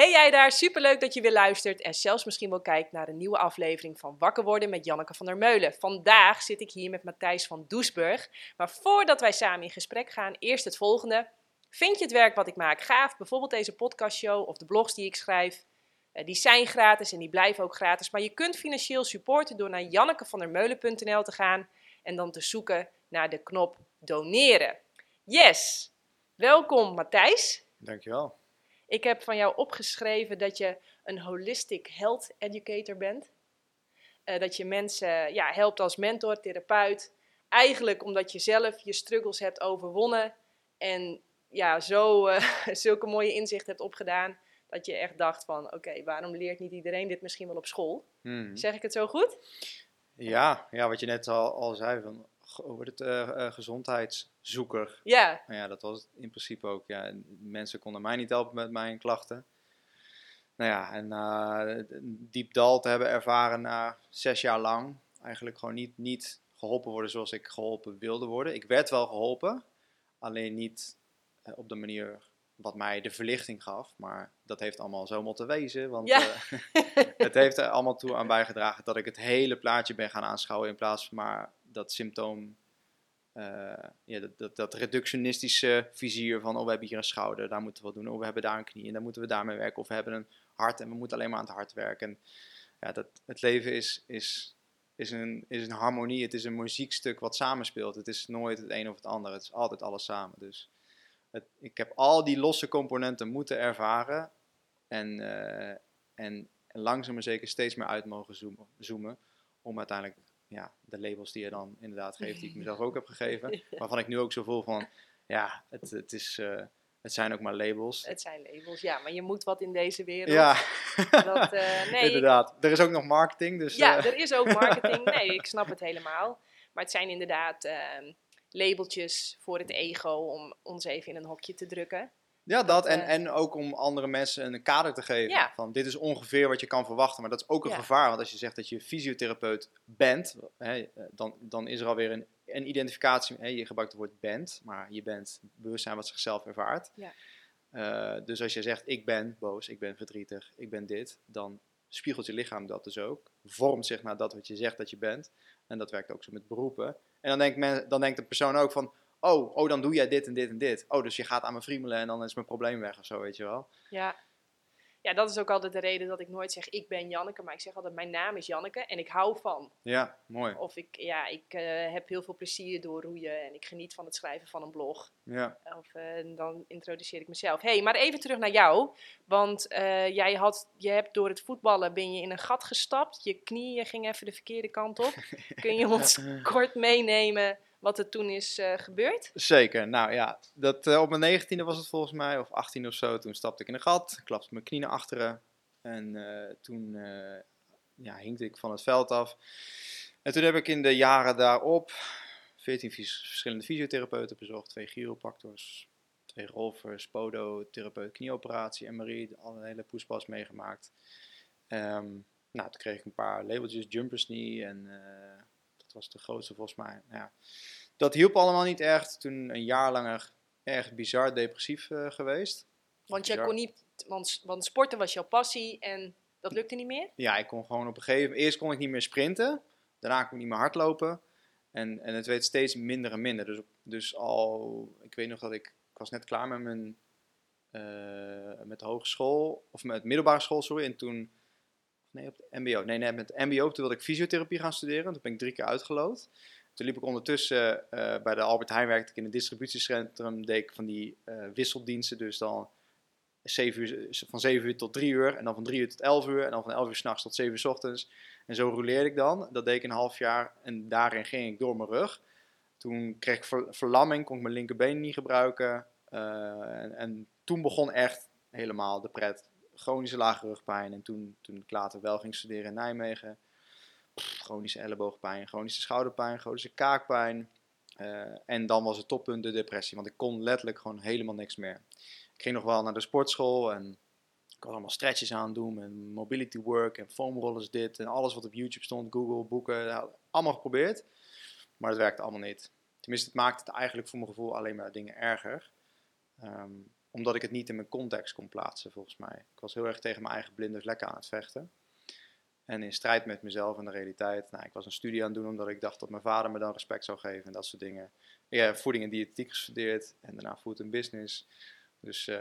Hey jij daar, superleuk dat je weer luistert en zelfs misschien wel kijkt naar een nieuwe aflevering van Wakker worden met Janneke van der Meulen. Vandaag zit ik hier met Matthijs van Doesburg. Maar voordat wij samen in gesprek gaan, eerst het volgende. Vind je het werk wat ik maak gaaf? Bijvoorbeeld deze podcastshow of de blogs die ik schrijf? Eh, die zijn gratis en die blijven ook gratis. Maar je kunt financieel supporten door naar jannekevandermeulen.nl te gaan en dan te zoeken naar de knop doneren. Yes! Welkom Matthijs. Dankjewel. Ik heb van jou opgeschreven dat je een holistic health educator bent. Uh, dat je mensen ja, helpt als mentor, therapeut. Eigenlijk omdat je zelf je struggles hebt overwonnen. En ja, zo uh, zulke mooie inzichten hebt opgedaan. Dat je echt dacht van, oké, waarom leert niet iedereen dit misschien wel op school? Hmm. Zeg ik het zo goed? Ja, ja wat je net al, al zei, van, over het uh, gezondheidszoeker. Ja. Nou ja, dat was het in principe ook. Ja, mensen konden mij niet helpen met mijn klachten. Nou ja, en uh, diep dal te hebben ervaren na zes jaar lang. Eigenlijk gewoon niet, niet geholpen worden zoals ik geholpen wilde worden. Ik werd wel geholpen, alleen niet op de manier wat mij de verlichting gaf. Maar dat heeft allemaal zo moeten wezen. Want ja. het heeft er allemaal toe aan bijgedragen dat ik het hele plaatje ben gaan aanschouwen. In plaats van maar dat symptoom, uh, ja, dat, dat, dat, reductionistische vizier van, oh we hebben hier een schouder, daar moeten we wat doen. Oh we hebben daar een knie en daar moeten we daarmee werken. Of we hebben een hart en we moeten alleen maar aan het hart werken. En, ja, dat, het leven is, is, is, een, is een harmonie, het is een muziekstuk wat samenspeelt. Het is nooit het een of het ander, het is altijd alles samen. Dus het, ik heb al die losse componenten moeten ervaren en, uh, en langzaam maar zeker steeds meer uit mogen zoomen, zoomen om uiteindelijk ja, de labels die je dan inderdaad geeft, die ik mezelf ook heb gegeven. Waarvan ik nu ook zo voel van, ja, het, het, is, uh, het zijn ook maar labels. Het zijn labels, ja, maar je moet wat in deze wereld. Ja, dat, uh, nee, inderdaad. Er is ook nog marketing. Dus, ja, uh... er is ook marketing. Nee, ik snap het helemaal. Maar het zijn inderdaad ehm, labeltjes voor het ego om ons even in een hokje te drukken. Ja, dat. En, en ook om andere mensen een kader te geven. Van dit is ongeveer wat je kan verwachten. Maar dat is ook een gevaar. Want als je zegt dat je fysiotherapeut bent, hè, dan, dan is er alweer een, een identificatie. Hè, je gebruikt het woord bent, maar je bent bewustzijn wat zichzelf ervaart. Ja. Uh, dus als je zegt ik ben boos, ik ben verdrietig, ik ben dit, dan spiegelt je lichaam dat dus ook. Vormt zich naar dat wat je zegt dat je bent. En dat werkt ook zo met beroepen. En dan denkt, men, dan denkt de persoon ook van, oh, oh, dan doe jij dit en dit en dit. Oh, dus je gaat aan me friemelen en dan is mijn probleem weg of zo, weet je wel. Ja. Ja, dat is ook altijd de reden dat ik nooit zeg ik ben Janneke, maar ik zeg altijd mijn naam is Janneke en ik hou van. Ja, mooi. Of ik, ja, ik uh, heb heel veel plezier door roeien en ik geniet van het schrijven van een blog. Ja. Of uh, dan introduceer ik mezelf. hey, maar even terug naar jou, want uh, jij had, je hebt door het voetballen ben je in een gat gestapt, je knieën gingen even de verkeerde kant op. Kun je ons kort meenemen wat er toen is uh, gebeurd? Zeker. Nou ja, dat, uh, op mijn negentiende was het volgens mij, of 18 of zo. Toen stapte ik in een gat, klapte mijn knieën achteren. En uh, toen ja, hinkte ik van het veld af. En toen heb ik in de jaren daarop 14 verschillende fysiotherapeuten bezocht. Twee chiropractors, twee rolvers, podotherapeut, knieoperatie, MRI. Alle hele poespas meegemaakt. Um, nou, toen kreeg ik een paar labeltjes, jumpers knee en dat was de grootste volgens mij. Nou ja, dat hielp allemaal niet echt. Toen een jaar lang erg bizar depressief uh, geweest. Want jij kon niet, want, want sporten was jouw passie en dat lukte niet meer? Ja, ik kon gewoon op een gegeven moment, eerst kon ik niet meer sprinten. Daarna kon ik niet meer hardlopen. En, en het werd steeds minder en minder. Dus, dus al, ik weet nog dat ik, ik was net klaar met mijn, uh, met de hogeschool, of met middelbare school, sorry. En toen Nee, op de MBO. Nee, net met de MBO. Toen wilde ik fysiotherapie gaan studeren. Toen ben ik drie keer uitgelood. Toen liep ik ondertussen uh, bij de Albert Heijn werkte ik in een distributiecentrum. Deed ik van die uh, wisseldiensten. Dus dan 7 uur, van 7 uur tot 3 uur. En dan van 3 uur tot 11 uur. En dan van 11 uur s'nachts tot 7 uur s ochtends. En zo rouleerde ik dan. Dat deed ik een half jaar. En daarin ging ik door mijn rug. Toen kreeg ik ver, verlamming. Kon ik mijn linkerbeen niet gebruiken. En, en toen begon echt helemaal de pret chronische lage rugpijn. En toen, toen ik later wel ging studeren in Nijmegen, chronische elleboogpijn, chronische schouderpijn, chronische kaakpijn. Uh, en dan was het toppunt de depressie, want ik kon letterlijk gewoon helemaal niks meer. Ik ging nog wel naar de sportschool en ik was allemaal stretches aan doen en mobility work en foamrollers dit en alles wat op YouTube stond, Google, boeken, allemaal geprobeerd. Maar het werkte allemaal niet. Tenminste, het maakte het eigenlijk voor mijn gevoel alleen maar dingen erger. Um, omdat ik het niet in mijn context kon plaatsen, volgens mij. Ik was heel erg tegen mijn eigen blinde vlekken aan het vechten. En in strijd met mezelf en de realiteit. Nou, ik was een studie aan het doen omdat ik dacht dat mijn vader me dan respect zou geven en dat soort dingen. Ja, voeding en diëtetiek gestudeerd en daarna food and business. Dus uh,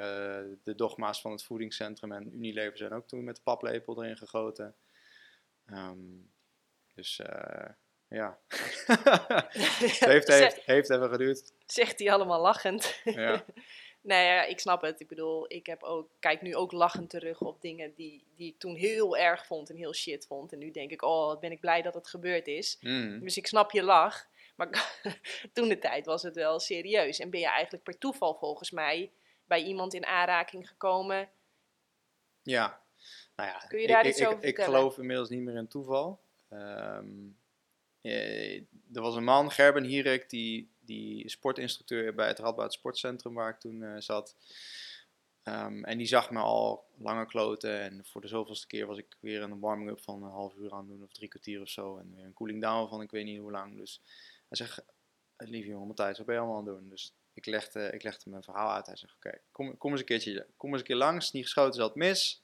de dogma's van het voedingscentrum en Unilever zijn ook toen met de paplepel erin gegoten. Um, dus uh, ja, het heeft, heeft, heeft even geduurd. Zegt hij allemaal lachend. Ja. nee, ja, ik snap het. Ik bedoel, ik heb ook, kijk nu ook lachend terug op dingen die, die ik toen heel erg vond en heel shit vond. En nu denk ik, oh, wat ben ik blij dat het gebeurd is. Mm. Dus ik snap je lach. Maar toen de tijd was het wel serieus. En ben je eigenlijk per toeval volgens mij bij iemand in aanraking gekomen? Ja, nou ja. Kun je daar ik, iets over ik, ik geloof inmiddels niet meer in toeval. Um, eh, er was een man, Gerben Hierik, die, die sportinstructeur bij het Radboud Sportcentrum waar ik toen uh, zat. Um, en die zag me al langer kloten. En voor de zoveelste keer was ik weer een warming-up van een half uur aan doen, of drie kwartier of zo. En weer een cooling down van ik weet niet hoe lang. Dus hij zegt, lieve jongen Matthijs, wat ben je allemaal aan doen? Dus ik legde, ik legde mijn verhaal uit. Hij zegt, oké, kom, kom eens een keertje, kom eens een keer langs. Niet geschoten altijd mis.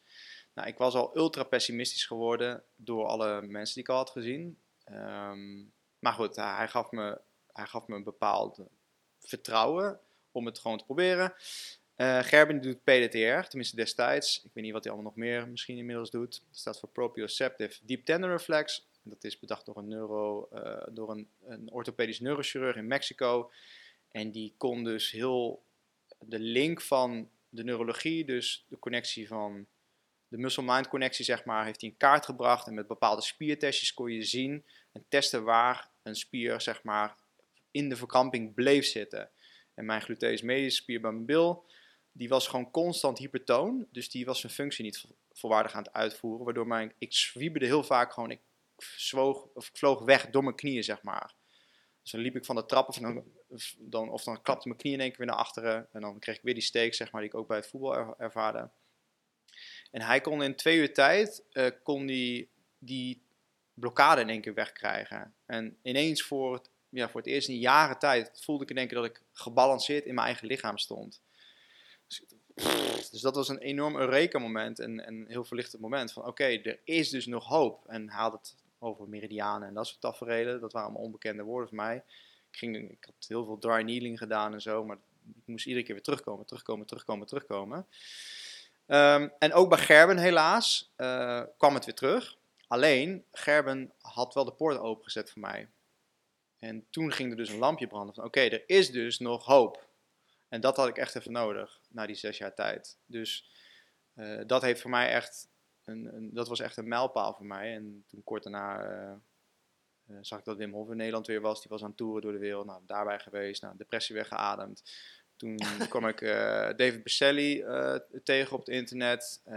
Nou, ik was al ultra pessimistisch geworden door alle mensen die ik al had gezien. Um, maar goed, hij gaf, me, hij gaf me een bepaald vertrouwen om het gewoon te proberen. Uh, Gerben doet PDTR, tenminste destijds. Ik weet niet wat hij allemaal nog meer misschien inmiddels doet. Dat staat voor Proprioceptive Deep Tendon Reflex. Dat is bedacht door een, neuro, uh, door een, een orthopedisch neurochirurg in Mexico. En die kon dus heel de link van de neurologie, dus de connectie van de muscle-mind connectie, zeg maar, heeft hij in kaart gebracht. En met bepaalde spiertestjes kon je zien en testen waar een spier, zeg maar, in de verkramping bleef zitten. En mijn gluteus medius spier bij mijn bil, die was gewoon constant hypertoon. Dus die was zijn functie niet volwaardig aan het uitvoeren. Waardoor mijn, ik zwieberde heel vaak gewoon, ik, zwoog, of ik vloog weg door mijn knieën, zeg maar. Dus dan liep ik van de trap of dan, dan, of dan klapte mijn knieën in één keer weer naar achteren. En dan kreeg ik weer die steek, zeg maar, die ik ook bij het voetbal ervaarde. En hij kon in twee uur tijd, uh, kon die, die blokkade in één keer wegkrijgen. En ineens voor het, ja, voor het eerst in jaren tijd voelde ik in één keer dat ik gebalanceerd in mijn eigen lichaam stond. Dus, dus dat was een enorm Eureka-moment en een heel verlichtend moment. Van oké, er is dus nog hoop. En had het over meridianen en dat soort tafereelen. Dat waren allemaal onbekende woorden voor mij. Ik, ging, ik had heel veel dry kneeling gedaan en zo, maar ik moest iedere keer weer terugkomen, terugkomen, terugkomen, terugkomen. Um, en ook bij Gerben helaas uh, kwam het weer terug. Alleen, Gerben had wel de poort opengezet voor mij. En toen ging er dus een lampje branden van oké, er is dus nog hoop. En dat had ik echt even nodig, na die zes jaar tijd. Dus uh, dat heeft voor mij echt, een, een, dat was echt een mijlpaal voor mij. En toen kort daarna uh, zag ik dat Wim Hof in Nederland weer was. Die was aan toeren door de wereld. Nou, daarbij geweest, nou, depressie weggeademd. Toen kwam ik uh, David Baselli uh, tegen op het internet. Uh,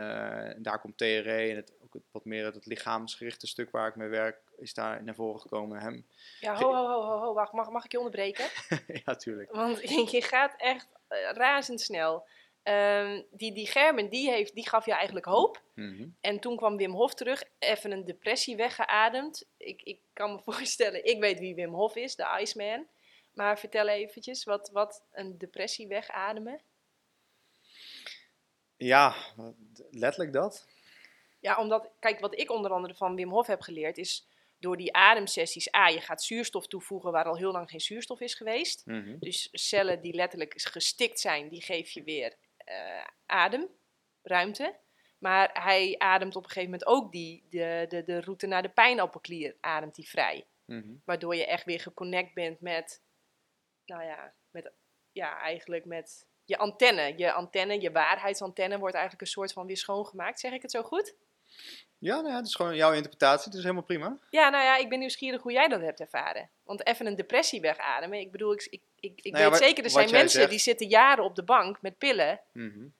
daar komt TRE en het, ook wat meer het lichaamsgerichte stuk waar ik mee werk is daar naar voren gekomen. Hem. Ja, ho, ho, ho, ho, ho, wacht, mag, mag ik je onderbreken? ja, tuurlijk. Want je gaat echt razendsnel. Um, die, die Germen, die, heeft, die gaf je eigenlijk hoop. Mm -hmm. En toen kwam Wim Hof terug, even een depressie weggeademd. Ik, ik kan me voorstellen, ik weet wie Wim Hof is, de Iceman. Maar vertel eventjes wat, wat een depressie wegademen. Ja, letterlijk dat. Ja, omdat, kijk, wat ik onder andere van Wim Hof heb geleerd is door die ademsessies. A, je gaat zuurstof toevoegen waar al heel lang geen zuurstof is geweest. Mm -hmm. Dus cellen die letterlijk gestikt zijn, die geef je weer uh, adem, ruimte. Maar hij ademt op een gegeven moment ook die, de, de, de route naar de pijnappelklier, ademt hij vrij. Mm -hmm. Waardoor je echt weer geconnect bent met nou ja, met, ja, eigenlijk met je antenne. Je antenne, je waarheidsantenne wordt eigenlijk een soort van weer schoongemaakt. Zeg ik het zo goed? Ja, nou ja, het is gewoon jouw interpretatie, het is helemaal prima. Ja, nou ja, ik ben nieuwsgierig hoe jij dat hebt ervaren. Want even een depressie wegademen, ik bedoel, ik, ik, ik, ik nou ja, weet zeker, er zijn mensen zegt... die zitten jaren op de bank met pillen. Mm -hmm.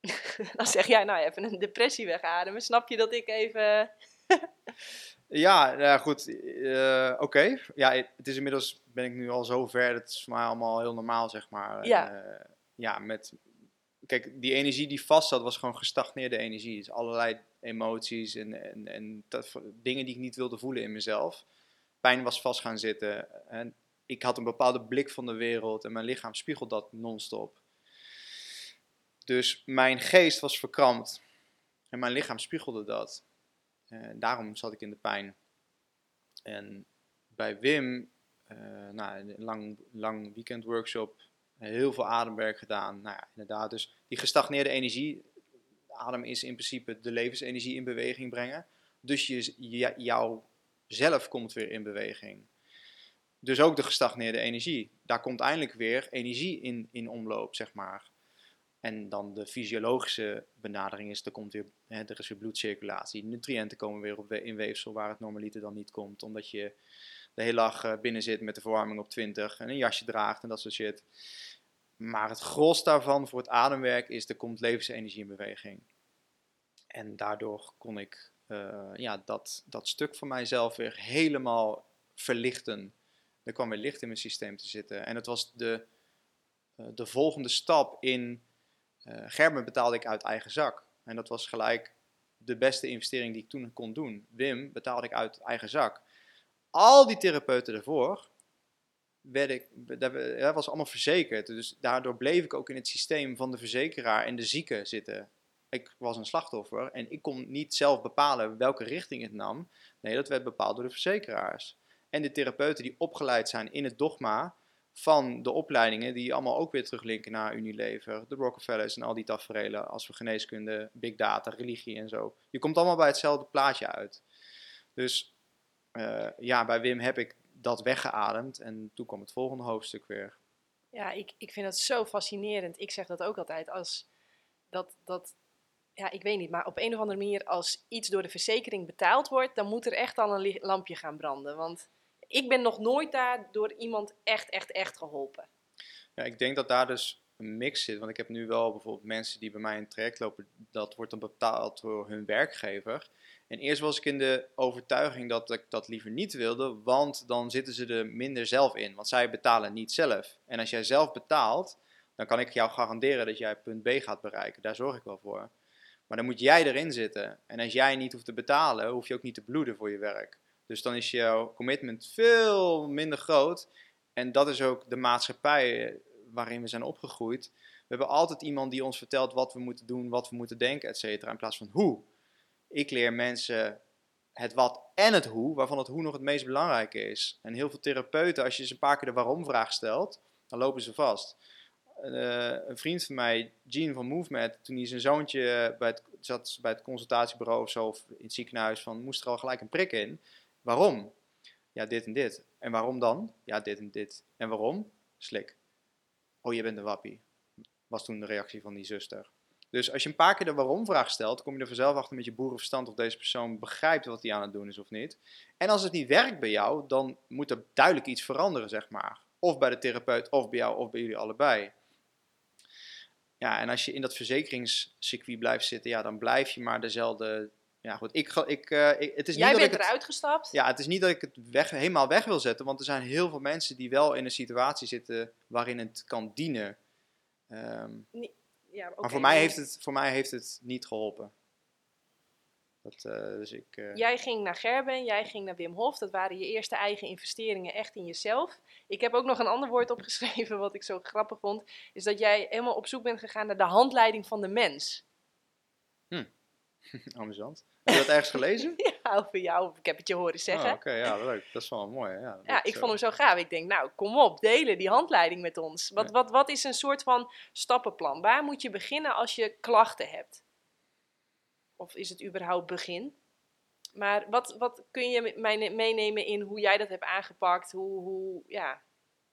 Dan zeg jij, nou even een depressie wegademen, snap je dat ik even... Ja, ja goed. Uh, Oké. Okay. Ja, het is inmiddels ben ik nu al zo ver. Het is voor mij allemaal heel normaal, zeg maar. Ja. Uh, ja, met. Kijk, die energie die vast zat, was gewoon gestagneerde energie. Dus allerlei emoties en, en, en dat, dingen die ik niet wilde voelen in mezelf. Pijn was vast gaan zitten. En ik had een bepaalde blik van de wereld en mijn lichaam spiegelt dat non-stop. Dus mijn geest was verkrampt. En mijn lichaam spiegelde dat. En daarom zat ik in de pijn. En bij Wim, uh, nou, een lang, lang weekendworkshop, heel veel ademwerk gedaan. Nou ja, inderdaad, dus die gestagneerde energie, adem is in principe de levensenergie in beweging brengen. Dus je, jouw zelf komt weer in beweging. Dus ook de gestagneerde energie. Daar komt eindelijk weer energie in, in omloop, zeg maar. En dan de fysiologische benadering is, er, komt weer, hè, er is weer bloedcirculatie. Nutriënten komen weer op, in weefsel waar het normaliter dan niet komt. Omdat je de hele dag eh, binnen zit met de verwarming op 20 en een jasje draagt en dat soort shit. Maar het gros daarvan voor het ademwerk is, er komt levensenergie in beweging. En daardoor kon ik uh, ja, dat, dat stuk van mijzelf weer helemaal verlichten. Er kwam weer licht in mijn systeem te zitten. En het was de, uh, de volgende stap in. Uh, Gerben betaalde ik uit eigen zak. En dat was gelijk de beste investering die ik toen kon doen. Wim betaalde ik uit eigen zak. Al die therapeuten ervoor, werd ik, dat was allemaal verzekerd. Dus daardoor bleef ik ook in het systeem van de verzekeraar en de zieke zitten ik was een slachtoffer en ik kon niet zelf bepalen welke richting het nam. Nee, dat werd bepaald door de verzekeraars. En de therapeuten die opgeleid zijn in het dogma van de opleidingen, die allemaal ook weer teruglinken naar Unilever, de Rockefellers en al die tafereelen als we geneeskunde, big data, religie en zo. Je komt allemaal bij hetzelfde plaatje uit. Dus uh, ja, bij Wim heb ik dat weggeademd en toen kwam het volgende hoofdstuk weer. Ja, ik, ik vind dat zo fascinerend. Ik zeg dat ook altijd als dat, dat ja, ik weet niet, maar op een of andere manier, als iets door de verzekering betaald wordt, dan moet er echt al een lampje gaan branden. Want ik ben nog nooit daar door iemand echt, echt, echt geholpen. Ja, ik denk dat daar dus een mix zit. Want ik heb nu wel bijvoorbeeld mensen die bij mij het traject lopen, dat wordt dan betaald door hun werkgever. En eerst was ik in de overtuiging dat ik dat liever niet wilde, want dan zitten ze er minder zelf in. Want zij betalen niet zelf. En als jij zelf betaalt, dan kan ik jou garanderen dat jij punt B gaat bereiken. Daar zorg ik wel voor. Maar dan moet jij erin zitten. En als jij niet hoeft te betalen, hoef je ook niet te bloeden voor je werk. Dus dan is jouw commitment veel minder groot. En dat is ook de maatschappij waarin we zijn opgegroeid. We hebben altijd iemand die ons vertelt wat we moeten doen, wat we moeten denken, et cetera. In plaats van hoe. Ik leer mensen het wat en het hoe, waarvan het hoe nog het meest belangrijke is. En heel veel therapeuten, als je ze een paar keer de waarom vraag stelt, dan lopen ze vast. Eh, een vriend van mij, Gene van Movement, toen hij zijn zoontje bij het, zat bij het consultatiebureau of zo, of in het ziekenhuis, van, moest er al gelijk een prik in. Waarom? Ja, dit en dit. En waarom dan? Ja, dit en dit. En waarom? Slik. Oh, je bent een wappie. Was toen de reactie van die zuster. Dus als je een paar keer de waarom-vraag stelt, kom je er vanzelf achter met je boerenverstand of deze persoon begrijpt wat hij aan het doen is of niet. En als het niet werkt bij jou, dan moet er duidelijk iets veranderen, zeg maar. Of bij de therapeut, of bij jou, of bij jullie allebei. Ja, en als je in dat verzekeringscircuit blijft zitten, ja, dan blijf je maar dezelfde. Ja, goed. Ik, ik, uh, het is Jij niet bent dat ik eruit gestapt? Ja, het is niet dat ik het weg, helemaal weg wil zetten, want er zijn heel veel mensen die wel in een situatie zitten waarin het kan dienen. Um, nee, ja, okay, maar voor mij, heeft het, voor mij heeft het niet geholpen. Dat, uh, dus ik, uh... Jij ging naar Gerben, jij ging naar Wim Hof. Dat waren je eerste eigen investeringen echt in jezelf. Ik heb ook nog een ander woord opgeschreven wat ik zo grappig vond. Is dat jij helemaal op zoek bent gegaan naar de handleiding van de mens. Hm. Amusant. Heb je dat ergens gelezen? ja, over jou. Ik heb het je horen zeggen. Oh, Oké, ja, leuk. Dat is wel mooi. Ja, ja ik vond hem zo gaaf. Ik denk, nou, kom op, delen die handleiding met ons. Wat, wat, wat is een soort van stappenplan? Waar moet je beginnen als je klachten hebt? Of is het überhaupt begin? Maar wat, wat kun je mij meenemen in hoe jij dat hebt aangepakt? Hoe, hoe, ja.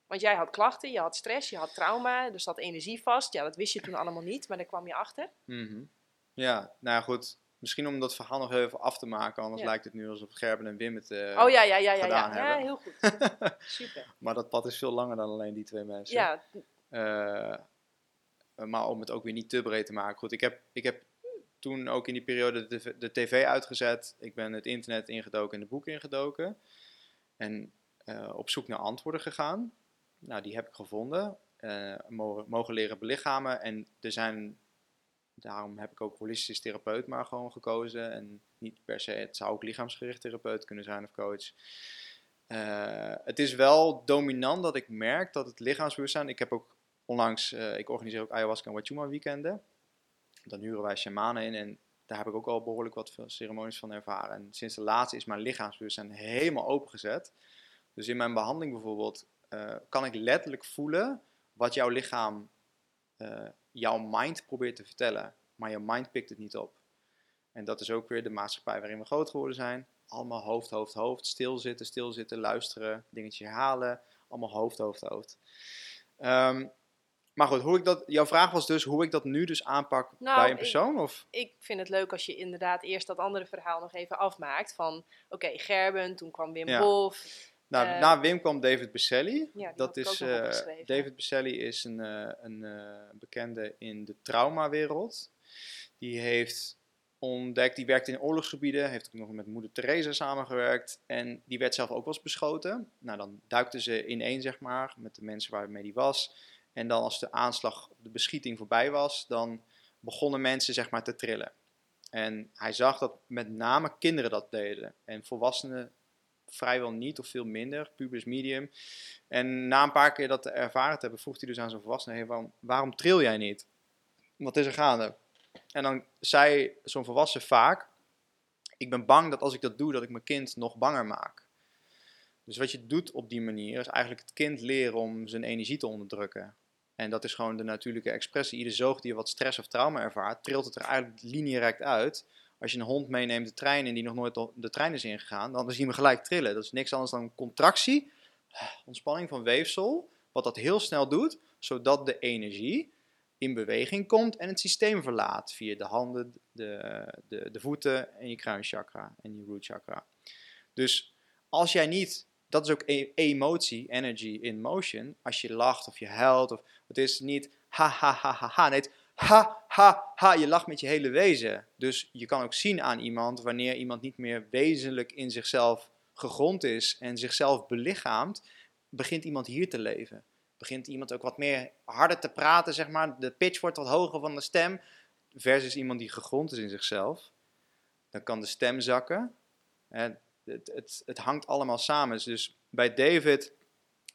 Want jij had klachten, je had stress, je had trauma, er zat energie vast. Ja, dat wist je toen allemaal niet, maar daar kwam je achter. Mm Ja, nou goed. Misschien om dat verhaal nog even af te maken, anders lijkt het nu alsof Gerben en Wim het uh, oh, ja, ja, ja, ja, ja. hebben. Ja, heel goed. Super. maar dat pad is veel langer dan alleen die twee mensen. Ja. Uh, maar om het ook weer niet te breed te maken. Goed, ik heb, ik heb toen ook in die periode de, de, tv uitgezet. Ik ben het internet ingedoken en de boeken ingedoken. En uh, op zoek naar antwoorden gegaan. Nou, die heb ik gevonden. Mogen, mogen leren belichamen. En er zijn, daarom heb ik ook holistisch therapeut maar gewoon gekozen. En niet per se, het zou ook lichaamsgericht therapeut kunnen zijn of coach. Uh, het is wel dominant dat ik merk dat het lichaamsbewustzijn. Ik heb ook onlangs, ik organiseer ook ayahuasca en wachuma weekenden. dan huren wij shamanen in en daar heb ik ook al behoorlijk wat ceremonies van ervaren. En sinds de laatste is mijn lichaamsbewustzijn helemaal opengezet. Dus in mijn behandeling bijvoorbeeld eh, kan ik letterlijk voelen wat jouw lichaam, jouw mind probeert te vertellen. Maar jouw mind pikt het niet op. En dat is ook weer de maatschappij waarin we groot geworden zijn. Allemaal hoofd, hoofd, hoofd. Stilzitten, stilzitten, luisteren, dingetje herhalen. Allemaal hoofd, hoofd, hoofd. Um, maar goed, hoe ik dat, jouw vraag was dus hoe ik dat nu dus aanpak nou, bij een persoon? Ik, of? ik vind het leuk als je inderdaad eerst dat andere verhaal nog even afmaakt. Van oké, Gerben, toen kwam Wim ja. Hof. Nou, uh, na Wim kwam David Besselli. Ja, dat is, uh, David Besselli is een, uh, een bekende in de traumawereld. Die heeft ontdekt, die werkte in oorlogsgebieden, heeft ook nog met moeder Teresa samengewerkt. En die werd zelf ook wel eens beschoten. Nou, dan duikte ze ineen, zeg maar, met de mensen waarmee die was. En dan als de aanslag, de beschieting voorbij was, dan begonnen mensen zeg maar te trillen. En hij zag dat met name kinderen dat deden. En volwassenen vrijwel niet of veel minder, pubers medium. En na een paar keer dat ervaren te hebben, vroeg hij dus aan zijn volwassene: waarom, waarom tril jij niet? Wat is er gaande? En dan zei zo'n volwassen vaak: Ik ben bang dat als ik dat doe, dat ik mijn kind nog banger maak. Dus wat je doet op die manier is eigenlijk het kind leren om zijn energie te onderdrukken. En dat is gewoon de natuurlijke expressie. Ieder zoogdier wat stress of trauma ervaart, trilt het er eigenlijk lineairect uit. Als je een hond meeneemt de trein in die nog nooit de trein is ingegaan, dan zie je hem gelijk trillen. Dat is niks anders dan contractie, ontspanning van weefsel, wat dat heel snel doet, zodat de energie in beweging komt en het systeem verlaat via de handen, de, de, de voeten en je kruinchakra en je root chakra. Dus als jij niet dat is ook e emotie, energy in motion. Als je lacht of je huilt, of, het is niet ha ha ha ha ha. Nee, ha ha ha. Je lacht met je hele wezen. Dus je kan ook zien aan iemand wanneer iemand niet meer wezenlijk in zichzelf gegrond is en zichzelf belichaamt, begint iemand hier te leven. Begint iemand ook wat meer harder te praten, zeg maar. De pitch wordt wat hoger van de stem. Versus iemand die gegrond is in zichzelf. Dan kan de stem zakken het, het, het hangt allemaal samen. Dus bij David,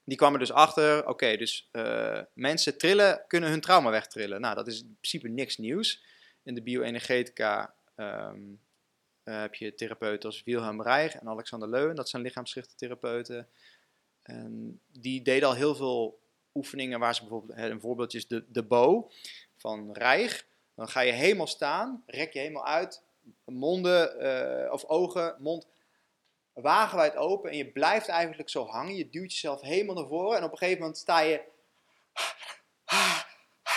die kwam er dus achter, oké, dus uh, mensen trillen, kunnen hun trauma wegtrillen. Nou, dat is in principe niks nieuws. In de bioenergetica um, heb je therapeuten als Wilhelm Reich en Alexander Leuwen, dat zijn lichaamsgerichte En die deden al heel veel oefeningen waar ze bijvoorbeeld, een voorbeeldje is de, de bow van Reich. Dan ga je helemaal staan, rek je helemaal uit, monden uh, of ogen, mond wagenwijd open en je blijft eigenlijk zo hangen. Je duwt jezelf helemaal naar voren en op een gegeven moment sta je,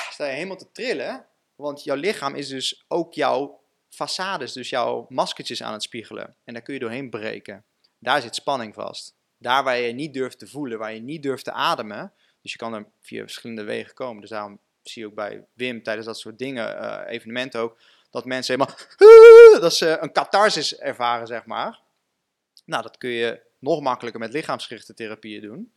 sta je helemaal te trillen. Want jouw lichaam is dus ook jouw façades, dus jouw maskertjes aan het spiegelen. En daar kun je doorheen breken. Daar zit spanning vast. Daar waar je niet durft te voelen, waar je niet durft te ademen. Dus je kan er via verschillende wegen komen. Dus daarom zie je ook bij Wim tijdens dat soort dingen, uh, evenementen ook, dat mensen helemaal, dat ze een catharsis ervaren, zeg maar. Nou, dat kun je nog makkelijker met lichaamsgerichte therapieën doen.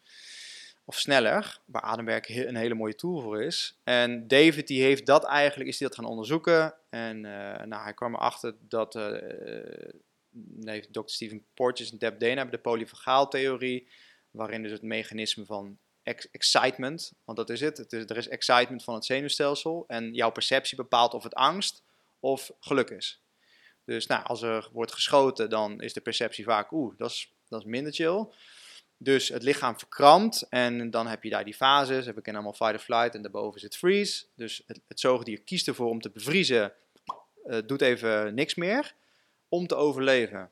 Of sneller, waar ademwerk een hele mooie tool voor is. En David die heeft dat eigenlijk, is die dat gaan onderzoeken. En uh, nou, hij kwam erachter dat uh, heeft Dr. Stephen Porges en Deb Dana hebben de polyvagaaltheorie. Waarin dus het mechanisme van excitement, want dat is het. er is excitement van het zenuwstelsel. En jouw perceptie bepaalt of het angst of geluk is. Dus nou, als er wordt geschoten, dan is de perceptie vaak, oeh, dat is, dat is minder chill. Dus het lichaam verkrampt en dan heb je daar die fases. We kennen allemaal fight or flight en daarboven zit freeze. Dus het, het zoogdier kiest ervoor om te bevriezen, uh, doet even niks meer, om te overleven.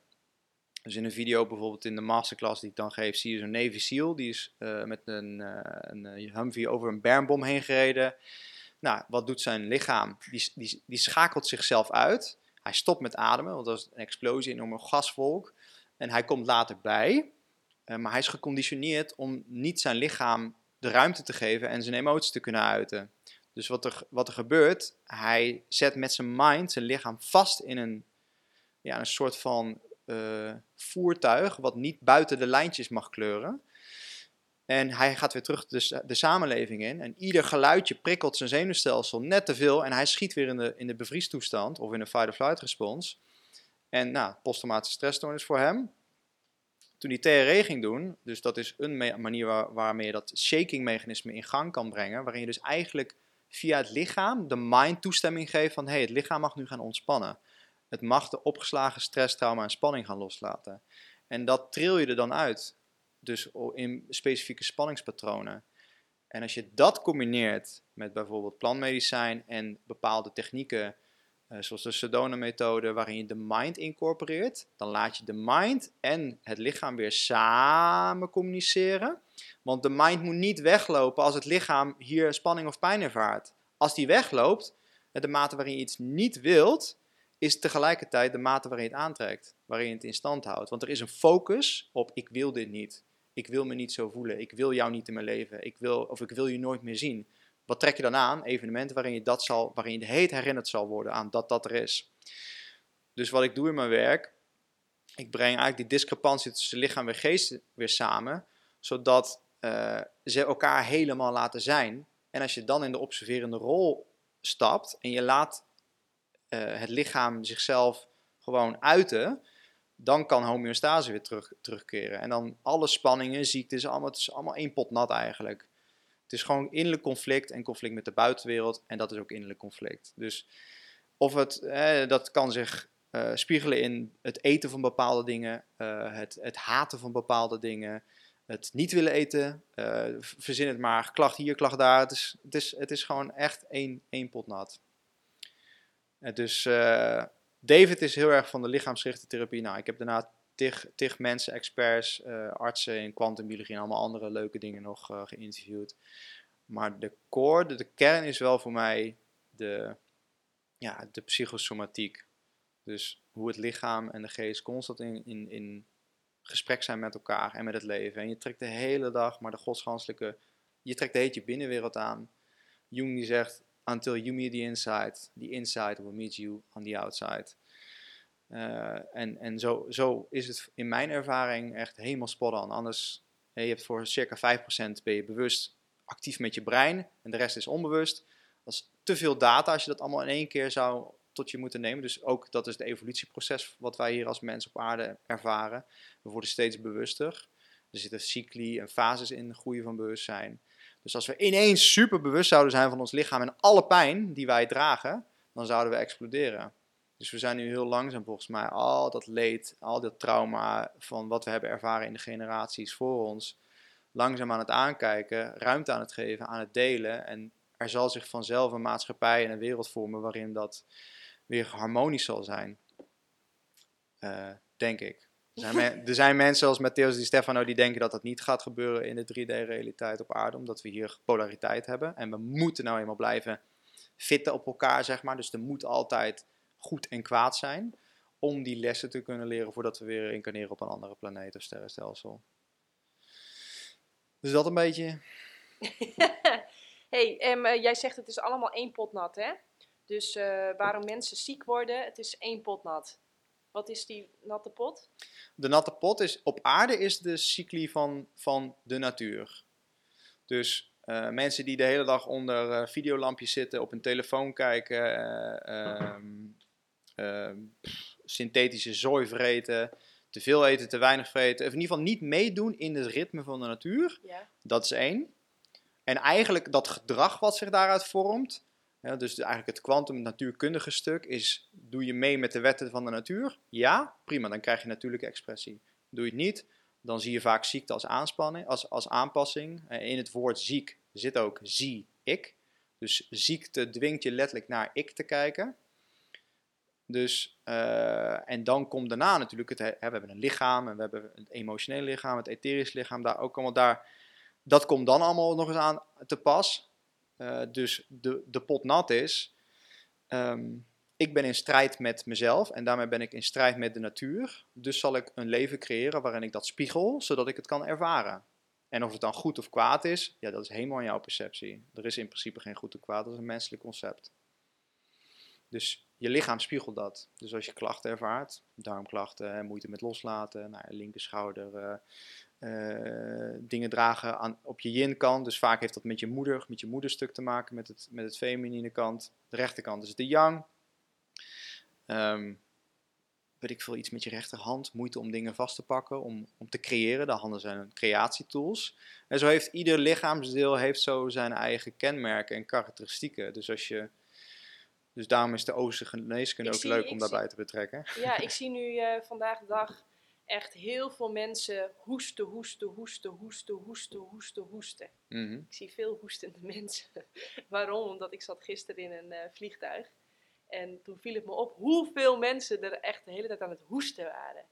Dus in een video bijvoorbeeld in de masterclass die ik dan geef, zie je zo'n Navy SEAL. Die is uh, met een, uh, een Humvee over een bermbom heen gereden. Nou, wat doet zijn lichaam? Die, die, die schakelt zichzelf uit. Hij stopt met ademen, want dat is een explosie, een enorme gaswolk. En hij komt later bij, uh, maar hij is geconditioneerd om niet zijn lichaam de ruimte te geven en zijn emoties te kunnen uiten. Dus wat er, wat er gebeurt, hij zet met zijn mind zijn lichaam vast in een, ja, een soort van uh, voertuig wat niet buiten de lijntjes mag kleuren. En hij gaat weer terug de, de samenleving in. En ieder geluidje prikkelt zijn zenuwstelsel net te veel. En hij schiet weer in de, in de bevriestoestand of in een fight-or-flight respons. En nou, posttraumatische stressstoornis voor hem. Toen hij TRE ging doen, dus dat is een manier waar, waarmee je dat shaking mechanisme in gang kan brengen. Waarin je dus eigenlijk via het lichaam de mind toestemming geeft van hé, hey, het lichaam mag nu gaan ontspannen. Het mag de opgeslagen stress, trauma en spanning gaan loslaten. En dat tril je er dan uit. Dus in specifieke spanningspatronen. En als je dat combineert met bijvoorbeeld plantmedicijn en bepaalde technieken, eh, zoals de Sedona-methode, waarin je de mind incorporeert, dan laat je de mind en het lichaam weer samen communiceren. Want de mind moet niet weglopen als het lichaam hier spanning of pijn ervaart. Als die wegloopt, de mate waarin je iets niet wilt, is tegelijkertijd de mate waarin je het aantrekt, waarin je het in stand houdt. Want er is een focus op ik wil dit niet. Ik wil me niet zo voelen. Ik wil jou niet in mijn leven. Ik wil, of ik wil je nooit meer zien. Wat trek je dan aan? Evenementen waarin je, dat zal, waarin je de heet herinnerd zal worden aan dat dat er is. Dus wat ik doe in mijn werk, ik breng eigenlijk die discrepantie tussen lichaam en geest weer samen, zodat uh, ze elkaar helemaal laten zijn. En als je dan in de observerende rol stapt en je laat uh, het lichaam zichzelf gewoon uiten, dan kan homeostase weer terug, terugkeren. En dan alle spanningen, ziektes, allemaal, het is allemaal één pot nat eigenlijk. Het is gewoon innerlijk conflict en conflict met de buitenwereld. En dat is ook innerlijk conflict. Dus of het, eh, dat kan zich uh, spiegelen in het eten van bepaalde dingen, uh, het, het haten van bepaalde dingen, het niet willen eten, uh, verzin het maar, klacht hier, klacht daar. Het is, het is, het is gewoon echt één, één pot nat. dus David is heel erg van de lichaamsgerichte therapie. Nou, ik heb daarna tig, tig mensen, experts, uh, artsen in kwantumbiologie en allemaal andere leuke dingen nog uh, geïnterviewd. Maar de core, de, kern is wel voor mij de, ja, de psychosomatiek. Dus hoe het lichaam en de geest constant in, in, in gesprek zijn met elkaar en met het leven. En je trekt de hele dag maar de godsganselijke, je trekt de heet binnenwereld aan. Jung die zegt, until you meet the inside, the inside will meet you on the outside. Uh, en en zo, zo is het in mijn ervaring echt helemaal spot on. Anders, je hebt voor circa 5% ben je bewust actief met je brein en de rest is onbewust. Dat is te veel data als je dat allemaal in één keer zou tot je moeten nemen. Dus ook dat is het evolutieproces wat wij hier als mens op aarde ervaren. We worden steeds bewuster. Er zitten cycli en fases in groeien van bewustzijn. Dus als we ineens super bewust zouden zijn van ons lichaam en alle pijn die wij dragen, dan zouden we exploderen. Dus we zijn nu heel langzaam volgens mij al dat leed, al dat trauma van wat we hebben ervaren in de generaties voor ons, langzaam aan het aankijken, ruimte aan het geven, aan het delen. En er zal zich vanzelf een maatschappij en een wereld vormen waarin dat weer harmonisch zal zijn. Uh, denk ik. Er zijn, er zijn, mensen als Matthias Di Stefano die denken dat dat niet gaat gebeuren in de 3D-realiteit op aarde, omdat we hier polariteit hebben. En we moeten nou eenmaal blijven fitten op elkaar, zeg maar. Dus er moet altijd goed en kwaad zijn. Om die lessen te kunnen leren voordat we weer incarneren op een andere planeet of sterrenstelsel. Dus dat een beetje. hey, um, jij zegt het is allemaal één pot nat, hè? Dus uh, waarom mensen ziek worden, het is één pot nat. Wat is die natte pot? De natte pot is op aarde is de cycli van, van de natuur. Dus uh, mensen die de hele dag onder uh, videolampjes zitten, op een telefoon kijken, ehm, Ehm, synthetische zooi vreten, te veel eten, te weinig vreten. Of in ieder geval niet meedoen in het ritme van de natuur. Ja. Dat is één. En eigenlijk dat gedrag wat zich daaruit vormt, ja, dus eigenlijk het kwantum natuurkundige stuk, is doe je mee met de wetten van de natuur? Ja, prima, dan krijg je natuurlijke expressie. Doe je het niet, dan zie je vaak ziekte als, aanspanning, als, als aanpassing. In het woord ziek zit ook zie ik. Dus ziekte dwingt je letterlijk naar ik te kijken. Dus, uh, en dan komt daarna natuurlijk, het, hè, we hebben een lichaam en we hebben het emotionele lichaam, het etherisch lichaam, daar ook allemaal daar. Dat komt dan allemaal nog eens aan te pas. Uh, dus de, de pot nat is, um, ik ben in strijd met mezelf en daarmee ben ik in strijd met de natuur. Dus zal ik een leven creëren waarin ik dat spiegel, zodat ik het kan ervaren. En of het dan goed of kwaad is, ja, dat is helemaal aan jouw perceptie. Er is in principe geen goed of kwaad, dat is een menselijk concept. Dus je lichaam spiegelt dat. Dus als je klachten ervaart, darmklachten, moeite met loslaten, nou, linker schouder, uh, dingen dragen aan, op je yin-kant. Dus vaak heeft dat met je moeder, met je moederstuk te maken, met het, met het feminine kant. De rechterkant is de yang. Um, weet ik veel, iets met je rechterhand, moeite om dingen vast te pakken, om, om te creëren. De handen zijn creatietools. En zo heeft ieder lichaamsdeel heeft zo zijn eigen kenmerken en karakteristieken. Dus als je dus daarom is de Oosterse geneeskunde ook zie- leuk om daarbij te betrekken. Ja, ik zie nu eh, vandaag de dag echt heel veel mensen hoesten, hoesten, hoesten, hoesten, hoesten, hoesten, hoesten. Mhm. Ik zie veel hoestende mensen. Waarom? Omdat ik zat gisteren in een eh, vliegtuig. En toen viel het me op hoeveel mensen er echt de hele tijd aan het hoesten waren.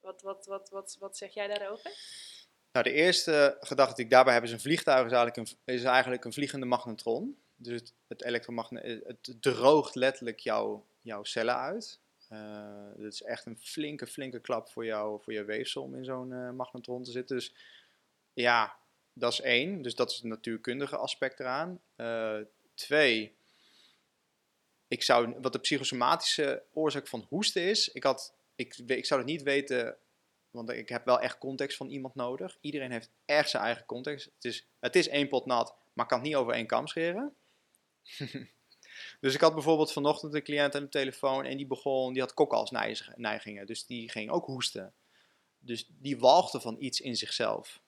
Wat, wat, wat, wat, wat zeg jij daarover? Nou, de eerste gedachte die ik daarbij heb is een vliegtuig is eigenlijk een, is eigenlijk een vliegende magnetron. Dus het, het elektromagne- het droogt letterlijk jouw, jouw cellen uit. Eh dat is echt een flinke, flinke klap voor, jou, voor je weefsel om in zo'n eh, magnetron te zitten. Dus ja, dat is één. Dus dat is het natuurkundige aspect eraan. Eh, twee, ik zou, wat de psychosomatische oorzaak van hoesten is, ik, had, ik, ik zou het niet weten, want ik heb wel echt context van iemand nodig. Iedereen heeft echt zijn eigen context. Het is, het is één pot nat, maar kan het niet over één kam scheren. dus ik had bijvoorbeeld vanochtend een cliënt aan de telefoon en die begon, die had kokhalsneigingen, dus die ging ook hoesten. Dus die walgde van iets in zichzelf.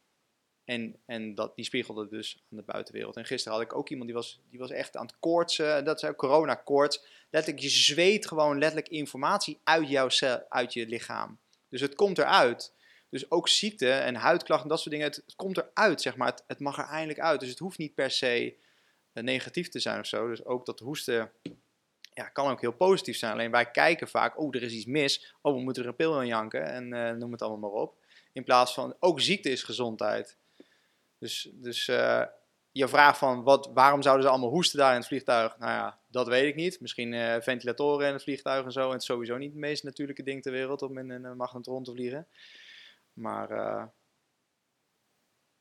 En, en dat, die spiegelde dus aan de buitenwereld. En gisteren had ik ook iemand die was, die was echt aan het koortsen. Dat is ook corona-koorts. Letterlijk, je zweet gewoon letterlijk informatie uit jouw cel, uit je lichaam. Dus het komt eruit. Dus ook ziekte en huidklachten, dat soort dingen, het, komt eruit, zeg maar. Het, het mag er eindelijk uit. Dus het hoeft niet per se negatief te zijn of zo. Dus ook dat hoesten ja, kan ook heel positief zijn. Alleen wij kijken vaak, oh, er is iets mis. Oh, we moeten er een pil aan janken en eh, noem het allemaal maar op. In plaats van, ook ziekte is gezondheid. Dus, dus eh, je vraag van, wat, waarom zouden ze allemaal hoesten daar in het vliegtuig? Nou ja, dat weet ik niet. Misschien eh, ventilatoren in het vliegtuig en zo. En het sowieso niet het meest natuurlijke ding ter wereld om in een eh, magnetron te vliegen. Maar eh,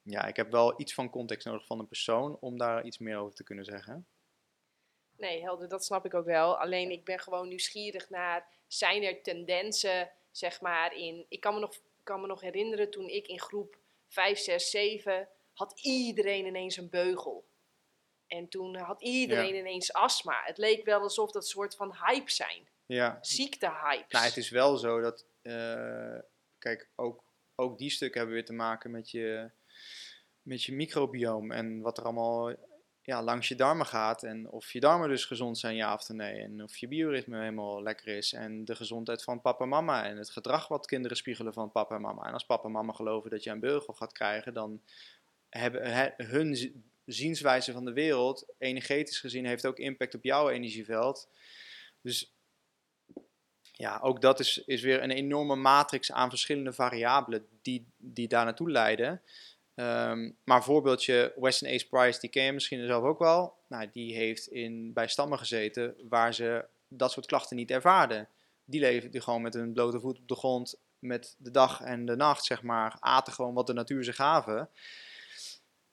ja, ik heb wel iets van context nodig van een persoon om daar iets meer over te kunnen zeggen. Nee, helder, dat snap ik ook wel. Alleen ik ben gewoon nieuwsgierig naar, zijn er tendensen, zeg maar, in... Ik kan me nog, kan me nog herinneren toen ik in groep 5, 6, 7 had iedereen ineens een beugel. En toen had iedereen ineens astma. Het leek wel alsof dat soort van hype zijn. Ja, Ziektehypes. Nou, het is wel zo dat, eh, kijk, ook, ook die stukken hebben weer te maken met je, met je microbioom en wat er allemaal ja, langs je darmen gaat. En of je darmen dus gezond zijn, ja of nee. En of je bioritme helemaal lekker is. En de gezondheid van papa en mama. En het gedrag wat kinderen spiegelen van papa en mama. En als papa en mama geloven dat je een beugel gaat krijgen, dan hebben he- hun zi- zienswijze van de wereld, energetisch gezien, heeft ook impact op jouw energieveld. Dus ja, ook dat is, is weer een enorme matrix aan verschillende variabelen die, die daar naartoe leiden. Ehm, maar voorbeeldje, Weston Ace Price, die ken je misschien zelf ook wel. Nou, die heeft in, bij stammen gezeten waar ze dat soort klachten niet ervaarden. Die leefden gewoon met hun blote voet op de grond, met de dag en de nacht, zeg maar. Aten gewoon wat de natuur ze gaven.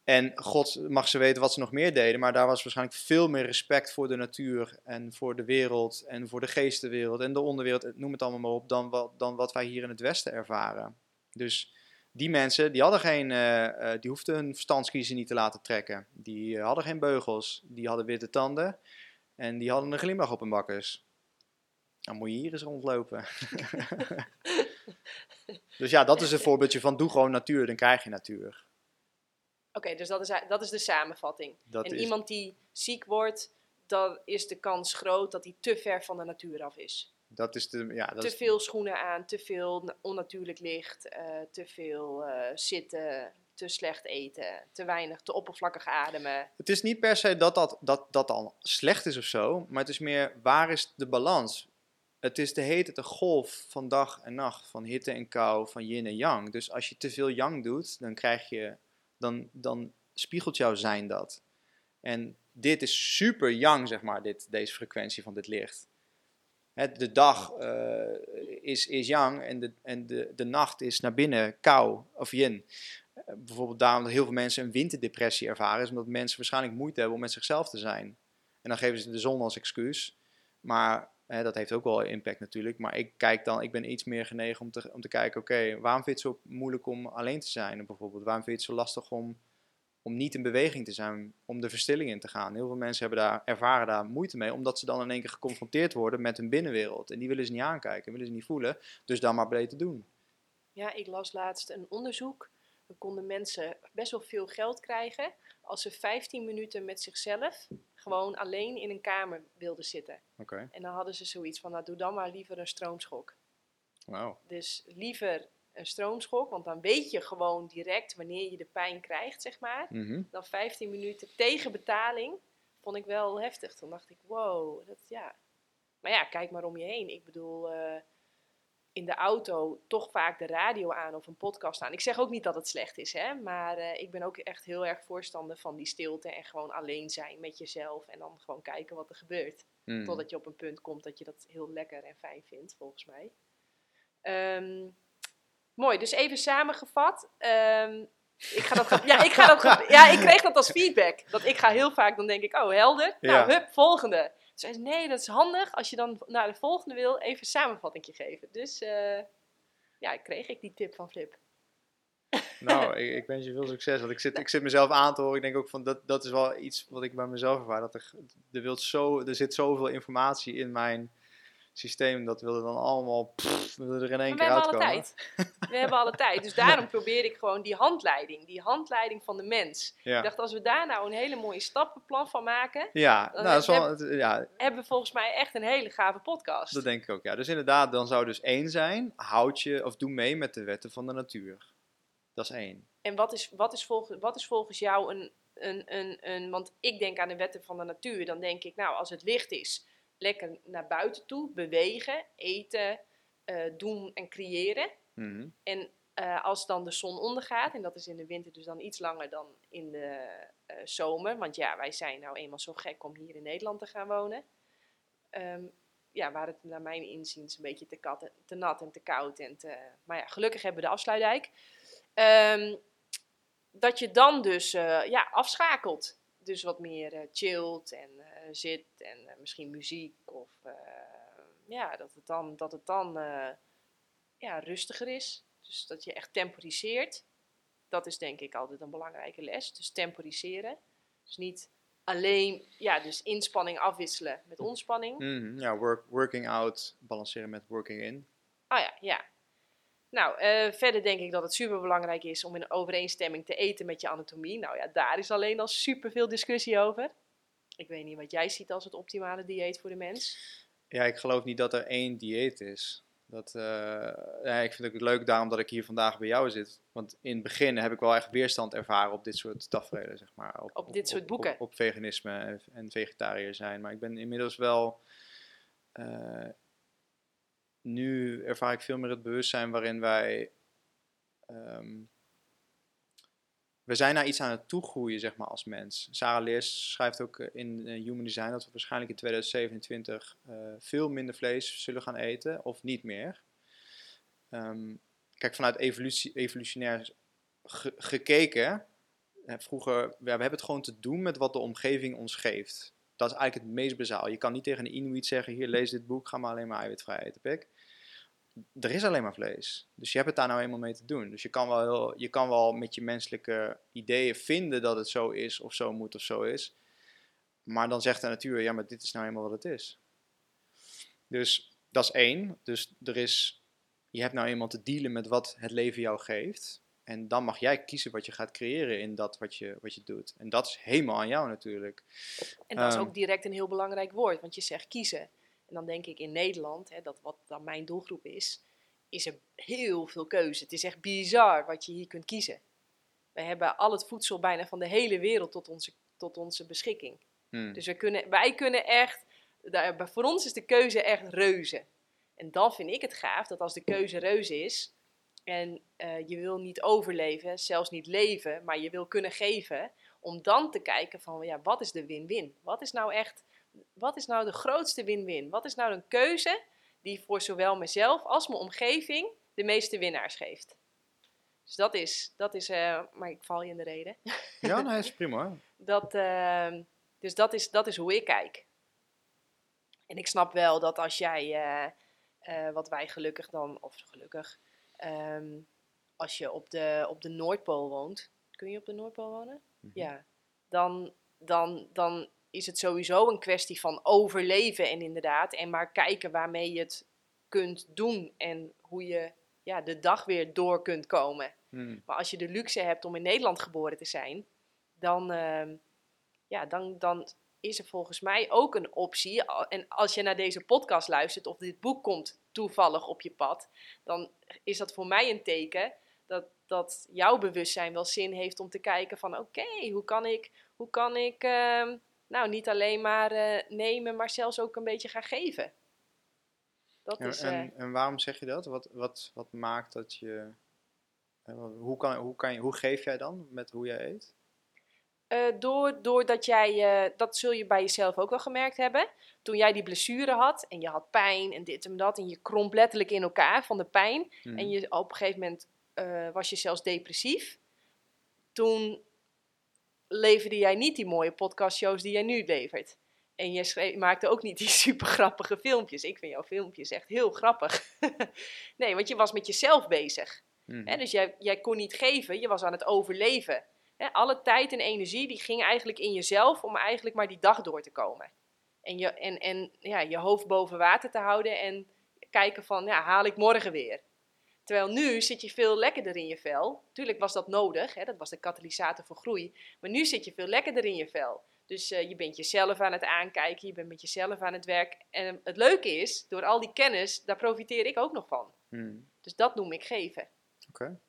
En God mag ze weten wat ze nog meer deden, maar daar was waarschijnlijk veel meer respect voor de natuur en voor de wereld en voor de geestenwereld en de onderwereld, noem het allemaal maar op, dan wat, dan wat wij hier in het Westen ervaren. Dus die mensen, die hadden geen, eh, eh, die hoefden hun verstandskiezen niet te laten trekken. Die eh, hadden geen beugels, die hadden witte tanden en die hadden een glimlach op hun bakkers. Dan moet je hier eens rondlopen. dus ja, dat is een voorbeeldje van doe gewoon natuur, dan krijg je natuur. Oké, dus dat is, dat is de samenvatting. Dat en is, iemand die ziek wordt, dan is de kans groot dat hij te ver van de natuur af is. Dat is de, ja, dat te is, veel schoenen aan, te veel na- onnatuurlijk licht, eh, te veel eh, zitten, te slecht eten, te weinig, te oppervlakkig ademen. Het is niet per se dat dat, dat dat al slecht is of zo, maar het is meer waar is de balans? Het is de hete de golf van dag en nacht, van hitte en kou, van yin en yang. Dus als je te veel yang doet, dan krijg je, dan, dan spiegelt jouw zijn dat. En dit is super yang, zeg maar, dit, deze frequentie van dit licht. De dag eh, is, is yang en, de, en de, de nacht is naar binnen kou of yin. Eh, bijvoorbeeld daarom dat heel veel mensen een winterdepressie ervaren, is omdat mensen waarschijnlijk moeite hebben om met zichzelf te zijn. En dan geven ze de zon als excuus. Maar dat heeft ook wel impact natuurlijk. Maar ik kijk dan, ik ben iets meer genegen om te, om te kijken, oké, waarom vind je het zo moeilijk om alleen te zijn? Bijvoorbeeld, waarom vind je het zo lastig om om niet in beweging te zijn, om de verstilling in te gaan. Heel veel mensen hebben daar, ervaren daar moeite mee, omdat ze dan in één keer geconfronteerd worden met hun binnenwereld. En die willen ze niet aankijken, willen ze niet voelen, dus dan maar beter doen. Ja, ik las laatst een onderzoek. Dan konden mensen best wel veel geld krijgen als ze 15 minuten met zichzelf gewoon alleen in een kamer wilden zitten. Oké, En dan hadden ze zoiets van, nou doe dan maar liever een stroomschok. wauw. Dus liever stroomschok, want dan weet je gewoon direct wanneer je de pijn krijgt, zeg maar. Mhm. Dan 15 minuten tegen betaling, vond ik wel heftig. Toen dacht ik, wow, dat ja. Maar ja, kijk maar om je heen. Ik bedoel, eh, in de auto toch vaak de radio aan of een podcast aan. Ik zeg ook niet dat het slecht is, hè. Maar eh, ik ben ook echt heel erg voorstander van die stilte en gewoon alleen zijn met jezelf. En dan gewoon kijken wat er gebeurt. Mhm. Totdat je op een punt komt dat je dat heel lekker en fijn vindt, volgens mij. Ehm, mooi, dus even samengevat. Ehm, ik ga dat, ja, ik ga dat ja, ik kreeg dat als feedback. Dat ik ga heel vaak, dan denk ik, oh helder. Nou, Ja. hup, volgende. Ze, nee, dat is handig. Als je dan naar de volgende wil, even een samenvatting geven. Dus eh, ja, kreeg ik die tip van Flip. Nou, ik, ik wens je veel succes. Want ik zit, ik zit mezelf aan te horen. Ik denk ook van dat, dat is wel iets wat ik bij mezelf ervaar. Dat er, er, wilt zo, er zit zoveel informatie in mijn systeem. Dat wil er dan allemaal pff, er in één Maar we keer hebben alle uitkomen. tijd. We hebben alle tijd. Dus daarom probeer ik gewoon die handleiding. Die handleiding van de mens. Ik Ja, dacht, als we daar nou een hele mooie stappenplan van maken, ja, Dan nou, dat, is wel, heb- het- ja hebben we volgens mij echt een hele gave podcast. dat denk ik ook. Ja. Dus inderdaad, dan zou dus één zijn. Houd je of doe mee met de wetten van de natuur. Dat is één. En wat is, wat is, volgens, wat is volgens jou een, een, een, een... Want ik denk aan de wetten van de natuur. Dan denk ik, nou, als het licht is, lekker naar buiten toe, bewegen, eten, eh, doen en creëren. Mhm. En eh, als dan de zon ondergaat, en dat is in de winter dus dan iets langer dan in de eh, zomer. Want ja, wij zijn nou eenmaal zo gek om hier in Nederland te gaan wonen. Ehm, ja, waar het naar mijn inziens een beetje te, kat, te nat en te koud. En te, maar ja, gelukkig hebben we de afsluitdijk. Ehm, dat je dan dus ja, afschakelt. Dus wat meer eh, chillt en eh, zit en eh, misschien muziek. Of ja, dat het dan, dat het dan ja, rustiger is. Dus dat je echt temporiseert. Dat is denk ik altijd een belangrijke les. Dus temporiseren. Dus niet alleen, ja, dus inspanning afwisselen met ontspanning. Mhm. Ja, work, working out, balanceren met working in. Ah ja, ja. Nou, eh, verder denk ik dat het super belangrijk is om in overeenstemming te eten met je anatomie. Nou ja, daar is alleen al super veel discussie over. Ik weet niet wat jij ziet als het optimale dieet voor de mens. Ja, ik geloof niet dat er één dieet is. Dat, eh, ja, ik vind het leuk daarom dat ik hier vandaag bij jou zit. Want in het begin heb ik wel echt weerstand ervaren op dit soort tafereelen, zeg maar. Op dit soort boeken. Op, op veganisme en, en vegetariër zijn. Maar ik ben inmiddels wel... eh, nu ervaar ik veel meer het bewustzijn waarin wij... ehm, we zijn naar iets aan het toegroeien, zeg maar, als mens. Sarah Leers schrijft ook in eh, Human Design dat we waarschijnlijk in 2027 eh, veel minder vlees zullen gaan eten, of niet meer. Ehm, kijk, vanuit evolutie, evolutionair ge- gekeken, vroeger, we hebben het gewoon te doen met wat de omgeving ons geeft. Dat is eigenlijk het meest bazaal. Je kan niet tegen een Inuit zeggen, hier, lees dit boek, ga maar alleen maar eiwitvrij eten, pik er is alleen maar vlees. Dus je hebt het daar nou eenmaal mee te doen. Dus je kan wel, je kan wel met je menselijke ideeën vinden dat het zo is, of zo moet, of zo is. Maar dan zegt de natuur, ja, maar dit is nou eenmaal wat het is. Dus dat is één. Dus er is, je hebt nou eenmaal te dealen met wat het leven jou geeft. En dan mag jij kiezen wat je gaat creëren in dat wat je, wat je doet. En dat is helemaal aan jou natuurlijk. En dat is Ehm. ook direct een heel belangrijk woord, want je zegt kiezen. En dan denk ik in Nederland, hè, dat wat dan mijn doelgroep is, is er heel veel keuze. Het is echt bizar wat je hier kunt kiezen. We hebben al het voedsel bijna van de hele wereld tot onze, tot onze beschikking. Hmm. Dus we kunnen, wij kunnen echt, daar, voor ons is de keuze echt reuze. En dan vind ik het gaaf dat als de keuze reuze is en eh, je wil niet overleven, zelfs niet leven, maar je wil kunnen geven, om dan te kijken van ja, wat is de win-win? Wat is nou echt, wat is nou de grootste win-win? Wat is nou een keuze die voor zowel mezelf als mijn omgeving de meeste winnaars geeft? Dus dat is, dat is eh, maar ik val je in de reden. Ja, nee, is prima. Dat, ehm, dus dat is, dat is hoe ik kijk. En ik snap wel dat als jij, eh, wat wij gelukkig dan, of gelukkig, ehm, als je op de, op de Noordpool woont. Kun je op de Noordpool wonen? Mhm. ja, dan, dan, dan is het sowieso een kwestie van overleven en inderdaad. En maar kijken waarmee je het kunt doen en hoe je ja, de dag weer door kunt komen. Hmm. Maar als je de luxe hebt om in Nederland geboren te zijn, dan, ehm, ja, dan, dan is er volgens mij ook een optie. En als je naar deze podcast luistert of dit boek komt toevallig op je pad, dan is dat voor mij een teken dat, dat jouw bewustzijn wel zin heeft om te kijken van oké, hoe kan ik, hoe kan ik ehm, nou niet alleen maar eh, nemen, maar zelfs ook een beetje gaan geven. Dat En, is, en, en waarom zeg je dat? Wat, wat, wat maakt dat je. eh, Hoe, kan, hoe, kan je, hoe geef jij dan met hoe jij eet? Eh, door, doordat jij, eh, dat zul je bij jezelf ook wel gemerkt hebben. Toen jij die blessure had en je had pijn en dit en dat en je kromp letterlijk in elkaar van de pijn. Hmm. En je, op een gegeven moment eh, was je zelfs depressief. Toen leverde jij niet die mooie podcastshows die jij nu levert. En je schreef, maakte ook niet die super grappige filmpjes. Ik vind jouw filmpjes echt heel grappig. nee, want je was met jezelf bezig. Hmm. Dus jij, jij kon niet geven, je was aan het overleven. Hè, alle tijd en energie die ging eigenlijk in jezelf om eigenlijk maar die dag door te komen. En, je, en, en ja, je hoofd boven water te houden en kijken van, ja, haal ik morgen weer. Terwijl nu zit je veel lekkerder in je vel. Tuurlijk was dat nodig, hè, dat was de katalysator voor groei. Maar nu zit je veel lekkerder in je vel. Dus eh, je bent jezelf aan het aankijken, je bent met jezelf aan het werk. En het leuke is, door al die kennis, daar profiteer ik ook nog van. Hmm. Dus dat noem ik geven. Oké.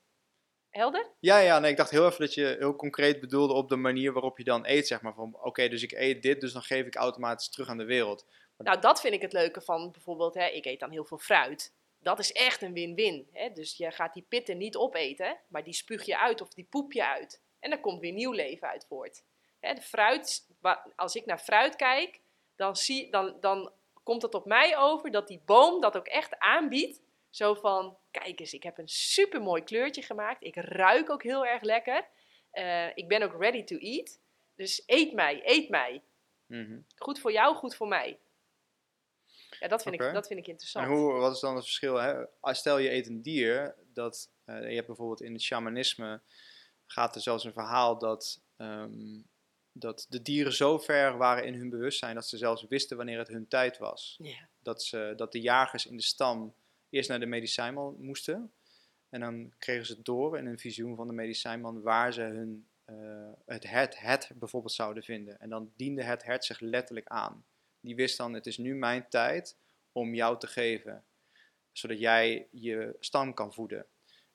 Helder? Ja, ja, nee, ik dacht heel even dat je heel concreet bedoelde op de manier waarop je dan eet, zeg maar. Van, oké, dus ik eet dit, dus dan geef ik automatisch terug aan de wereld. Nou, dat vind ik het leuke van bijvoorbeeld, hè, ik eet dan heel veel fruit. Dat is echt een win-win. Hè? Dus je gaat die pitten niet opeten, maar die spuug je uit of die poep je uit. En daar komt weer nieuw leven uit voort. Hè, de fruit, als ik naar fruit kijk, dan, zie, dan, dan komt het op mij over dat die boom dat ook echt aanbiedt. Zo van, kijk eens, ik heb een supermooi kleurtje gemaakt. Ik ruik ook heel erg lekker. Eh, ik ben ook ready to eat. Dus eet mij, eet mij. Mhm. Goed voor jou, goed voor mij. Ja, dat vind, ik, dat vind ik interessant. En hoe, wat is dan het verschil? Hè? Stel je eet een dier, dat, eh, je hebt bijvoorbeeld in het shamanisme, gaat er zelfs een verhaal dat, ehm, dat de dieren zo ver waren in hun bewustzijn dat ze zelfs wisten wanneer het hun tijd was. Dat, ze, dat de jagers in de stam eerst naar de medicijnman moesten. En dan kregen ze door in een visioen van de medicijnman waar ze hun, eh, het, het, het bijvoorbeeld zouden vinden. En dan diende het hert zich letterlijk aan. Die wist dan, het is nu mijn tijd om jou te geven. Zodat jij je stam kan voeden.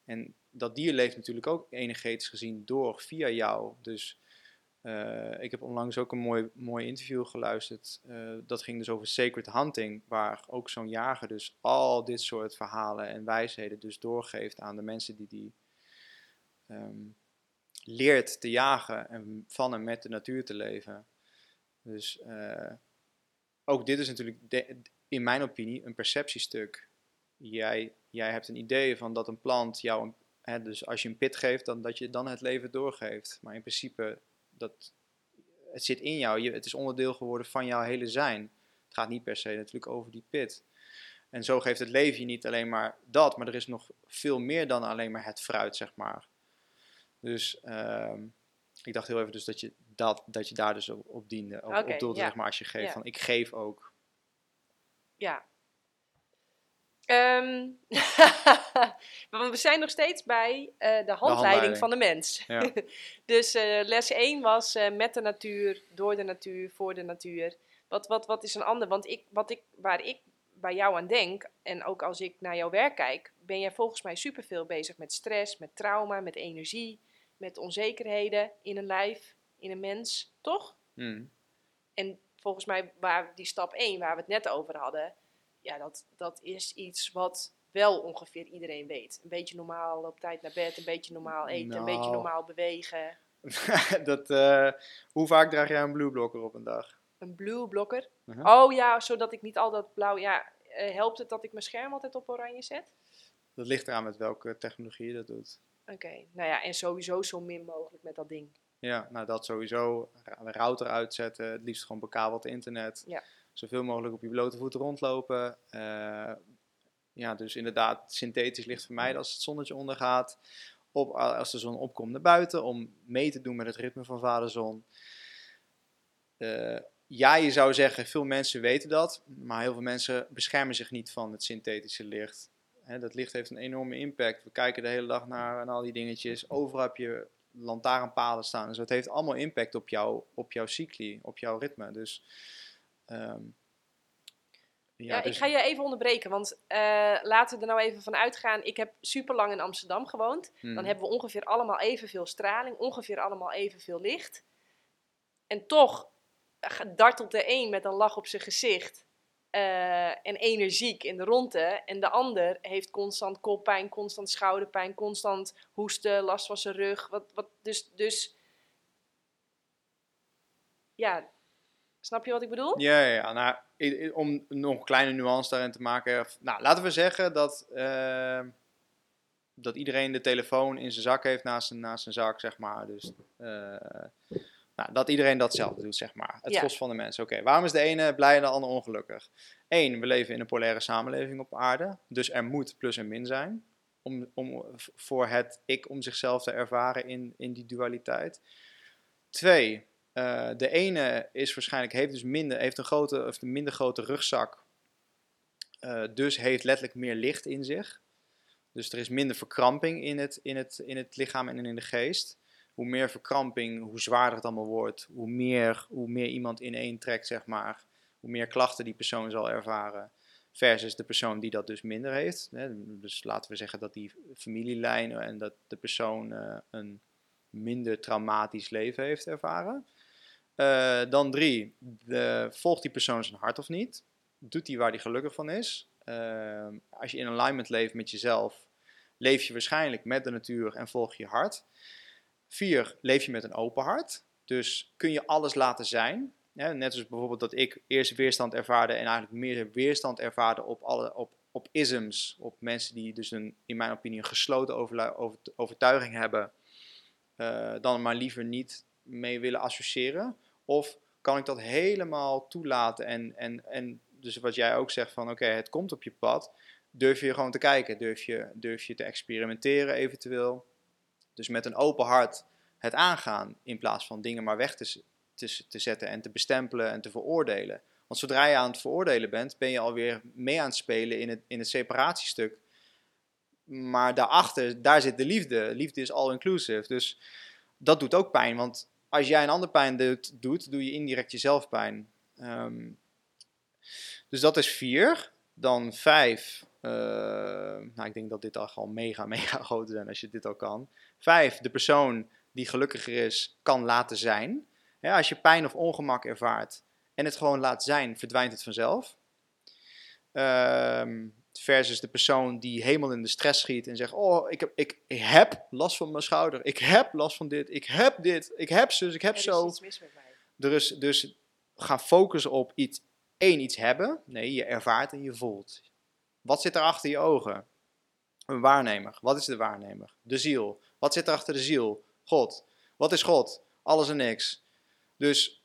En dat dier leeft natuurlijk ook energetisch gezien door via jou. Dus eh, ik heb onlangs ook een mooi, mooi interview geluisterd. eh, dat ging dus over sacred hunting. Waar ook zo'n jager dus al dit soort verhalen en wijsheden dus doorgeeft aan de mensen die die ehm, leert te jagen. En van en met de natuur te leven. Dus eh, ook dit is natuurlijk in mijn opinie een perceptiestuk. Jij, jij hebt een idee van dat een plant jou, een, hè, dus als je een pit geeft, dan dat je dan het leven doorgeeft. Maar in principe, dat, het zit in jou, je, het is onderdeel geworden van jouw hele zijn. Het gaat niet per se natuurlijk over die pit. En zo geeft het leven je niet alleen maar dat, maar er is nog veel meer dan alleen maar het fruit, zeg maar. Dus ehm, ik dacht heel even dus dat je, dat, dat je daar dus op, op diende, op, op doelde, ja. zeg maar, als je geeft. Ja. Van, ik geef ook. Ja. Ehm, we zijn nog steeds bij eh, de handleiding handleiding. van de mens. Ja. dus eh, les 1 was eh, met de natuur, door de natuur, voor de natuur. Wat, wat, wat is een ander? Want ik, wat ik, waar ik bij jou aan denk, en ook als ik naar jouw werk kijk, ben jij volgens mij superveel bezig met stress, met trauma, met energie, met onzekerheden in een lijf, in een mens, toch? Hmm. En volgens mij, waar die stap 1, waar we het net over hadden, ja, dat, dat is iets wat wel ongeveer iedereen weet. Een beetje normaal op tijd naar bed, een beetje normaal eten, een beetje Nou. normaal bewegen. dat, eh, hoe vaak draag jij een blue blocker op een dag? Een blue blokker. Mhm. Oh ja, zodat ik niet al dat blauw. Ja, eh, helpt het dat ik mijn scherm altijd op oranje zet? Dat ligt eraan met welke technologie je dat doet. Oké, nou ja, en sowieso zo min mogelijk met dat ding. Ja, nou dat sowieso. De router uitzetten, het liefst gewoon bekabeld internet. Ja. Zoveel mogelijk op je blote voeten rondlopen. Eh, ja, dus inderdaad, synthetisch licht vermijden als het zonnetje ondergaat. op, als de zon opkomt naar buiten om mee te doen met het ritme van vaderzon. Uh, ja, je zou zeggen, veel mensen weten dat, maar heel veel mensen beschermen zich niet van het synthetische licht. Hè, dat licht heeft een enorme impact. We kijken de hele dag naar en al die dingetjes. Overal heb je lantaarnpalen staan. Dus het heeft allemaal impact op, jou, op jouw cycli, op jouw ritme. Dus um, ja, ik dus ga je even onderbreken, want uh, laten we er nou even van uitgaan. Ik heb super lang in Amsterdam gewoond. Dan hmm. hebben we ongeveer allemaal evenveel straling, ongeveer allemaal evenveel licht. En toch dartelt de een met een lach op zijn gezicht uh, en energiek in de ronde. En de ander heeft constant koppijn, constant schouderpijn, constant hoesten, last van zijn rug. Wat, wat, dus, dus ja, snap je wat ik bedoel? Ja, ja. Nou, om nog een kleine nuance daarin te maken. Nou, laten we zeggen dat, uh, dat iedereen de telefoon in zijn zak heeft naast zijn, naast zijn zak, zeg maar. Dus uh, nou, dat iedereen datzelfde doet, zeg maar. Het ja. van de mensen. Oké, waarom is de ene blij en de ander ongelukkig? Eén, we leven in een polaire samenleving op aarde. Dus er moet plus en min zijn. Om, om, voor het ik om zichzelf te ervaren in, in die dualiteit. Twee, uh, de ene is waarschijnlijk, heeft dus minder, heeft een, minder grote rugzak. Uh, dus heeft letterlijk meer licht in zich. Dus er is minder verkramping in het, in het, in het lichaam en in de geest hoe meer verkramping, hoe zwaarder het allemaal wordt, hoe meer, hoe meer iemand in één trekt, zeg maar, hoe meer klachten die persoon zal ervaren. Versus de persoon die dat dus minder heeft. Dus laten we zeggen dat die familielijn en dat de persoon uh, een minder traumatisch leven heeft ervaren. Uh, dan drie, de, volgt die persoon zijn hart of niet? Doet hij waar hij gelukkig van is? Uh, als je in alignment leeft met jezelf, leef je waarschijnlijk met de natuur en volg je hart. Vier, leef je met een open hart. Dus kun je alles laten zijn. net als bijvoorbeeld dat ik eerst weerstand ervaarde en eigenlijk meer weerstand ervaarde op, alle, op, isms. Op mensen die dus een, in mijn opinie, een gesloten overtuiging hebben. Uh, dan maar liever niet mee willen associëren. Of kan ik dat helemaal toelaten en, en, en dus wat jij ook zegt van oké, het komt op je pad. Durf je gewoon te kijken, durf je, durf je te experimenteren eventueel. Dus met een open hart het aangaan in plaats van dingen maar weg te, te, te zetten en te bestempelen en te veroordelen. Want zodra je aan het veroordelen bent, ben je alweer mee aan het spelen in het, in het separatiestuk. Maar daarachter, daar zit de liefde. Liefde is all-inclusive. Dus dat doet ook pijn. Want als jij een ander pijn doet, doet doe je indirect jezelf pijn. Um, dus dat is vier. Dan vijf. Uh, nou, ik denk dat dit al mega, mega groot zijn als je dit al kan. Vijf, de persoon die gelukkiger is, kan laten zijn. als je pijn of ongemak ervaart en het gewoon laat zijn, verdwijnt het vanzelf. Um, versus de persoon die helemaal in de stress schiet en zegt: Oh, ik heb, ik, ik heb last van mijn schouder. Ik heb last van dit. Ik heb dit. Ik heb zus. Ik heb zo. Er is dus ga focussen op iets. één, iets hebben. Nee, je ervaart en je voelt. Wat zit er achter je ogen? Een waarnemer. Wat is de waarnemer? De ziel. Wat zit er achter de ziel? God. Wat is God? Alles en niks. Dus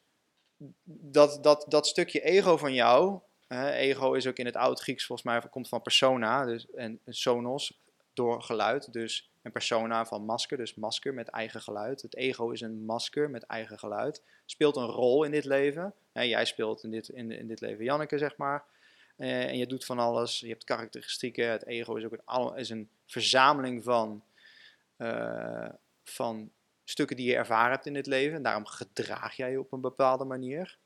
dat, dat, dat stukje ego van jou, ego is ook in het oud-Grieks volgens mij, komt van persona dus, en sonos, door geluid. Dus een persona van masker, dus masker met eigen geluid. Het ego is een masker met eigen geluid. Speelt een rol in dit leven. Jij speelt in dit, in, in dit leven Janneke, zeg maar. Eh, en je doet van alles. Je hebt karakteristieken. Het ego is ook een, is een verzameling van uh, van stukken die je ervaren hebt in het leven. En daarom gedraag jij je op een bepaalde manier.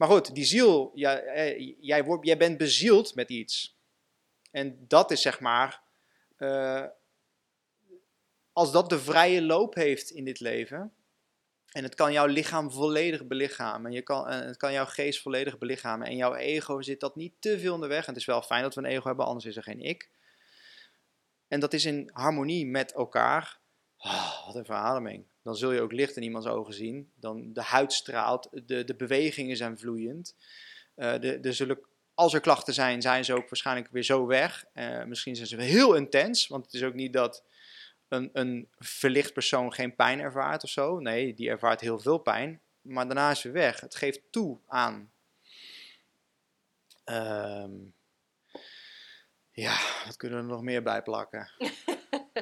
Maar goed, die ziel, jij, eh, jij, wordt, jij bent bezield met iets. En dat is zeg maar, uh, als dat de vrije loop heeft in dit leven, en het kan jouw lichaam volledig belichamen, je kan, en het kan jouw geest volledig belichamen, en jouw ego zit dat niet te veel in de weg. En het is wel fijn dat we een ego hebben, anders is er geen ik. En dat is in harmonie met elkaar. Oh, wat een verademing. Dan zul je ook licht in iemands ogen zien. Dan de huid straalt, de, de bewegingen zijn vloeiend. Uh, de, de zullen, als er klachten zijn, zijn ze ook waarschijnlijk weer zo weg. Uh, misschien zijn ze heel intens, want het is ook niet dat een, een verlicht persoon geen pijn ervaart of zo. Nee, die ervaart heel veel pijn, maar daarna is ze weg. Het geeft toe aan. Um, ja, wat kunnen we er nog meer bij plakken?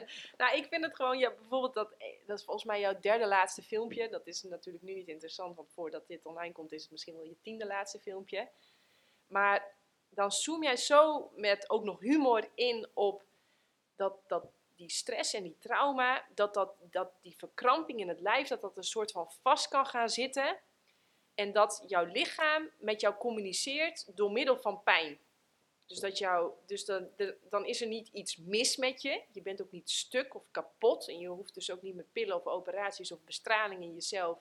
nou, ik vind het gewoon, ja, bijvoorbeeld dat, eh, dat is volgens mij jouw derde laatste filmpje. Dat is natuurlijk nu niet interessant, want voordat dit online komt is het misschien wel je tiende laatste filmpje. Maar dan zoom jij zo met ook nog humor in op dat, dat die stress en die trauma, dat, dat, dat die verkramping in het lijf, dat dat een soort van vast kan gaan zitten. En dat jouw lichaam met jou communiceert door middel van pijn. Dus, dat jou, dus dan, dan is er niet iets mis met je. Je bent ook niet stuk of kapot. En je hoeft dus ook niet met pillen of operaties of bestraling in jezelf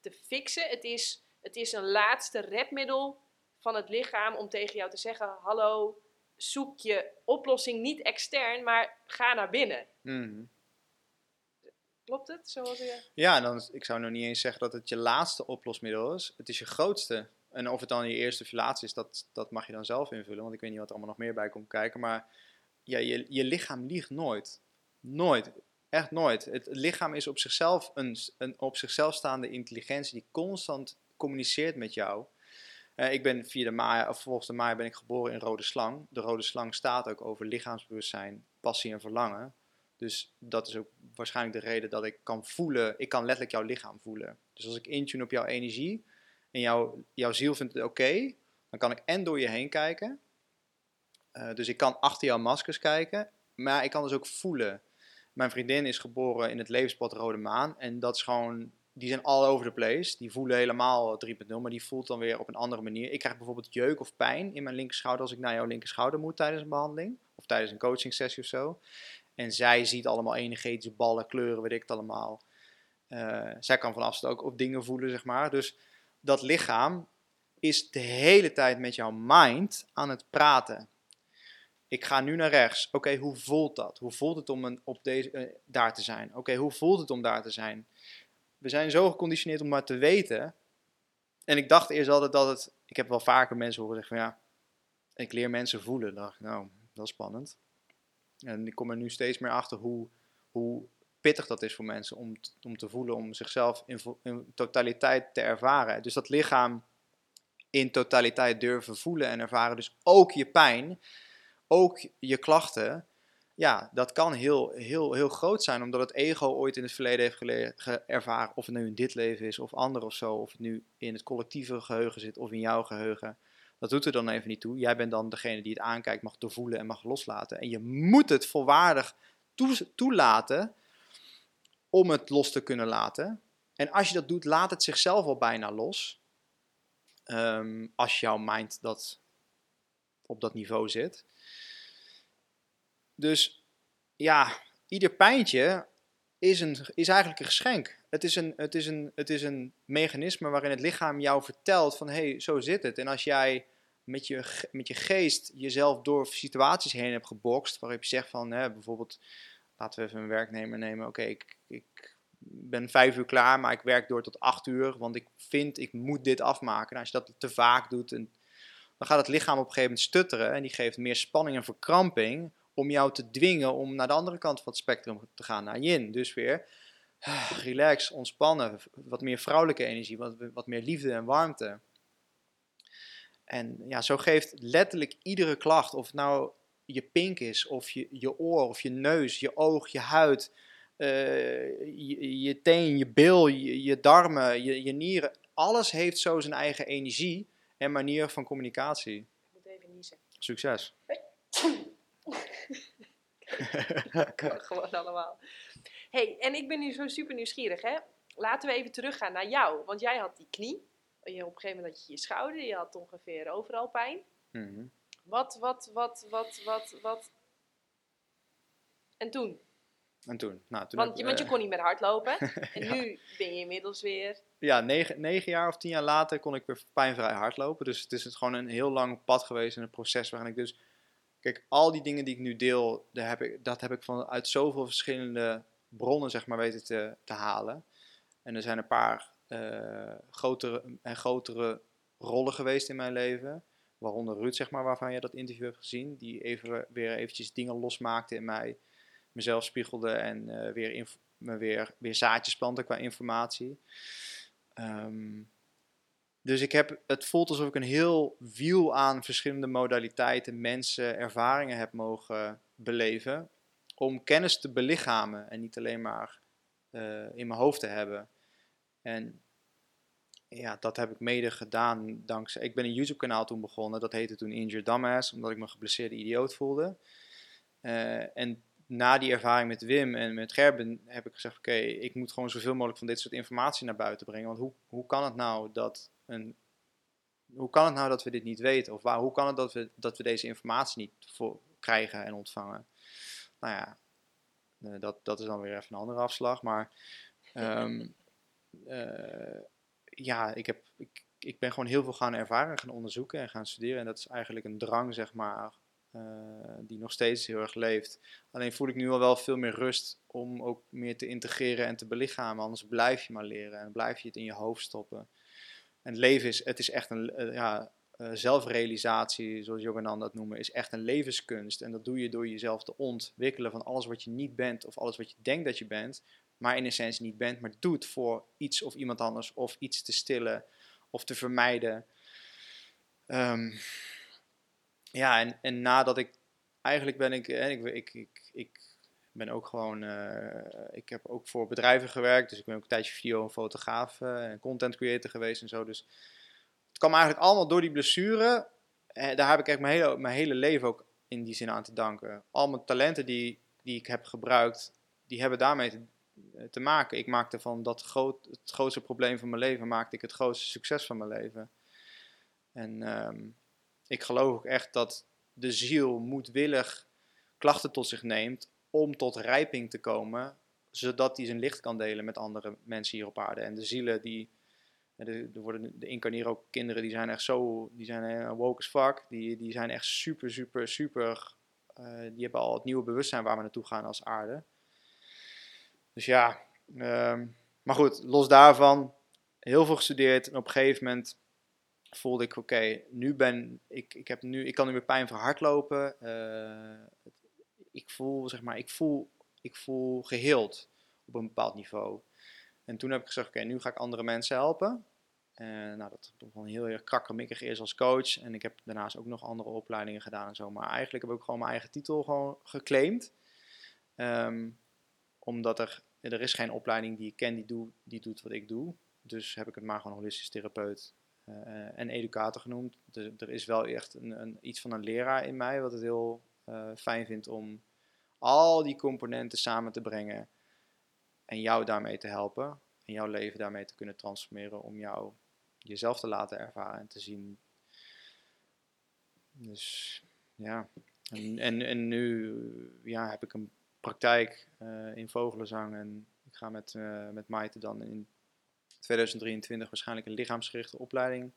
te fixen. Het is, het is een laatste redmiddel van het lichaam om tegen jou te zeggen: Hallo, zoek je oplossing niet extern, maar ga naar binnen. Mhm. Klopt het? Zoals je... Ja, dan, ik zou nog niet eens zeggen dat het je laatste oplosmiddel is. Het is je grootste. En of het dan je eerste of is, dat, dat mag je dan zelf invullen. Want ik weet niet wat er allemaal nog meer bij komt kijken. Maar je, je lichaam liegt nooit. Nooit. Echt nooit. Het lichaam is op zichzelf een, een op zichzelf staande intelligentie die constant communiceert met jou. Uh, ik ben via de Maya, of volgens de Maya ben ik geboren in Rode Slang. De Rode Slang staat ook over lichaamsbewustzijn, passie en verlangen. Dus dat is ook waarschijnlijk de reden dat ik kan voelen, ik kan letterlijk jouw lichaam voelen. Dus als ik intune op jouw energie en jouw, jouw ziel vindt het oké, dan kan ik en door je heen kijken. Uh, dus ik kan achter jouw maskers kijken, maar ik kan dus ook voelen. Mijn vriendin is geboren in het levenspad Rode Maan en dat is gewoon die zijn all over the place. Die voelen helemaal 3.0, maar die voelt dan weer op een andere manier. Ik krijg bijvoorbeeld jeuk of pijn in mijn linkerschouder als ik naar jouw linkerschouder moet tijdens een behandeling. Of tijdens een coaching sessie of zo. En zij ziet allemaal energetische ballen, kleuren, weet ik het allemaal. Uh, zij kan van afstand ook op dingen voelen, zeg maar. Dus dat lichaam is de hele tijd met jouw mind aan het praten. Ik ga nu naar rechts. Oké, hoe voelt dat? Hoe voelt het om een, op deze, uh, daar te zijn? Oké, hoe voelt het om daar te zijn? we zijn zo geconditioneerd om maar te weten. En ik dacht eerst altijd dat het. Ik heb wel vaker mensen horen zeggen van ja. Ik leer mensen voelen. Dacht nou, dat is spannend. En ik kom er nu steeds meer achter hoe, hoe dat is voor mensen om, om te voelen, om zichzelf in, in totaliteit te ervaren. Dus dat lichaam in totaliteit durven voelen en ervaren. Dus ook je pijn, ook je klachten ja, dat kan heel, heel, heel groot zijn, omdat het ego ooit in het verleden heeft geleerd, ervaren, of het nu in dit leven is of ander of zo, of het nu in het collectieve geheugen zit of in jouw geheugen. Dat doet er dan even niet toe. Jij bent dan degene die het aankijkt, mag doorvoelen en mag loslaten. En je moet het volwaardig toelaten om het los te kunnen laten. En als je dat doet, laat het zichzelf al bijna los. Ehm, als jouw mind dat op dat niveau zit. Dus ja, ieder pijntje is, een, is eigenlijk een geschenk. Het is een, het, is een, het is een mechanisme waarin het lichaam jou vertelt van hé, hey, zo zit het. En als jij met je, met je geest jezelf door situaties heen hebt gebokst, waarop je zegt van hè, bijvoorbeeld, laten we even een werknemer nemen, oké, ik, ik ben vijf uur klaar, maar ik werk door tot acht uur, want ik vind ik moet dit afmaken. En als je dat te vaak doet, dan gaat het lichaam op een gegeven moment stutteren en die geeft meer spanning en verkramping, om jou te dwingen om naar de andere kant van het spectrum te gaan, naar yin. Dus weer ah, relax, ontspannen, wat meer vrouwelijke energie, wat, wat meer liefde en warmte. En ja, zo geeft letterlijk iedere klacht, of nou je pink is, of je, je oor, of je neus, je oog, je huid, uh, je, je, teen, je bil, je, je darmen, je, je, nieren. Alles heeft zo zijn eigen energie en manier van communicatie. Ik moet even niezen. Succes. gewoon allemaal. hey, en ik ben nu zo super nieuwsgierig, hè? Laten we even teruggaan naar jou. Want jij had die knie. Je, op een gegeven moment had je je schouder. Je had ongeveer overal pijn. Mhm. Wat, wat, wat, wat, wat, wat... En toen? En toen? Nou, toen want, je, want je uh, kon niet meer hardlopen. En nu ben je inmiddels weer... Ja, negen, negen jaar of tien jaar later kon ik weer pijnvrij hardlopen. Dus het is gewoon een heel lang pad geweest en een proces waarin ik dus Kijk, al die dingen die ik nu deel, heb ik, dat heb ik vanuit zoveel verschillende bronnen zeg maar, weten te, te halen. En er zijn een paar uh, grotere en grotere rollen geweest in mijn leven. Waaronder Ruud, zeg maar, waarvan je dat interview hebt gezien. Die even, weer eventjes dingen losmaakte in mij. Mezelf spiegelde en uh, weer, me weer, weer zaadjes planten qua informatie. Um, dus ik heb, het voelt alsof ik een heel wiel aan verschillende modaliteiten, mensen, ervaringen heb mogen beleven. om kennis te belichamen en niet alleen maar eh, in mijn hoofd te hebben. En ja, dat heb ik mede gedaan dankzij. Ik ben een YouTube-kanaal toen begonnen. Dat heette toen Injured Dumbass, omdat ik me geblesseerde idioot voelde. Eh, en na die ervaring met Wim en met Gerben heb ik gezegd: Oké, ik moet gewoon zoveel mogelijk van dit soort informatie naar buiten brengen. Want hoe, hoe kan het nou dat een. Hoe kan het nou dat we dit niet weten? Of waar, hoe kan het dat we, dat we deze informatie niet voor krijgen en ontvangen? Nou ja, eh, dat, dat is dan weer even een andere afslag. Maar ehm, eh, ja, ik, heb, ik, ik ben gewoon heel veel gaan ervaren, gaan onderzoeken en gaan studeren. En dat is eigenlijk een drang, zeg maar, uh, die nog steeds heel erg leeft. Alleen voel ik nu al wel veel meer rust om ook meer te integreren en te belichamen. Anders blijf je maar leren en blijf je het in je hoofd stoppen. En het leven is, het is echt een uh, ja, uh, zelfrealisatie, zoals Joganan dat noemen, is echt een levenskunst. En dat doe je door jezelf te ontwikkelen van alles wat je niet bent of alles wat je denkt dat je bent, maar in essentie niet bent, maar doet voor iets of iemand anders of iets te stillen of te vermijden. Um, ja, en, en nadat ik, eigenlijk ben ik, ik, ik, ik, ik ben ook gewoon, uh, ik heb ook voor bedrijven gewerkt, dus ik ben ook een tijdje video en fotograaf uh, en content creator geweest en zo. Dus het kwam eigenlijk allemaal door die blessure. En daar heb ik echt mijn hele, mijn hele leven ook in die zin aan te danken. Al mijn talenten die, die ik heb gebruikt, die hebben daarmee te, te maken. Ik maakte van dat groot, het grootste probleem van mijn leven, maakte ik het grootste succes van mijn leven. En um, ik geloof ook echt dat de ziel moedwillig klachten tot zich neemt om tot rijping te komen, zodat hij zijn licht kan delen met andere mensen hier op aarde. En de zielen die, er worden, de incarneren ook kinderen, die zijn echt zo, die zijn woke as fuck, die, die zijn echt super, super, super, die hebben al het nieuwe bewustzijn waar we naartoe gaan als aarde. Dus ja, um, maar goed, los daarvan, heel veel gestudeerd en op een gegeven moment voelde ik, oké, nu ben ik, ik heb nu, ik kan nu met pijn voor hardlopen. Uh, ik voel, zeg maar, ik voel, ik voel geheeld op een bepaald niveau. En toen heb ik gezegd, oké, nu ga ik andere mensen helpen. En nou, dat was heel erg krakkemikkig eerst als coach. En ik heb daarnaast ook nog andere opleidingen gedaan en zo. Maar eigenlijk heb ik gewoon mijn eigen titel gewoon geclaimd. Um, omdat er, er is geen opleiding die ik ken die, die doet wat ik doe. Dus heb ik het maar gewoon holistisch therapeut uh, en educator genoemd. Er is wel echt een, een, iets van een leraar in mij, wat het heel uh, fijn vindt om al die componenten samen te brengen en jou daarmee te helpen. En jouw leven daarmee te kunnen transformeren om jou jezelf te laten ervaren en te zien. Dus ja, en, en, en nu ja, heb ik een praktijk uh, in vogelenzang en ik ga met, uh, met Maite dan in 2023 waarschijnlijk een lichaamsgerichte opleiding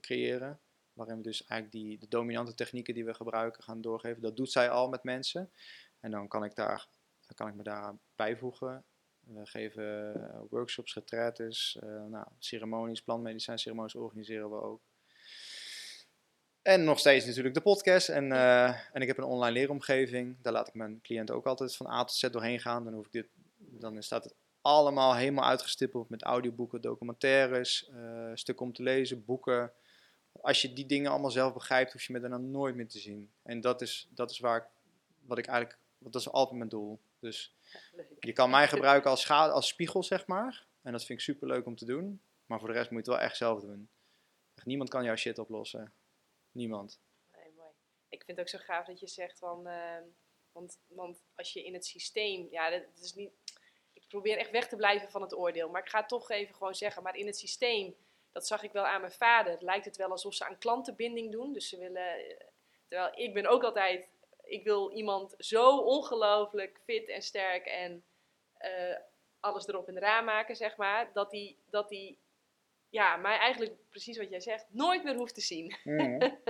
creëren. Waarin we dus eigenlijk die, de dominante technieken die we gebruiken gaan doorgeven. Dat doet zij al met mensen. En dan kan ik, daar, kan ik me daar bijvoegen. We geven workshops, retraites, nou, ceremonies, plantmedicijn ceremonies organiseren we ook. En nog steeds natuurlijk de podcast. En, uh, en ik heb een online leeromgeving. Daar laat ik mijn cliënten ook altijd van A tot Z doorheen gaan. Dan, hoef ik dit, dan staat het allemaal helemaal uitgestippeld met audioboeken, documentaires, uh, stukken om te lezen, boeken. Als je die dingen allemaal zelf begrijpt, hoef je me daarna nooit meer te zien. En dat is, dat is waar ik, wat ik eigenlijk, dat is altijd mijn doel. Dus je kan mij gebruiken als, als spiegel, zeg maar. En dat vind ik super leuk om te doen. Maar voor de rest moet je het wel echt zelf doen. Echt, niemand kan jouw shit oplossen. Niemand. Nee, mooi. Ik vind het ook zo gaaf dat je zegt van. Uh, want, want als je in het systeem. Ja, dat is niet probeer echt weg te blijven van het oordeel. Maar ik ga toch even gewoon zeggen, maar in het systeem, dat zag ik wel aan mijn vader, lijkt het wel alsof ze aan klantenbinding doen. Dus ze willen, eh, terwijl ik ben ook altijd, ik wil iemand zo ongelooflijk fit en sterk en uh, alles erop en eraan maken, zeg maar, dat die, dat die ja, mij eigenlijk precies wat jij zegt, nooit meer hoeft te zien. Mm.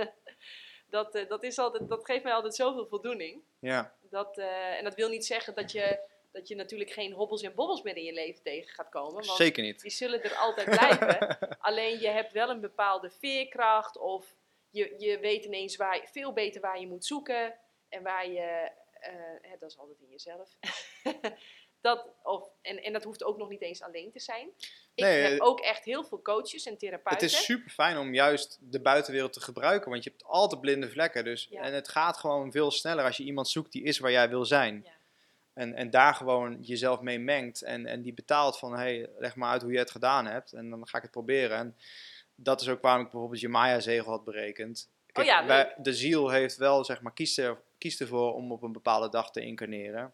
dat, uh, dat, is altijd, dat geeft mij altijd zoveel voldoening. Ja. Dat, uh, en dat wil niet zeggen dat je dat je natuurlijk geen hobbels en bobbels meer in je leven tegen gaat komen. Want Zeker niet. Die zullen er altijd blijven. Alleen je hebt wel een bepaalde veerkracht of je, je weet ineens waar, veel beter waar je moet zoeken en waar je, uh, dat is altijd in jezelf. dat, of, en, en dat hoeft ook nog niet eens alleen te zijn. Ik nee, heb ook echt heel veel coaches en therapeuten. Het is super fijn om juist de buitenwereld te gebruiken, want je hebt altijd blinde vlekken. Dus, ja. En het gaat gewoon veel sneller als je iemand zoekt die is waar jij wil zijn. Ja. En, en daar gewoon jezelf mee mengt. En, en die betaalt van, hey, leg maar uit hoe je het gedaan hebt. En dan ga ik het proberen. En dat is ook waarom ik bijvoorbeeld je Maya-zegel had berekend. Kijk, Oh ja, wij- de ziel heeft wel, zeg maar, kiest, er, kiest ervoor om op een bepaalde dag te incarneren.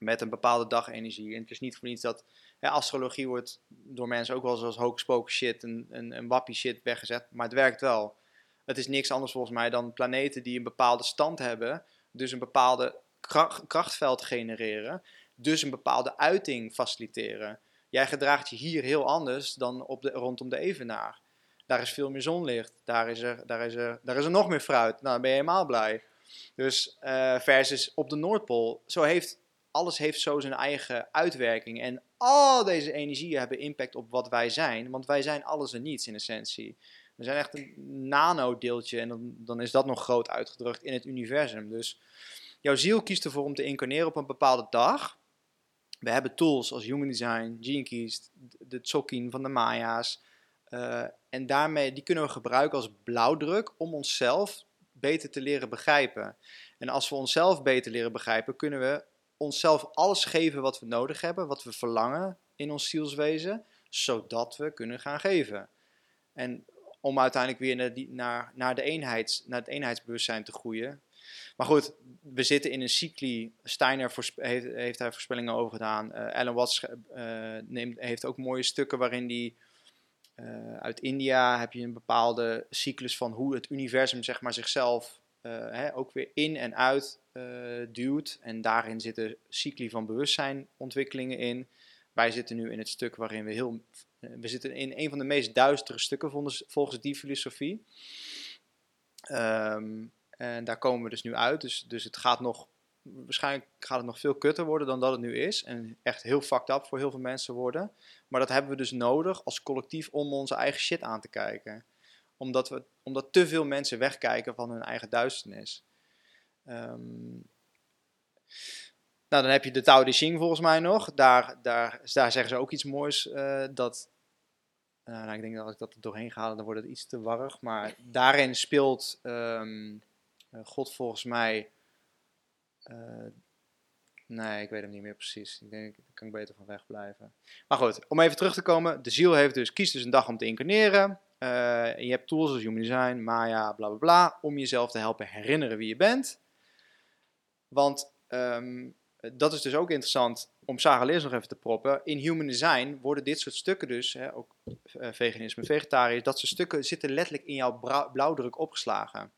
Met een bepaalde dagenergie. En het is niet voor niets dat hè, astrologie wordt door mensen ook wel eens als hocus pocus shit en, en, wappie shit weggezet. Maar het werkt wel. Het is niks anders volgens mij dan planeten die een bepaalde stand hebben. Dus een bepaalde kra- krachtveld genereren. Dus een bepaalde uiting faciliteren. Jij gedraagt je hier heel anders dan op de, rondom de evenaar. Daar is veel meer zonlicht. Daar is er, daar is er, daar is er nog meer fruit. Nou, dan ben je helemaal blij. Dus eh, versus op de Noordpool. Zo heeft, alles heeft zo zijn eigen uitwerking. En al deze energieën hebben impact op wat wij zijn. Want wij zijn alles en niets in essentie. We zijn echt een nanodeeltje. En dan, dan is dat nog groot uitgedrukt in het universum. Dus jouw ziel kiest ervoor om te incarneren op een bepaalde dag. We hebben tools als Human Design, Gene Keys, de Tzolk'in van de Maya's. Eh, en daarmee, die kunnen we gebruiken als blauwdruk om onszelf beter te leren begrijpen. En als we onszelf beter leren begrijpen, kunnen we onszelf alles geven wat we nodig hebben, wat we verlangen in ons zielswezen, zodat we kunnen gaan geven. En om uiteindelijk weer naar, naar, naar, de eenheids, naar het eenheidsbewustzijn te groeien. Maar goed, we zitten in een cycli. Steiner heeft, heeft daar voorspellingen over gedaan. Eh Alan Watts eh, neemt, heeft ook mooie stukken waarin die eh, uit India heb je een bepaalde cyclus van hoe het universum zeg maar, zichzelf hè, ook weer in en uit duwt. En daarin zitten cycli van bewustzijnontwikkelingen in. Wij zitten nu in het stuk waarin we heel. eh, we zitten in een van de meest duistere stukken volgens, volgens die filosofie. Ehm, en daar komen we dus nu uit. Dus, dus het gaat nog. Waarschijnlijk gaat het nog veel kutter worden dan dat het nu is. En echt heel fucked up voor heel veel mensen worden. Maar dat hebben we dus nodig als collectief om onze eigen shit aan te kijken. Omdat, we, omdat te veel mensen wegkijken van hun eigen duisternis. Ehm, nou, dan heb je de Tao Te volgens mij nog. Daar, daar, daar zeggen ze ook iets moois. eh, dat, eh, nou, ik denk dat als ik dat er doorheen ga, dan wordt het iets te warrig. Maar daarin speelt ehm, eh, God volgens mij... eh, nee, ik weet hem niet meer precies. Ik denk, daar kan ik beter van wegblijven. Maar goed, om even terug te komen. De ziel heeft dus, kiest dus een dag om te incarneren. En je hebt tools als Human Design, Maya, bla bla bla. Om jezelf te helpen herinneren wie je bent. Want ehm, dat is dus ook interessant om Sarah Leers nog even te proppen. In Human Design worden dit soort stukken dus, hè, ook eh, veganisme, vegetarisch, dat soort stukken zitten letterlijk in jouw blauwdruk opgeslagen.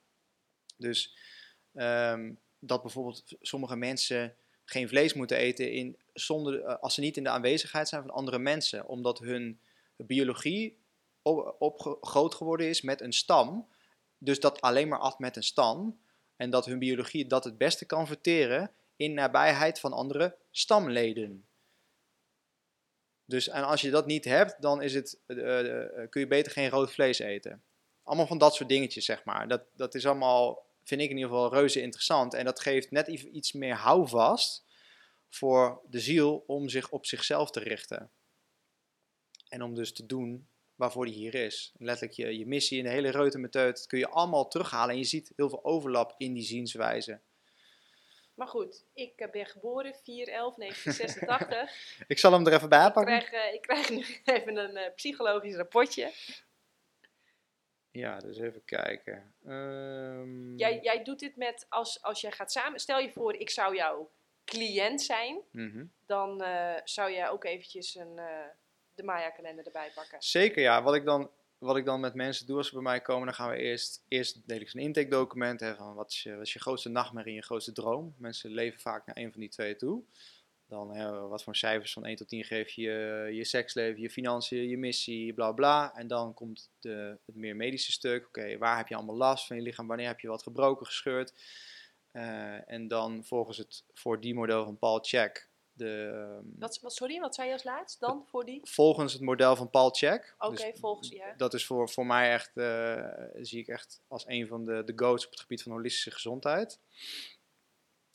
Dus ehm, dat bijvoorbeeld sommige mensen geen vlees moeten eten in, zonder, eh, als ze niet in de aanwezigheid zijn van andere mensen. Omdat hun biologie op, groot geworden is met een stam. Dus dat alleen maar at met een stam. En dat hun biologie dat het beste kan verteren in nabijheid van andere stamleden. Dus en als je dat niet hebt, dan is het, eh, eh, kun je beter geen rood vlees eten. Allemaal van dat soort dingetjes, zeg maar. Dat, dat is allemaal, vind ik in ieder geval, reuze interessant. En dat geeft net iets meer houvast voor de ziel om zich op zichzelf te richten. En om dus te doen waarvoor die hier is. Letterlijk je, je missie in de hele reutemeteut kun je allemaal terughalen. En je ziet heel veel overlap in die zienswijze. Maar goed, ik eh, ben geboren 4-11-1986. Ik zal hem er even bij ik, pakken. krijg, eh, ik krijg nu even een eh, psychologisch rapportje. Ja, dus even kijken. Ehm, Jij, jij doet dit met, als, als jij gaat samen... Stel je voor, ik zou jouw cliënt zijn. mhm. Dan zou jij ook eventjes een, de Maya-kalender erbij pakken. Zeker ja. Wat ik, dan, wat ik dan met mensen doe als ze bij mij komen, dan gaan we eerst, eerst deel ik zo'n intake document. Wat, is je, je grootste nachtmerrie je grootste droom? Mensen leven vaak naar een van die twee toe. Dan hè, wat voor cijfers van 1 tot 10 geef je je, je seksleven, je financiën, je missie, bla bla. En dan komt de, het meer medische stuk. Oké, waar heb je allemaal last van je lichaam? Wanneer heb je wat gebroken, gescheurd? Eh, en dan volgens het voor die model van Paul Check. De, Wat, wat, sorry, wat zei je als laatst dan voor die? volgens het model van Paul Check. Oké, Dus volgens, ja. Dat is voor, voor mij echt, eh, zie ik echt als een van de, de goats op het gebied van holistische gezondheid.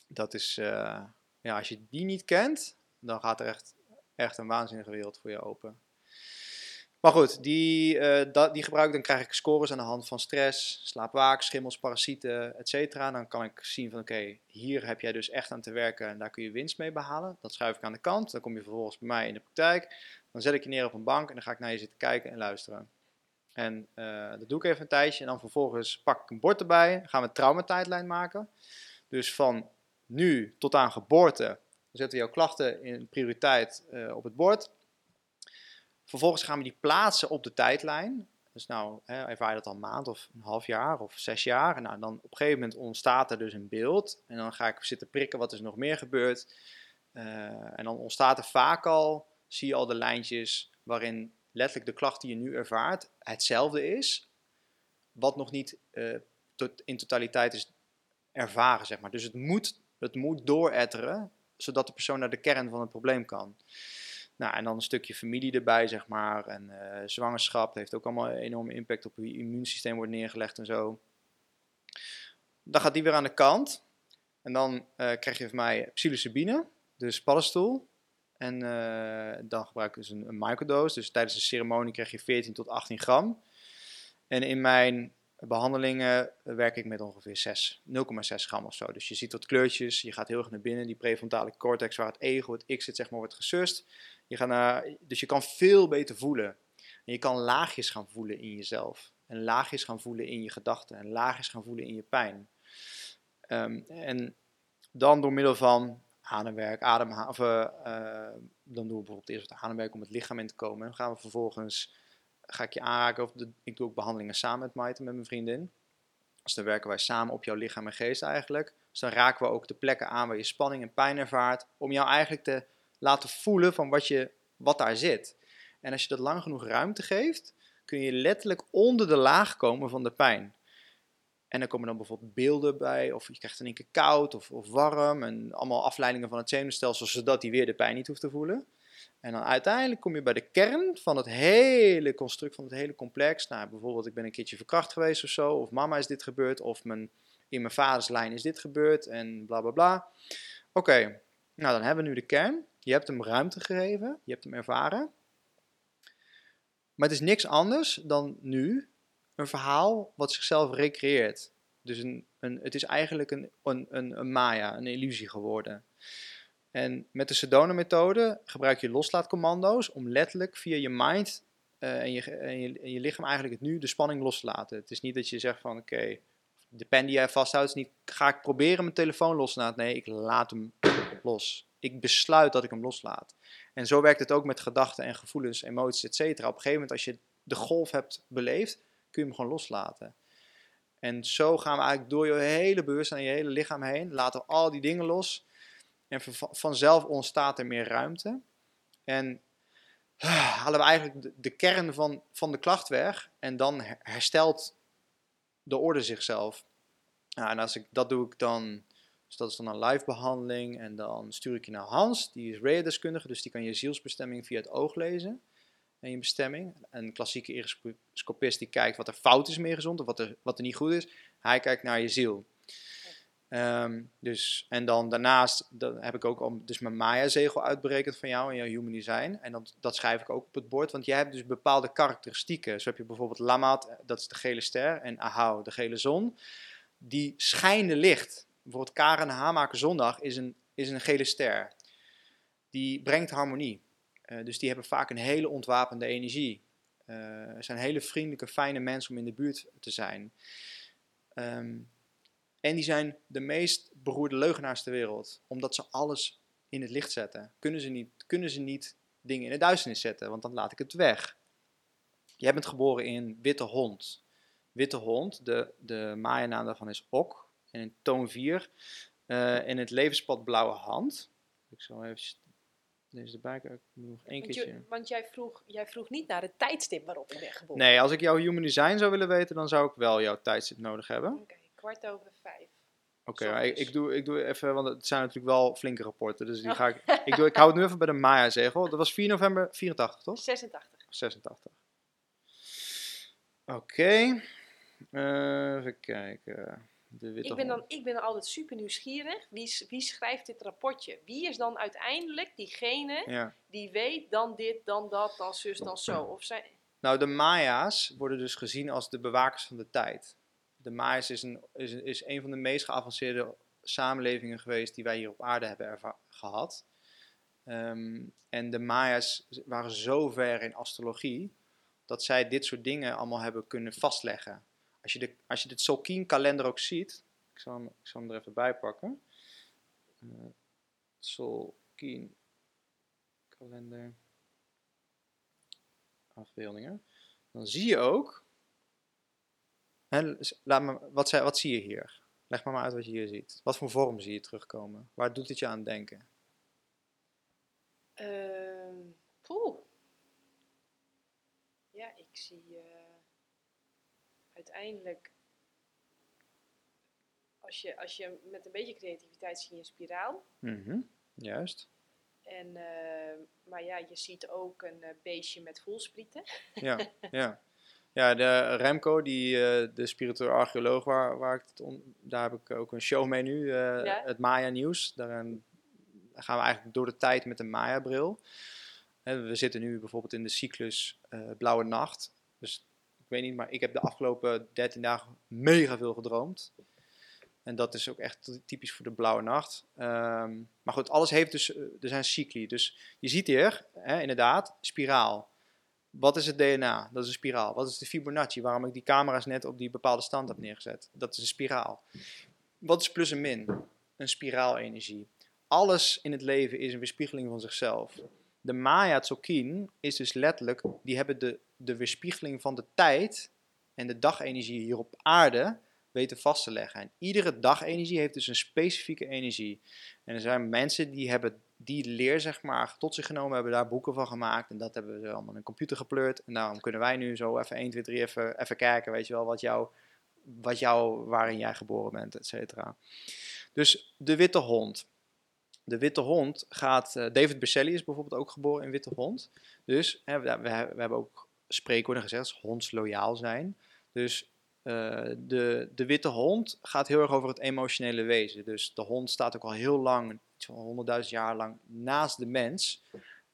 Dat is, eh, ja, als je die niet kent, dan gaat er echt, echt een waanzinnige wereld voor je open. Maar goed, die, eh, dat, die gebruik ik. Dan krijg ik scores aan de hand van stress, slaapwaak, schimmels, parasieten, et. Dan kan ik zien van oké, hier heb jij dus echt aan te werken en daar kun je winst mee behalen. Dat schuif ik aan de kant. Dan kom je vervolgens bij mij in de praktijk. Dan zet ik je neer op een bank en dan ga ik naar je zitten kijken en luisteren. En eh, dat doe ik even een tijdje. En dan vervolgens pak ik een bord erbij. Gaan we een traumatijdlijn maken. Dus van nu tot aan geboorte zetten we jouw klachten in prioriteit eh, op het bord. Vervolgens gaan we die plaatsen op de tijdlijn. Dus nou, hè, ervaar je dat al een maand of een half jaar of zes jaar. En nou, dan op een gegeven moment ontstaat er dus een beeld. En dan ga ik zitten prikken wat is er nog meer gebeurd. Uh, en dan ontstaat er vaak al, zie je al de lijntjes waarin letterlijk de klacht die je nu ervaart hetzelfde is. Wat nog niet uh, tot, in totaliteit is ervaren, zeg maar. Dus het moet, het moet dooretteren, zodat de persoon naar de kern van het probleem kan. Nou, en dan een stukje familie erbij, zeg maar. En uh, zwangerschap heeft ook allemaal een enorme impact op hoe je immuunsysteem wordt neergelegd en zo. Dan gaat die weer aan de kant. En dan uh, krijg je van mij psilocybine, dus paddenstoel. En uh, dan gebruik ik dus een, een microdose. Dus tijdens de ceremonie krijg je 14 tot 18 gram. En in mijn behandelingen werk ik met ongeveer 0,6 gram of zo. Dus je ziet wat kleurtjes, je gaat heel erg naar binnen. Die prefrontale cortex waar het ego, het ik zit, zeg maar, wordt gesust. Je gaat naar, dus je kan veel beter voelen. En je kan laagjes gaan voelen in jezelf. En laagjes gaan voelen in je gedachten. En laagjes gaan voelen in je pijn. Um, en dan door middel van ademwerk, adem, of, uh, uh, dan doen we bijvoorbeeld eerst wat ademwerk om het lichaam in te komen. En dan gaan we vervolgens, ga ik je aanraken, of de, ik doe ook behandelingen samen met Maite, met mijn vriendin. Dus dan werken wij samen op jouw lichaam en geest eigenlijk. Dus dan raken we ook de plekken aan waar je spanning en pijn ervaart. Om jou eigenlijk te laten voelen van wat, je, wat daar zit. En als je dat lang genoeg ruimte geeft, kun je letterlijk onder de laag komen van de pijn. En dan komen dan bijvoorbeeld beelden bij, of je krijgt in één keer koud of, of warm. En allemaal afleidingen van het zenuwstelsel, zodat hij weer de pijn niet hoeft te voelen. En dan uiteindelijk kom je bij de kern van het hele construct, van het hele complex. Nou, bijvoorbeeld, ik ben een keertje verkracht geweest of zo, of mama is dit gebeurd, of mijn, in mijn vaders lijn is dit gebeurd, en bla bla bla. Oké, nou dan hebben we nu de kern. Je hebt hem ruimte gegeven, je hebt hem ervaren. Maar het is niks anders dan nu een verhaal wat zichzelf recreëert. Dus een, een, het is eigenlijk een, een, een, een maya, een illusie geworden. En met de Sedona-methode gebruik je loslaatcommando's om letterlijk via je mind uh, en, je, en, je, lichaam eigenlijk het nu de spanning los te laten. Het is niet dat je zegt van oké, de pen die jij vasthoudt is niet ga ik proberen mijn telefoon los te laten. Nee, ik laat hem los. Ik besluit dat ik hem loslaat. En zo werkt het ook met gedachten en gevoelens, emoties, etc. Op een gegeven moment als je de golf hebt beleefd, kun je hem gewoon loslaten. En zo gaan we eigenlijk door je hele bewustzijn en je hele lichaam heen, laten al die dingen los. En vanzelf ontstaat er meer ruimte. En halen we eigenlijk de, kern van, van de klacht weg. En dan herstelt de orde zichzelf. Nou, en als ik, dat doe ik dan, dus dat is dan een live behandeling. En dan stuur ik je naar Hans, die is radardeskundige, dus die kan je zielsbestemming via het oog lezen. En je bestemming. Een klassieke eroscopist die kijkt wat er fout is meer gezond of wat er, wat er niet goed is. Hij kijkt naar je ziel. Um, dus, en dan daarnaast dan heb ik ook al dus mijn Maya-zegel uitberekend van jou en jouw human design. En dat, dat schrijf ik ook op het bord, want jij hebt dus bepaalde karakteristieken. Zo heb je bijvoorbeeld Lamat, dat is de gele ster, en Ahau, de gele zon. Die schijnen licht. Bijvoorbeeld Karen Hamaker Zondag is een, is een gele ster. Die brengt harmonie. Uh, dus die hebben vaak een hele ontwapende energie. Uh, zijn hele vriendelijke, fijne mensen om in de buurt te zijn. Um, en die zijn de meest beroerde leugenaars ter wereld. Omdat ze alles in het licht zetten. Kunnen ze niet, kunnen ze niet dingen in de duisternis zetten, want dan laat ik het weg. Jij bent geboren in Witte Hond. Witte Hond, de, de Maya-naam daarvan is Ok. En in toon 4. Uh, in het levenspad Blauwe Hand. Ik zal even deze erbij kijken. Nog één want, keertje. want jij vroeg, jij vroeg niet naar het tijdstip waarop ik ben geboren. Nee, als ik jouw human design zou willen weten, dan zou ik wel jouw tijdstip nodig hebben. Oké. Okay kwart over vijf. Oké, okay, ik, ik, doe, ik doe even, want het zijn natuurlijk wel flinke rapporten. Dus die ga ik, ik, doe, ik hou het nu even bij de Maya-zegel. Dat was 4 november 84, toch? 86. 86. Oké. Okay. Uh, even kijken. De witte ik, ben dan, ik ben dan altijd super nieuwsgierig. Wie, wie schrijft dit rapportje? Wie is dan uiteindelijk diegene ja. die weet dan dit, dan dat, dan zus, dan zo? Of zijn, Nou, de Maya's worden dus gezien als de bewakers van de tijd. De Maya's is een, is, is een van de meest geavanceerde samenlevingen geweest die wij hier op aarde hebben gehad. Ehm, en de Maya's waren zo ver in astrologie dat zij dit soort dingen allemaal hebben kunnen vastleggen. Als je de, als je de Tzolk'in-kalender ook ziet, ik zal, hem, ik zal hem er even bij pakken. Eh Tzolk'in-kalender, afbeeldingen. Dan zie je ook, hè, s- laat me, wat, wat zie je hier? Leg maar maar uit wat je hier ziet. Wat voor vorm zie je terugkomen? Waar doet het je aan denken? Poeh. Ja, ik zie eh, uiteindelijk, als je, als je met een beetje creativiteit zie je een spiraal. Mhm, Juist. En, eh, maar ja, je ziet ook een eh, beestje met voelsprieten. Ja, ja. Ja, de Remco, die, eh, de spiritueel archeoloog, waar, waar ik het on- daar heb ik ook een show mee nu, eh, Ja. het Maya Nieuws. Daarin gaan we eigenlijk door de tijd met een Maya-bril. Hè, We zitten nu bijvoorbeeld in de cyclus eh, Blauwe Nacht. Dus ik weet niet, maar ik heb de afgelopen 13 dagen mega veel gedroomd. En dat is ook echt typisch voor de Blauwe Nacht. Ehm, maar goed, alles heeft dus, er zijn cycli. Dus je ziet hier, hè, inderdaad, spiraal. Wat is het DNA? Dat is een spiraal. Wat is de Fibonacci? Waarom ik die camera's net op die bepaalde stand heb neergezet? Dat is een spiraal. Wat is plus en min? Een spiraalenergie. Alles in het leven is een weerspiegeling van zichzelf. De Maya Tzolk'in is dus letterlijk, die hebben de, de weerspiegeling van de tijd en de dagenergie hier op aarde weten vast te leggen. En iedere dagenergie heeft dus een specifieke energie. En er zijn mensen die hebben die leer zeg maar tot zich genomen, hebben daar boeken van gemaakt. En dat hebben ze allemaal in een computer gepleurd. En daarom kunnen wij nu zo even 1, 2, 3 even, even kijken, weet je wel, wat jou, wat jou, waarin jij geboren bent, et cetera. Dus de witte hond. De witte hond gaat, eh, David Berselli is bijvoorbeeld ook geboren in witte hond. Dus we, we, we hebben ook spreekwoorden gezegd, hondsloyaal zijn. Dus eh, de, de witte hond gaat heel erg over het emotionele wezen. Dus de hond staat ook al heel lang, honderdduizend jaar lang, naast de mens.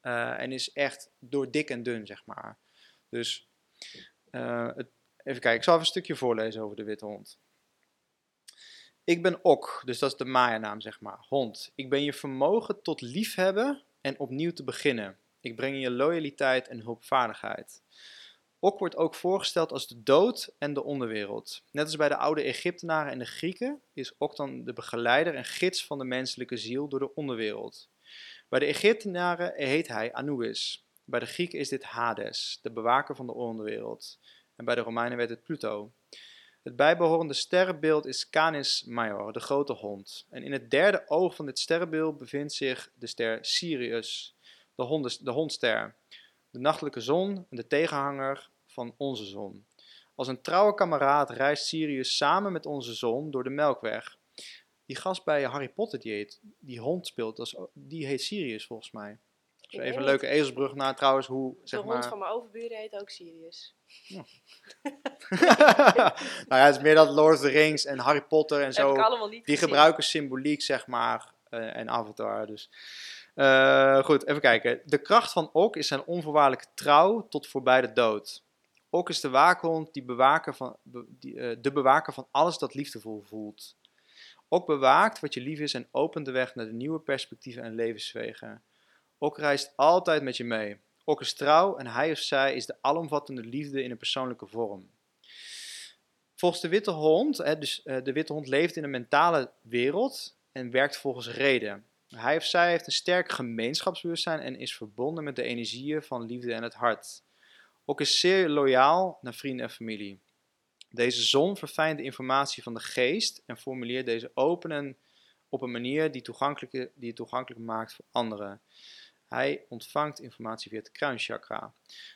eh, en is echt door dik en dun, zeg maar. Dus eh, even kijken, ik zal even een stukje voorlezen over de witte hond. Ik ben Ok, dus dat is de Maya-naam, zeg maar. Hond. Ik ben je vermogen tot liefhebben en opnieuw te beginnen. Ik breng je loyaliteit en hulpvaardigheid. Ok wordt ook voorgesteld als de dood en de onderwereld. Net als bij de oude Egyptenaren en de Grieken is Ok dan de begeleider en gids van de menselijke ziel door de onderwereld. Bij de Egyptenaren heet hij Anubis. Bij de Grieken is dit Hades, de bewaker van de onderwereld. En bij de Romeinen werd het Pluto. Het bijbehorende sterrenbeeld is Canis Major, de grote hond. En in het derde oog van dit sterrenbeeld bevindt zich de ster Sirius, de, hondes, de hondster, de nachtelijke zon de tegenhanger van onze zon. Als een trouwe kameraad reist Sirius samen met onze zon door de Melkweg. Die gast bij Harry Potter die, heet, die hond speelt, dat is, die heet Sirius volgens mij. Dus even een leuke ezelsbrug naar trouwens hoe, De zeg hond maar... van mijn overburen heet ook Sirius. nou ja, het is meer dat Lord of the Rings en Harry Potter en zo, ik allemaal niet die gezien. gebruiken symboliek, zeg maar, eh, en Avatar. Dus. Eh, goed, even kijken. De kracht van Ok is zijn onvoorwaardelijke trouw tot voorbij de dood. Ok is de waakhond, die bewaker van, eh, de bewaker van alles dat liefdevol voelt. Ok bewaakt wat je lief is en opent de weg naar de nieuwe perspectieven en levenswegen. Ok reist altijd met je mee. Ok is trouw en hij of zij is de alomvattende liefde in een persoonlijke vorm. Volgens de witte hond, hè, dus eh, de witte hond leeft in een mentale wereld en werkt volgens reden. Hij of zij heeft een sterk gemeenschapsbewustzijn en is verbonden met de energieën van liefde en het hart. Ook is zeer loyaal naar vrienden en familie. Deze zon verfijnt de informatie van de geest en formuleert deze openen op een manier die, toegankelijk, die het toegankelijk maakt voor anderen. Hij ontvangt informatie via het kruinchakra.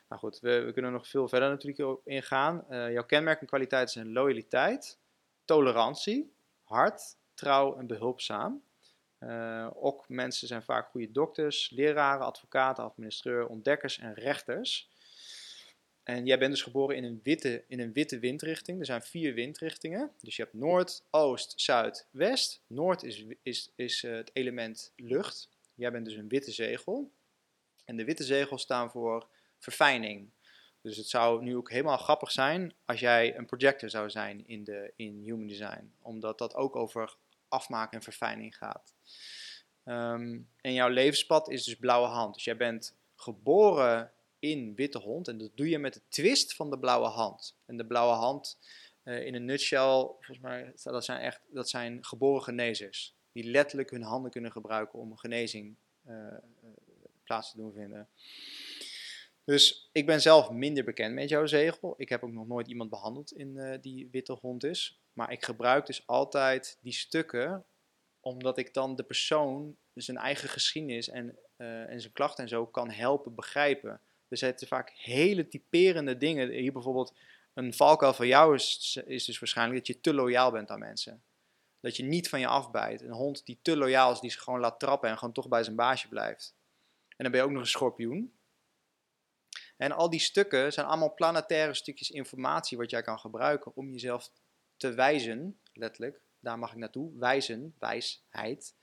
Nou goed, we, kunnen nog veel verder natuurlijk ingaan. Eh, jouw kenmerkende kwaliteiten zijn loyaliteit, tolerantie, hart, trouw en behulpzaam. Eh, ook mensen zijn vaak goede dokters, leraren, advocaten, administreur, ontdekkers en rechters. En jij bent dus geboren in een witte, in een witte windrichting. Er zijn vier windrichtingen. Dus je hebt noord, oost, zuid, west. Noord is, is, is eh, het element lucht. Jij bent dus een witte zegel. En de witte zegels staan voor verfijning. Dus het zou nu ook helemaal grappig zijn als jij een projector zou zijn in, de, in Human Design. Omdat dat ook over afmaken en verfijning gaat. Ehm, en jouw levenspad is dus blauwe hand. Dus jij bent geboren in witte hond. En dat doe je met de twist van de blauwe hand. En de blauwe hand, eh, in een nutshell, volgens mij, dat zijn echt dat zijn geboren genezers. Die letterlijk hun handen kunnen gebruiken om genezing uh, plaats te doen vinden. Dus ik ben zelf minder bekend met jouw zegel. Ik heb ook nog nooit iemand behandeld in die witte hond is. Maar ik gebruik dus altijd die stukken omdat ik dan de persoon zijn eigen geschiedenis en, en zijn klachten en zo kan helpen begrijpen. Er zitten vaak hele typerende dingen. Hier bijvoorbeeld, een valkuil van jou is, is dus waarschijnlijk dat je te loyaal bent aan mensen. Dat je niet van je afbijt. Een hond die te loyaal is, die zich gewoon laat trappen en gewoon toch bij zijn baasje blijft. En dan ben je ook nog een schorpioen. En al die stukken zijn allemaal planetaire stukjes informatie wat jij kan gebruiken om jezelf te wijzen, letterlijk, daar mag ik naartoe, wijzen, wijsheid,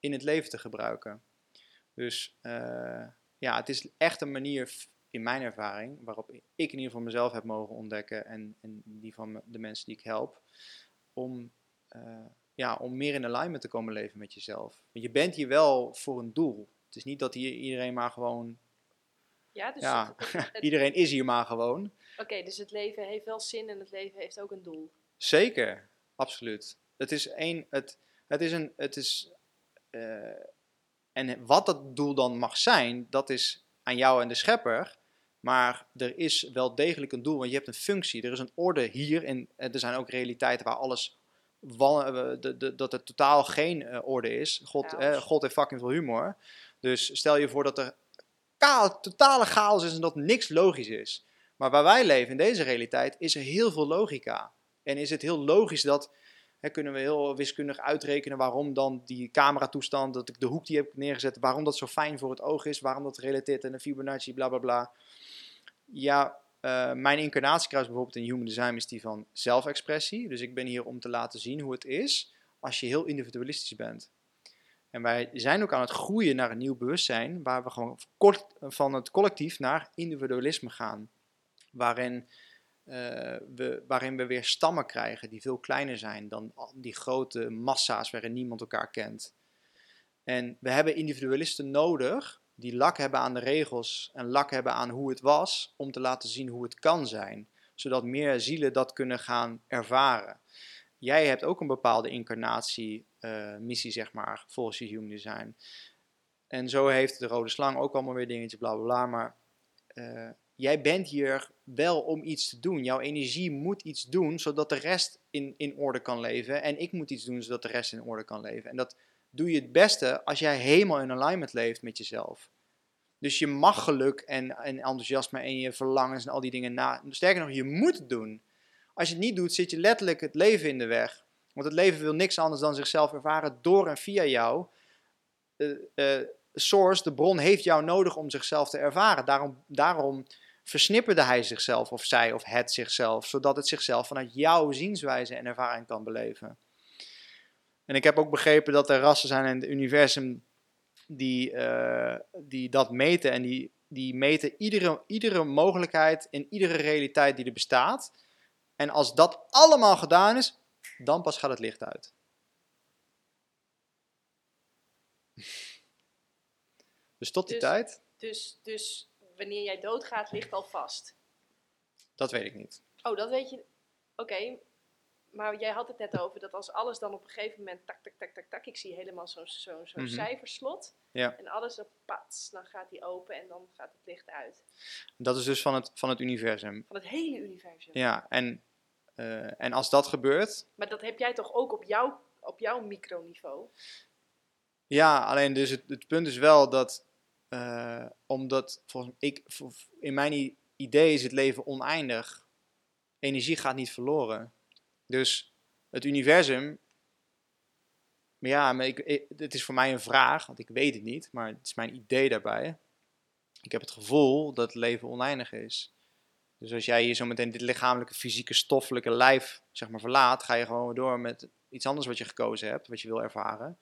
in het leven te gebruiken. Dus uh, ja, het is echt een manier, in mijn ervaring, waarop ik in ieder geval mezelf heb mogen ontdekken en, en die van de mensen die ik help, om, uh, ja, om meer in alignment te komen leven met jezelf. Want je bent hier wel voor een doel. Het is niet dat hier iedereen maar gewoon. Ja, dus ja, het- het- iedereen is hier maar gewoon. Oké, dus het leven heeft wel zin en het leven heeft ook een doel. Zeker, absoluut. Het is één, het, het is een, het is, eh, en wat dat doel dan mag zijn, dat is aan jou en de schepper. Maar er is wel degelijk een doel, want je hebt een functie. Er is een orde hier en er zijn ook realiteiten waar alles, eh, dat er totaal geen eh, orde is. God, eh, God heeft fucking veel humor. Dus stel je voor dat er totale chaos is en dat niks logisch is. Maar waar wij leven in deze realiteit is er heel veel logica. En is het heel logisch dat, kunnen we heel wiskundig uitrekenen waarom dan die cameratoestand, dat ik de hoek die heb neergezet, waarom dat zo fijn voor het oog is, waarom dat relateert aan de Fibonacci, bla bla bla. Ja, eh, mijn incarnatiekruis bijvoorbeeld in Human Design is die van zelfexpressie. Dus ik ben hier om te laten zien hoe het is als je heel individualistisch bent. En wij zijn ook aan het groeien naar een nieuw bewustzijn, waar we gewoon kort- van het collectief naar individualisme gaan. Waarin, eh, waarin we weer stammen krijgen die veel kleiner zijn dan die grote massa's waarin niemand elkaar kent. En we hebben individualisten nodig die lak hebben aan de regels en lak hebben aan hoe het was, om te laten zien hoe het kan zijn, zodat meer zielen dat kunnen gaan ervaren. Jij hebt ook een bepaalde incarnatie-missie, zeg maar, volgens je Human Design. En zo heeft de rode slang ook allemaal weer dingetjes, bla bla bla. Maar eh, jij bent hier wel om iets te doen. Jouw energie moet iets doen, zodat de rest in, in orde kan leven. En ik moet iets doen, zodat de rest in orde kan leven. En dat doe je het beste als jij helemaal in alignment leeft met jezelf. Dus je mag geluk en, en enthousiasme en je verlangens en al die dingen na. Sterker nog, je moet het doen. Als je het niet doet, zit je letterlijk het leven in de weg. Want het leven wil niks anders dan zichzelf ervaren door en via jou. Eh, eh, source, de bron, heeft jou nodig om zichzelf te ervaren. Daarom, daarom versnipperde hij zichzelf, of zij, of het zichzelf, zodat het zichzelf vanuit jouw zienswijze en ervaring kan beleven. En ik heb ook begrepen dat er rassen zijn in het universum die, eh, die dat meten. En die, die meten iedere, iedere mogelijkheid in iedere realiteit die er bestaat. En als dat allemaal gedaan is, dan pas gaat het licht uit. Dus tot die Dus- tijd, Dus, dus wanneer jij doodgaat, ligt al vast. dat weet ik niet. Oh, dat weet je. Oké, maar jij had het net over dat als alles dan op een gegeven moment tak, tak, tak, tak, tak. Ik zie helemaal zo'n zo'n zo'n Mhm. cijferslot. Ja. En alles op pats, dan gaat die open en dan gaat het licht uit. Dat is dus van het, van het universum. Van het hele universum. Ja, en, eh, en als dat gebeurt, Maar dat heb jij toch ook op, jou, op jouw microniveau? Ja, alleen dus het, het punt is wel dat, eh, omdat volgens ik, in mijn idee is het leven oneindig. Energie gaat niet verloren. Dus het universum, maar ja, maar ik- het is voor mij een vraag, want ik weet het niet, maar het is mijn idee daarbij. Ik heb het gevoel dat het leven oneindig is. Dus als jij hier zo meteen dit lichamelijke, fysieke, stoffelijke lijf zeg maar, verlaat, ga je gewoon door met iets anders wat je gekozen hebt, wat je wil ervaren.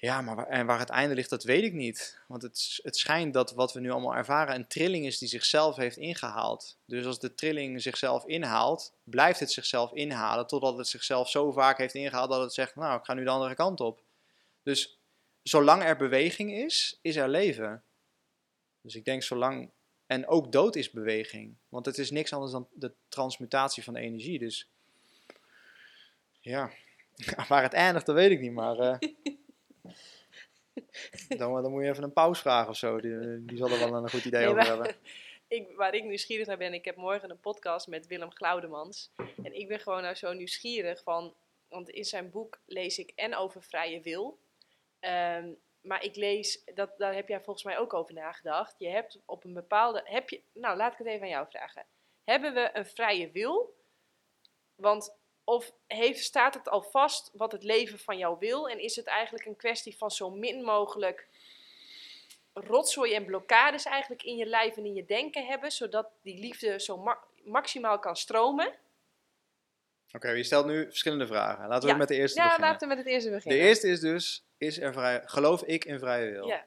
Ja, maar waar, en waar het einde ligt, dat weet ik niet. Want het, het schijnt dat wat we nu allemaal ervaren een trilling is die zichzelf heeft ingehaald. Dus als de trilling zichzelf inhaalt, blijft het zichzelf inhalen totdat het zichzelf zo vaak heeft ingehaald dat het zegt, nou, ik ga nu de andere kant op. Dus zolang er beweging is, is er leven. Dus ik denk zolang... En ook dood is beweging. Want het is niks anders dan de transmutatie van energie. Dus ja, waar het eindigt, dat weet ik niet. Maar eh, dan, dan moet je even een pauze vragen of zo. Die, die zal er wel een goed idee Nee, over maar- hebben. Ik, waar ik nieuwsgierig naar ben, ik heb morgen een podcast met Willem Glaudemans. En ik ben gewoon nou zo nieuwsgierig van, want in zijn boek lees ik en over vrije wil. Ehm, maar ik lees, dat, daar heb jij volgens mij ook over nagedacht. Je hebt op een bepaalde, heb je, nou laat ik het even aan jou vragen. Hebben we een vrije wil? Want of heeft, staat het al vast wat het leven van jou wil? En is het eigenlijk een kwestie van zo min mogelijk rotzooi en blokkades eigenlijk in je lijf en in je denken hebben, zodat die liefde zo ma- maximaal kan stromen? Oké, je stelt nu verschillende vragen. Laten we Ja. met de eerste Ja, beginnen. laten we met het eerste De beginnen. eerste is dus, is er vrij, geloof ik in vrije wil? Ja.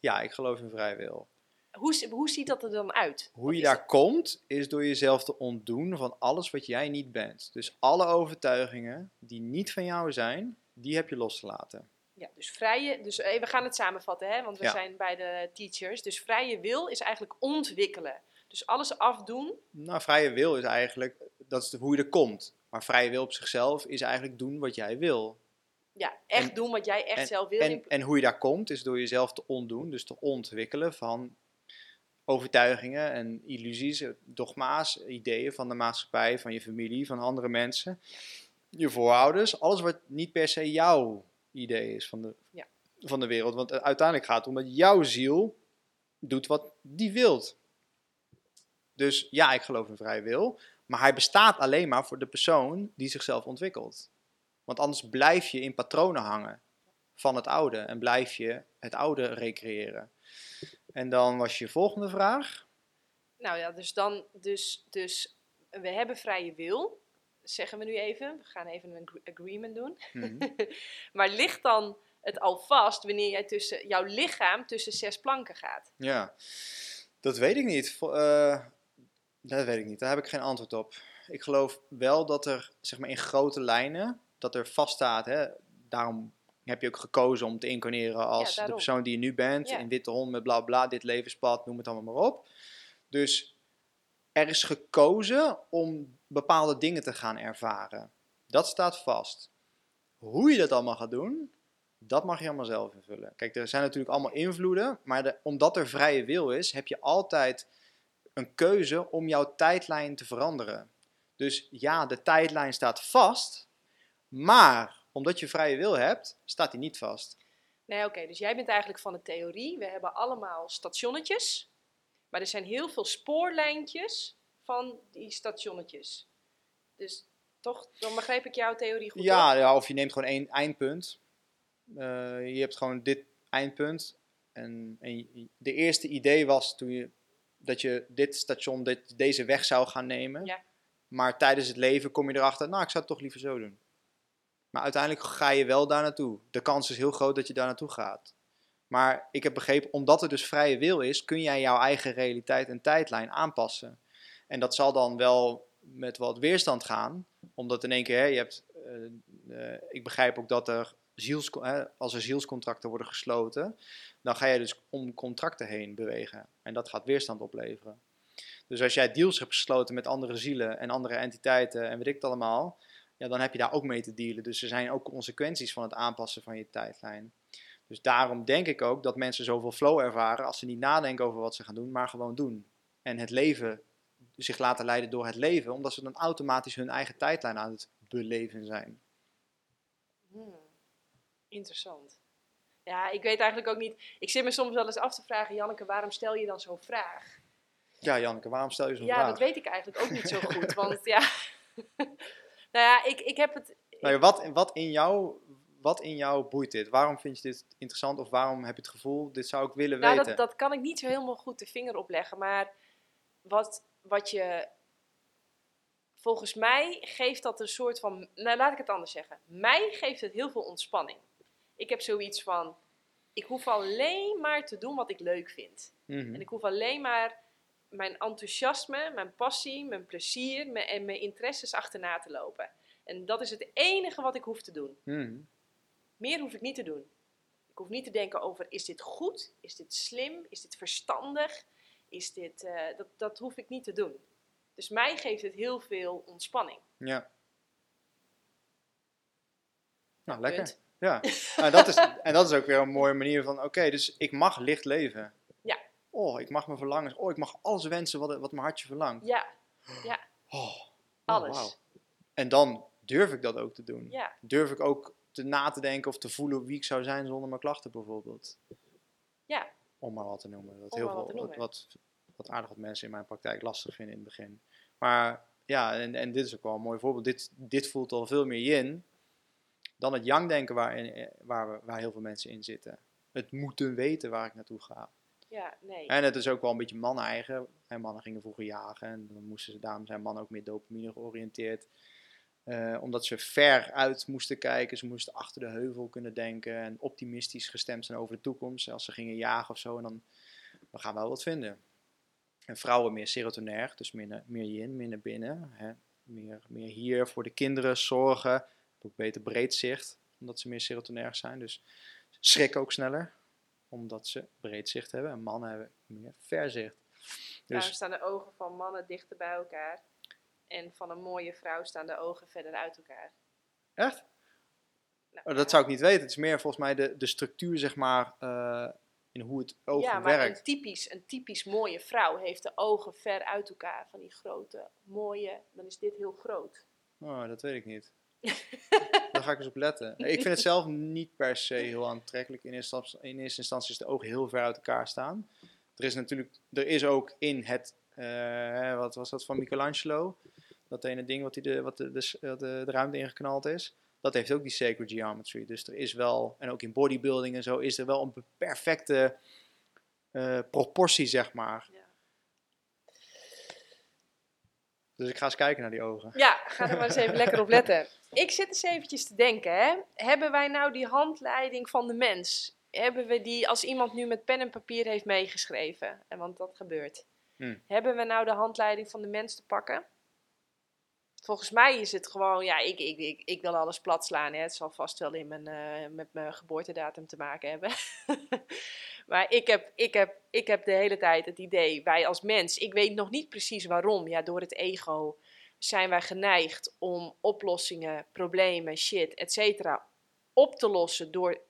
Ja, ik geloof in vrije wil. Hoe, hoe ziet dat er dan uit? Hoe je daar dat- komt, is door jezelf te ontdoen van alles wat jij niet bent. Dus alle overtuigingen die niet van jou zijn, die heb je los te laten. Ja, dus vrije, dus eh, we gaan het samenvatten, hè, want we Ja. zijn bij de teachers. Dus vrije wil is eigenlijk ontwikkelen. Dus alles afdoen. Nou, vrije wil is eigenlijk, dat is de- hoe je er komt. Maar vrije wil op zichzelf is eigenlijk doen wat jij wil. Ja, echt En- doen wat jij echt en, zelf wil. En, en hoe je daar komt, is door jezelf te ontdoen, dus te ontwikkelen van overtuigingen en illusies, eh, dogma's, ideeën van de maatschappij, van je familie, van andere mensen, je voorouders. Alles wat niet per se jouw idee is van de, Ja. van de wereld. Want uiteindelijk gaat het om dat jouw ziel doet wat die wilt. Dus ja, ik geloof in vrije wil. Maar hij bestaat alleen maar voor de persoon die zichzelf ontwikkelt. Want anders blijf je in patronen hangen van het oude en blijf je het oude recreëren. En dan was je volgende vraag. Nou ja, dus dan, dus, dus we hebben vrije wil, zeggen we nu even. We gaan even een agree- agreement doen. Mhm. Maar ligt dan het al vast wanneer jij tussen jouw lichaam tussen zes planken gaat? Ja, dat weet ik niet. Eh, dat weet ik niet. Daar heb ik geen antwoord op. Ik geloof wel dat er, zeg maar in grote lijnen, dat er vaststaat. Hè, daarom heb je ook gekozen om te incarneren als de persoon die je nu bent. Ja. In witte hond met bla bla, dit levenspad, noem het allemaal maar op. Dus er is gekozen om bepaalde dingen te gaan ervaren. Dat staat vast. Hoe je dat allemaal gaat doen, dat mag je allemaal zelf invullen. Kijk, er zijn natuurlijk allemaal invloeden, maar de- omdat er vrije wil is, heb je altijd een keuze om jouw tijdlijn te veranderen. Dus ja, de tijdlijn staat vast, maar omdat je vrije wil hebt, staat die niet vast. Nee, oké, dus jij bent eigenlijk van de theorie. We hebben allemaal stationnetjes, maar er zijn heel veel spoorlijntjes van die stationnetjes. Dus toch, dan begreep ik jouw theorie goed. Ja, ja, of je neemt gewoon één eindpunt. Eh, je hebt gewoon dit eindpunt. En, en de eerste idee was toen je, dat je dit station, dit, deze weg zou gaan nemen. Ja. Maar tijdens het leven kom je erachter, nou, ik zou het toch liever zo doen. Maar uiteindelijk ga je wel daar naartoe. De kans is heel groot dat je daar naartoe gaat. Maar ik heb begrepen, omdat er dus vrije wil is, kun jij jouw eigen realiteit en tijdlijn aanpassen. En dat zal dan wel met wat weerstand gaan, omdat in één keer, hè, je hebt, eh, eh, ik begrijp ook dat er ziels, als er zielscontracten worden gesloten, dan ga je dus om contracten heen bewegen. En dat gaat weerstand opleveren. Dus als jij deals hebt gesloten met andere zielen en andere entiteiten en weet ik het allemaal, ja, dan heb je daar ook mee te dealen. Dus er zijn ook consequenties van het aanpassen van je tijdlijn. Dus daarom denk ik ook dat mensen zoveel flow ervaren als ze niet nadenken over wat ze gaan doen, maar gewoon doen. En het leven, zich laten leiden door het leven, omdat ze dan automatisch hun eigen tijdlijn aan het beleven zijn. Hmm, Interessant. Ja, ik weet eigenlijk ook niet. Ik zit me soms wel eens af te vragen, Janneke, waarom stel je dan zo'n vraag? Ja, Janneke, waarom stel je zo'n Ja, vraag? dat weet ik eigenlijk ook niet zo goed. Want ja, nou ja, ik, ik heb het. Nou ja, wat, wat, in jou, wat in jou boeit dit? Waarom vind je dit interessant of waarom heb je het gevoel, dit zou ik willen Nou, weten? dat, dat kan ik niet zo helemaal goed de vinger opleggen. Maar wat, wat je. Volgens mij geeft dat een soort van. Nou, laat ik het anders zeggen. Mij geeft het heel veel ontspanning. Ik heb zoiets van, ik hoef alleen maar te doen wat ik leuk vind. Mhm. En ik hoef alleen maar mijn enthousiasme, mijn passie, mijn plezier mijn, en mijn interesses achterna te lopen. En dat is het enige wat ik hoef te doen. Mhm. Meer hoef ik niet te doen. Ik hoef niet te denken over, is dit goed? Is dit slim? Is dit verstandig? Is dit, eh, dat, dat hoef ik niet te doen. Dus mij geeft het heel veel ontspanning. Ja. Nou, lekker. Punt. Ja, en dat, is, en dat is ook weer een mooie manier van, oké, dus ik mag licht leven. Ja. Oh, ik mag mijn verlangens, oh, ik mag alles wensen wat, wat mijn hartje verlangt. Ja, Oh, oh, alles. En dan durf ik dat ook te doen. Ja, Durf ik ook te na te denken of te voelen wie ik zou zijn zonder mijn klachten bijvoorbeeld. ja, Om maar wat te noemen. Dat Om heel maar wat veel, te wat, noemen. wat, wat aardig wat mensen in mijn praktijk lastig vinden in het begin. Maar ja, en, en dit is ook wel een mooi voorbeeld. Dit, dit voelt al veel meer yin dan het yang denken waar, waar, waar heel veel mensen in zitten. Het moeten weten waar ik naartoe ga. Ja, nee. En het is ook wel een beetje man-eigen. En mannen gingen vroeger jagen en dan moesten ze, daarom zijn mannen ook meer dopamine georiënteerd. Eh, omdat ze ver uit moesten kijken, ze moesten achter de heuvel kunnen denken en optimistisch gestemd zijn over de toekomst. Als ze gingen jagen of zo, en dan we gaan wel wat vinden. En vrouwen meer serotonair, dus naar- meer yin, naar binnen. Hè? Meer, meer hier voor de kinderen zorgen. Ook beter breedzicht, omdat ze meer serotonair zijn. Dus schrikken ook sneller, omdat ze breedzicht hebben. En mannen hebben meer verzicht. Daarom Dus staan de ogen van mannen dichter bij elkaar. En van een mooie vrouw staan de ogen verder uit elkaar. echt? Nou, Oh, dat zou ik niet weten. Het is meer volgens mij de, de structuur, zeg maar, eh, in hoe het oog ja, maar werkt. een typisch, een typisch mooie vrouw heeft de ogen ver uit elkaar. Van die grote, mooie, dan is dit heel groot. Oh, dat weet ik niet. Ga ik eens op letten. Ik vind het zelf niet per se heel aantrekkelijk. In eerste, instantie- in eerste instantie is de ogen heel ver uit elkaar staan. Er is natuurlijk, er is ook in het, eh, wat was dat van Michelangelo? Dat ene ding wat, hij de, wat de, de, de, de ruimte ingeknald is. Dat heeft ook die sacred geometry. Dus er is wel, en ook in bodybuilding en zo, is er wel een perfecte eh, proportie, zeg maar. Ja. Dus ik ga eens kijken naar die ogen. Ja, ga er maar eens even lekker op letten. Ik zit eens eventjes te denken, hè. Hebben wij nou die handleiding van de mens? Hebben we die, als iemand nu met pen en papier heeft meegeschreven, en want dat gebeurt. Hmm. Hebben we nou de handleiding van de mens te pakken? Volgens mij is het gewoon, ja, ik, ik, ik, ik wil alles plat slaan. Hè. Het zal vast wel in mijn, eh, met mijn geboortedatum te maken hebben. maar ik heb, ik, heb, ik heb de hele tijd het idee, wij als mens, ik weet nog niet precies waarom, ja, door het ego zijn wij geneigd om oplossingen, problemen, shit, et cetera, op te lossen door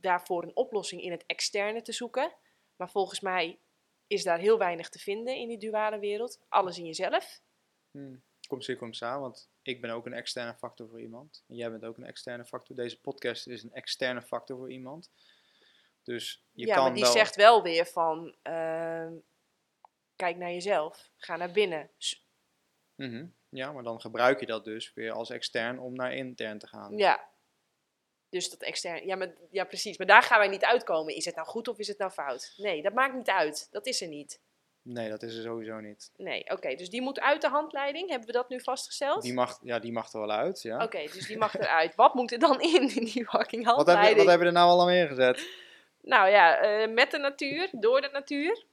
daarvoor een oplossing in het externe te zoeken. Maar volgens mij is daar heel weinig te vinden in die duale wereld. Alles in jezelf. Hmm. Komt zeer komt samen, want ik ben ook een externe factor voor iemand. En jij bent ook een externe factor. Deze podcast is een externe factor voor iemand. Dus je ja, kan maar die zegt wel weer van, kijk naar jezelf, ga naar binnen. Mhm. Ja, maar dan gebruik je dat dus weer als extern om naar intern te gaan. Ja. Dus dat extern, ja, maar, ja precies. Maar daar gaan wij niet uitkomen. Is het nou goed of is het nou fout? Nee, dat maakt niet uit. Dat is er niet. Nee, dat is er sowieso niet. Nee, oké. dus die moet uit de handleiding. Hebben we dat nu vastgesteld? Die mag, ja, die mag er wel uit, ja. Oké, dus die mag eruit. Wat moet er dan in, in die fucking Wat heb, je, handleiding? wat heb je er nou al aan ingezet? Nou ja, eh, met de natuur, door de natuur.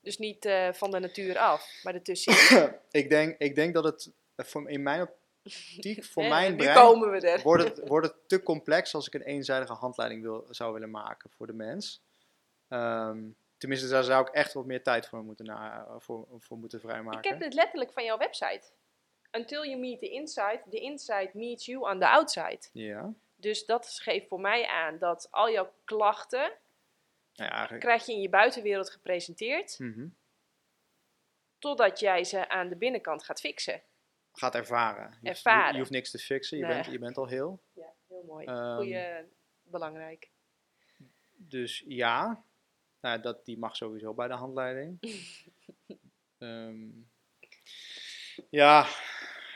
Dus niet eh, van de natuur af, maar ertussenin. ik, denk, ik denk dat het eh, voor, in mijn optiek, voor mijn brein, komen we er. wordt het, wordt het te complex als ik een eenzijdige handleiding wil, zou willen maken voor de mens. Ehm, tenminste, daar zou ik echt wat meer tijd voor moeten, na, voor, voor moeten vrijmaken. Ik heb dit letterlijk van jouw website. Until you meet the inside, the inside meets you on the outside. Ja, Dus dat geeft voor mij aan dat al jouw klachten ja, eigenlijk. krijg je in je buitenwereld gepresenteerd, Mhm. totdat jij ze aan de binnenkant gaat fixen. Gaat ervaren. Je, hoeft- Je, Ervaren. je hoeft niks te fixen, je, Nee. bent, je bent al heel. Ja, heel mooi. Ehm, Goeie, belangrijk. Dus ja, nou, dat, die mag sowieso bij de handleiding. Ehm, ja,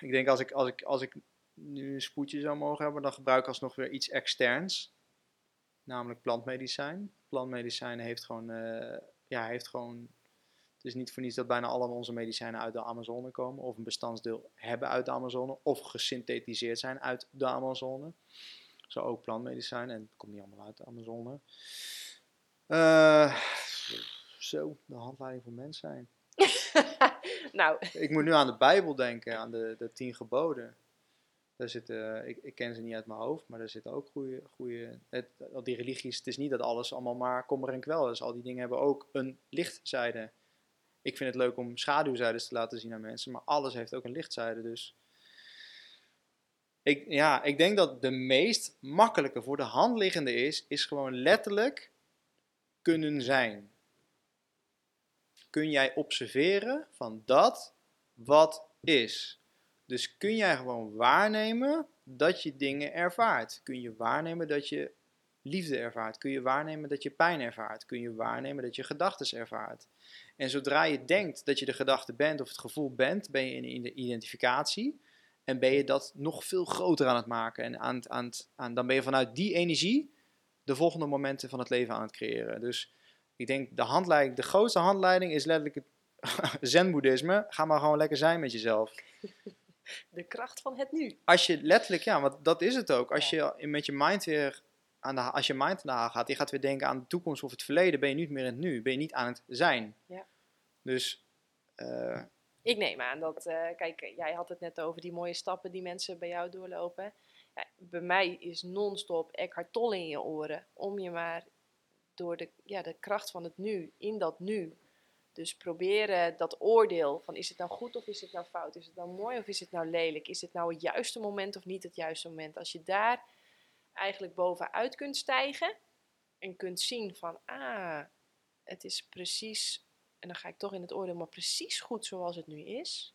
ik denk als ik, als, ik, als ik nu een spoedje zou mogen hebben, dan gebruik ik alsnog weer iets externs. Namelijk plantmedicijn. Plantmedicijn heeft gewoon, eh, ja, heeft gewoon. Het is niet voor niets dat bijna alle onze medicijnen uit de Amazone komen, of een bestanddeel hebben uit de Amazone, of gesynthetiseerd zijn uit de Amazone. Zo ook plantmedicijnen. En het komt niet allemaal uit de Amazone. Eh, zo, de handleiding voor mens zijn. nou, Ik moet nu aan de Bijbel denken, aan de, de tien geboden. Daar zitten, ik, ik ken ze niet uit mijn hoofd, maar daar zitten ook goede, goede het, al die religies. Het is niet dat alles allemaal maar kommer en kwel is. Al die dingen hebben ook een lichtzijde. Ik vind het leuk om schaduwzijdes te laten zien aan mensen, maar alles heeft ook een lichtzijde. Dus ik, ja, ik denk dat de meest makkelijke voor de hand liggende is, is gewoon letterlijk kunnen zijn. Kun jij observeren van dat wat is. Dus kun jij gewoon waarnemen dat je dingen ervaart. Kun je waarnemen dat je liefde ervaart. Kun je waarnemen dat je pijn ervaart. Kun je waarnemen dat je gedachten ervaart. En zodra je denkt dat je de gedachte bent of het gevoel bent, ben je in de identificatie. En ben je dat nog veel groter aan het maken. En aan, aan, dan ben je vanuit die energie de volgende momenten van het leven aan het creëren. Dus ik denk de handleiding, de grootste handleiding is letterlijk het zen-boeddhisme. Ga maar gewoon lekker zijn met jezelf. de kracht van het nu. Als je letterlijk, ja, want dat is het ook. Als je met je mind weer aan de, als je mind haal gaat, je gaat weer denken aan de toekomst of het verleden, ben je niet meer in het nu. Ben je niet aan het zijn. Ja. Dus eh, Ik neem aan dat, eh, kijk, jij had het net over die mooie stappen die mensen bij jou doorlopen. Bij mij is non-stop Eckhart Tolle in je oren. Om je maar door de, ja, de kracht van het nu, in dat nu. Dus proberen dat oordeel van is het nou goed of is het nou fout? Is het nou mooi of is het nou lelijk? Is het nou het juiste moment of niet het juiste moment? Als je daar eigenlijk bovenuit kunt stijgen en kunt zien van, ah, het is precies en dan ga ik toch in het oordeel, maar precies goed zoals het nu is.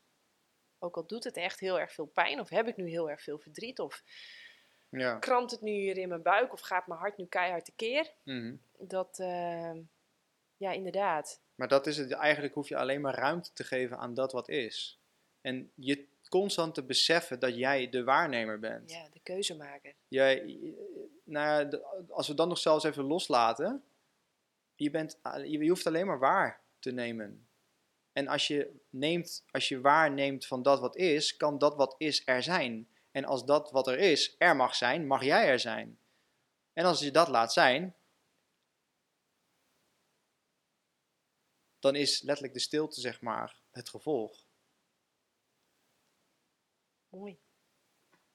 Ook al doet het echt heel erg veel pijn, of heb ik nu heel erg veel verdriet, of ja. krampt het nu hier in mijn buik, of gaat mijn hart nu keihard tekeer. Mhm. Dat, eh, ja, inderdaad. Maar dat is het. Eigenlijk hoef je alleen maar ruimte te geven aan dat wat is. En je constant te beseffen dat jij de waarnemer bent. Ja, de keuze maken. Jij, nou ja, de- als we dat nog zelfs even loslaten. Je, bent, je je hoeft alleen maar waar te nemen. En als je, neemt, als je waarneemt van dat wat is, kan dat wat is er zijn. En als dat wat er is er mag zijn, mag jij er zijn. En als je dat laat zijn, dan is letterlijk de stilte, zeg maar, het gevolg. Mooi.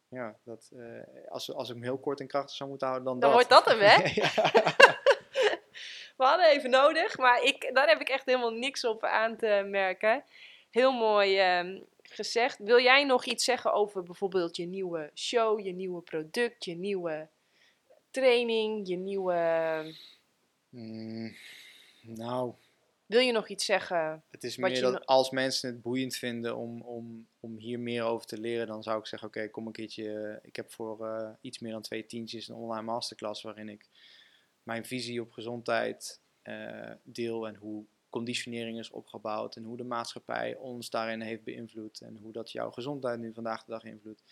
Ja, dat, eh, als, als ik hem heel kort en krachtig zou moeten houden, dan, Dan dat. wordt dat hem, hè? ja. We hadden even nodig, maar ik, daar heb ik echt helemaal niks op aan te merken. Heel mooi ehm, gezegd. Wil jij nog iets zeggen over bijvoorbeeld je nieuwe show, je nieuwe product, je nieuwe training, je nieuwe... Mm, nou, Wil je nog iets zeggen? het is meer dat no- als mensen het boeiend vinden om, om, om hier meer over te leren, dan zou ik zeggen, oké, kom een keertje. eh, Ik heb voor eh, iets meer dan twee tientjes een online masterclass waarin ik mijn visie op gezondheid eh, deel en hoe conditionering is opgebouwd en hoe de maatschappij ons daarin heeft beïnvloed en hoe dat jouw gezondheid nu vandaag de dag invloedt.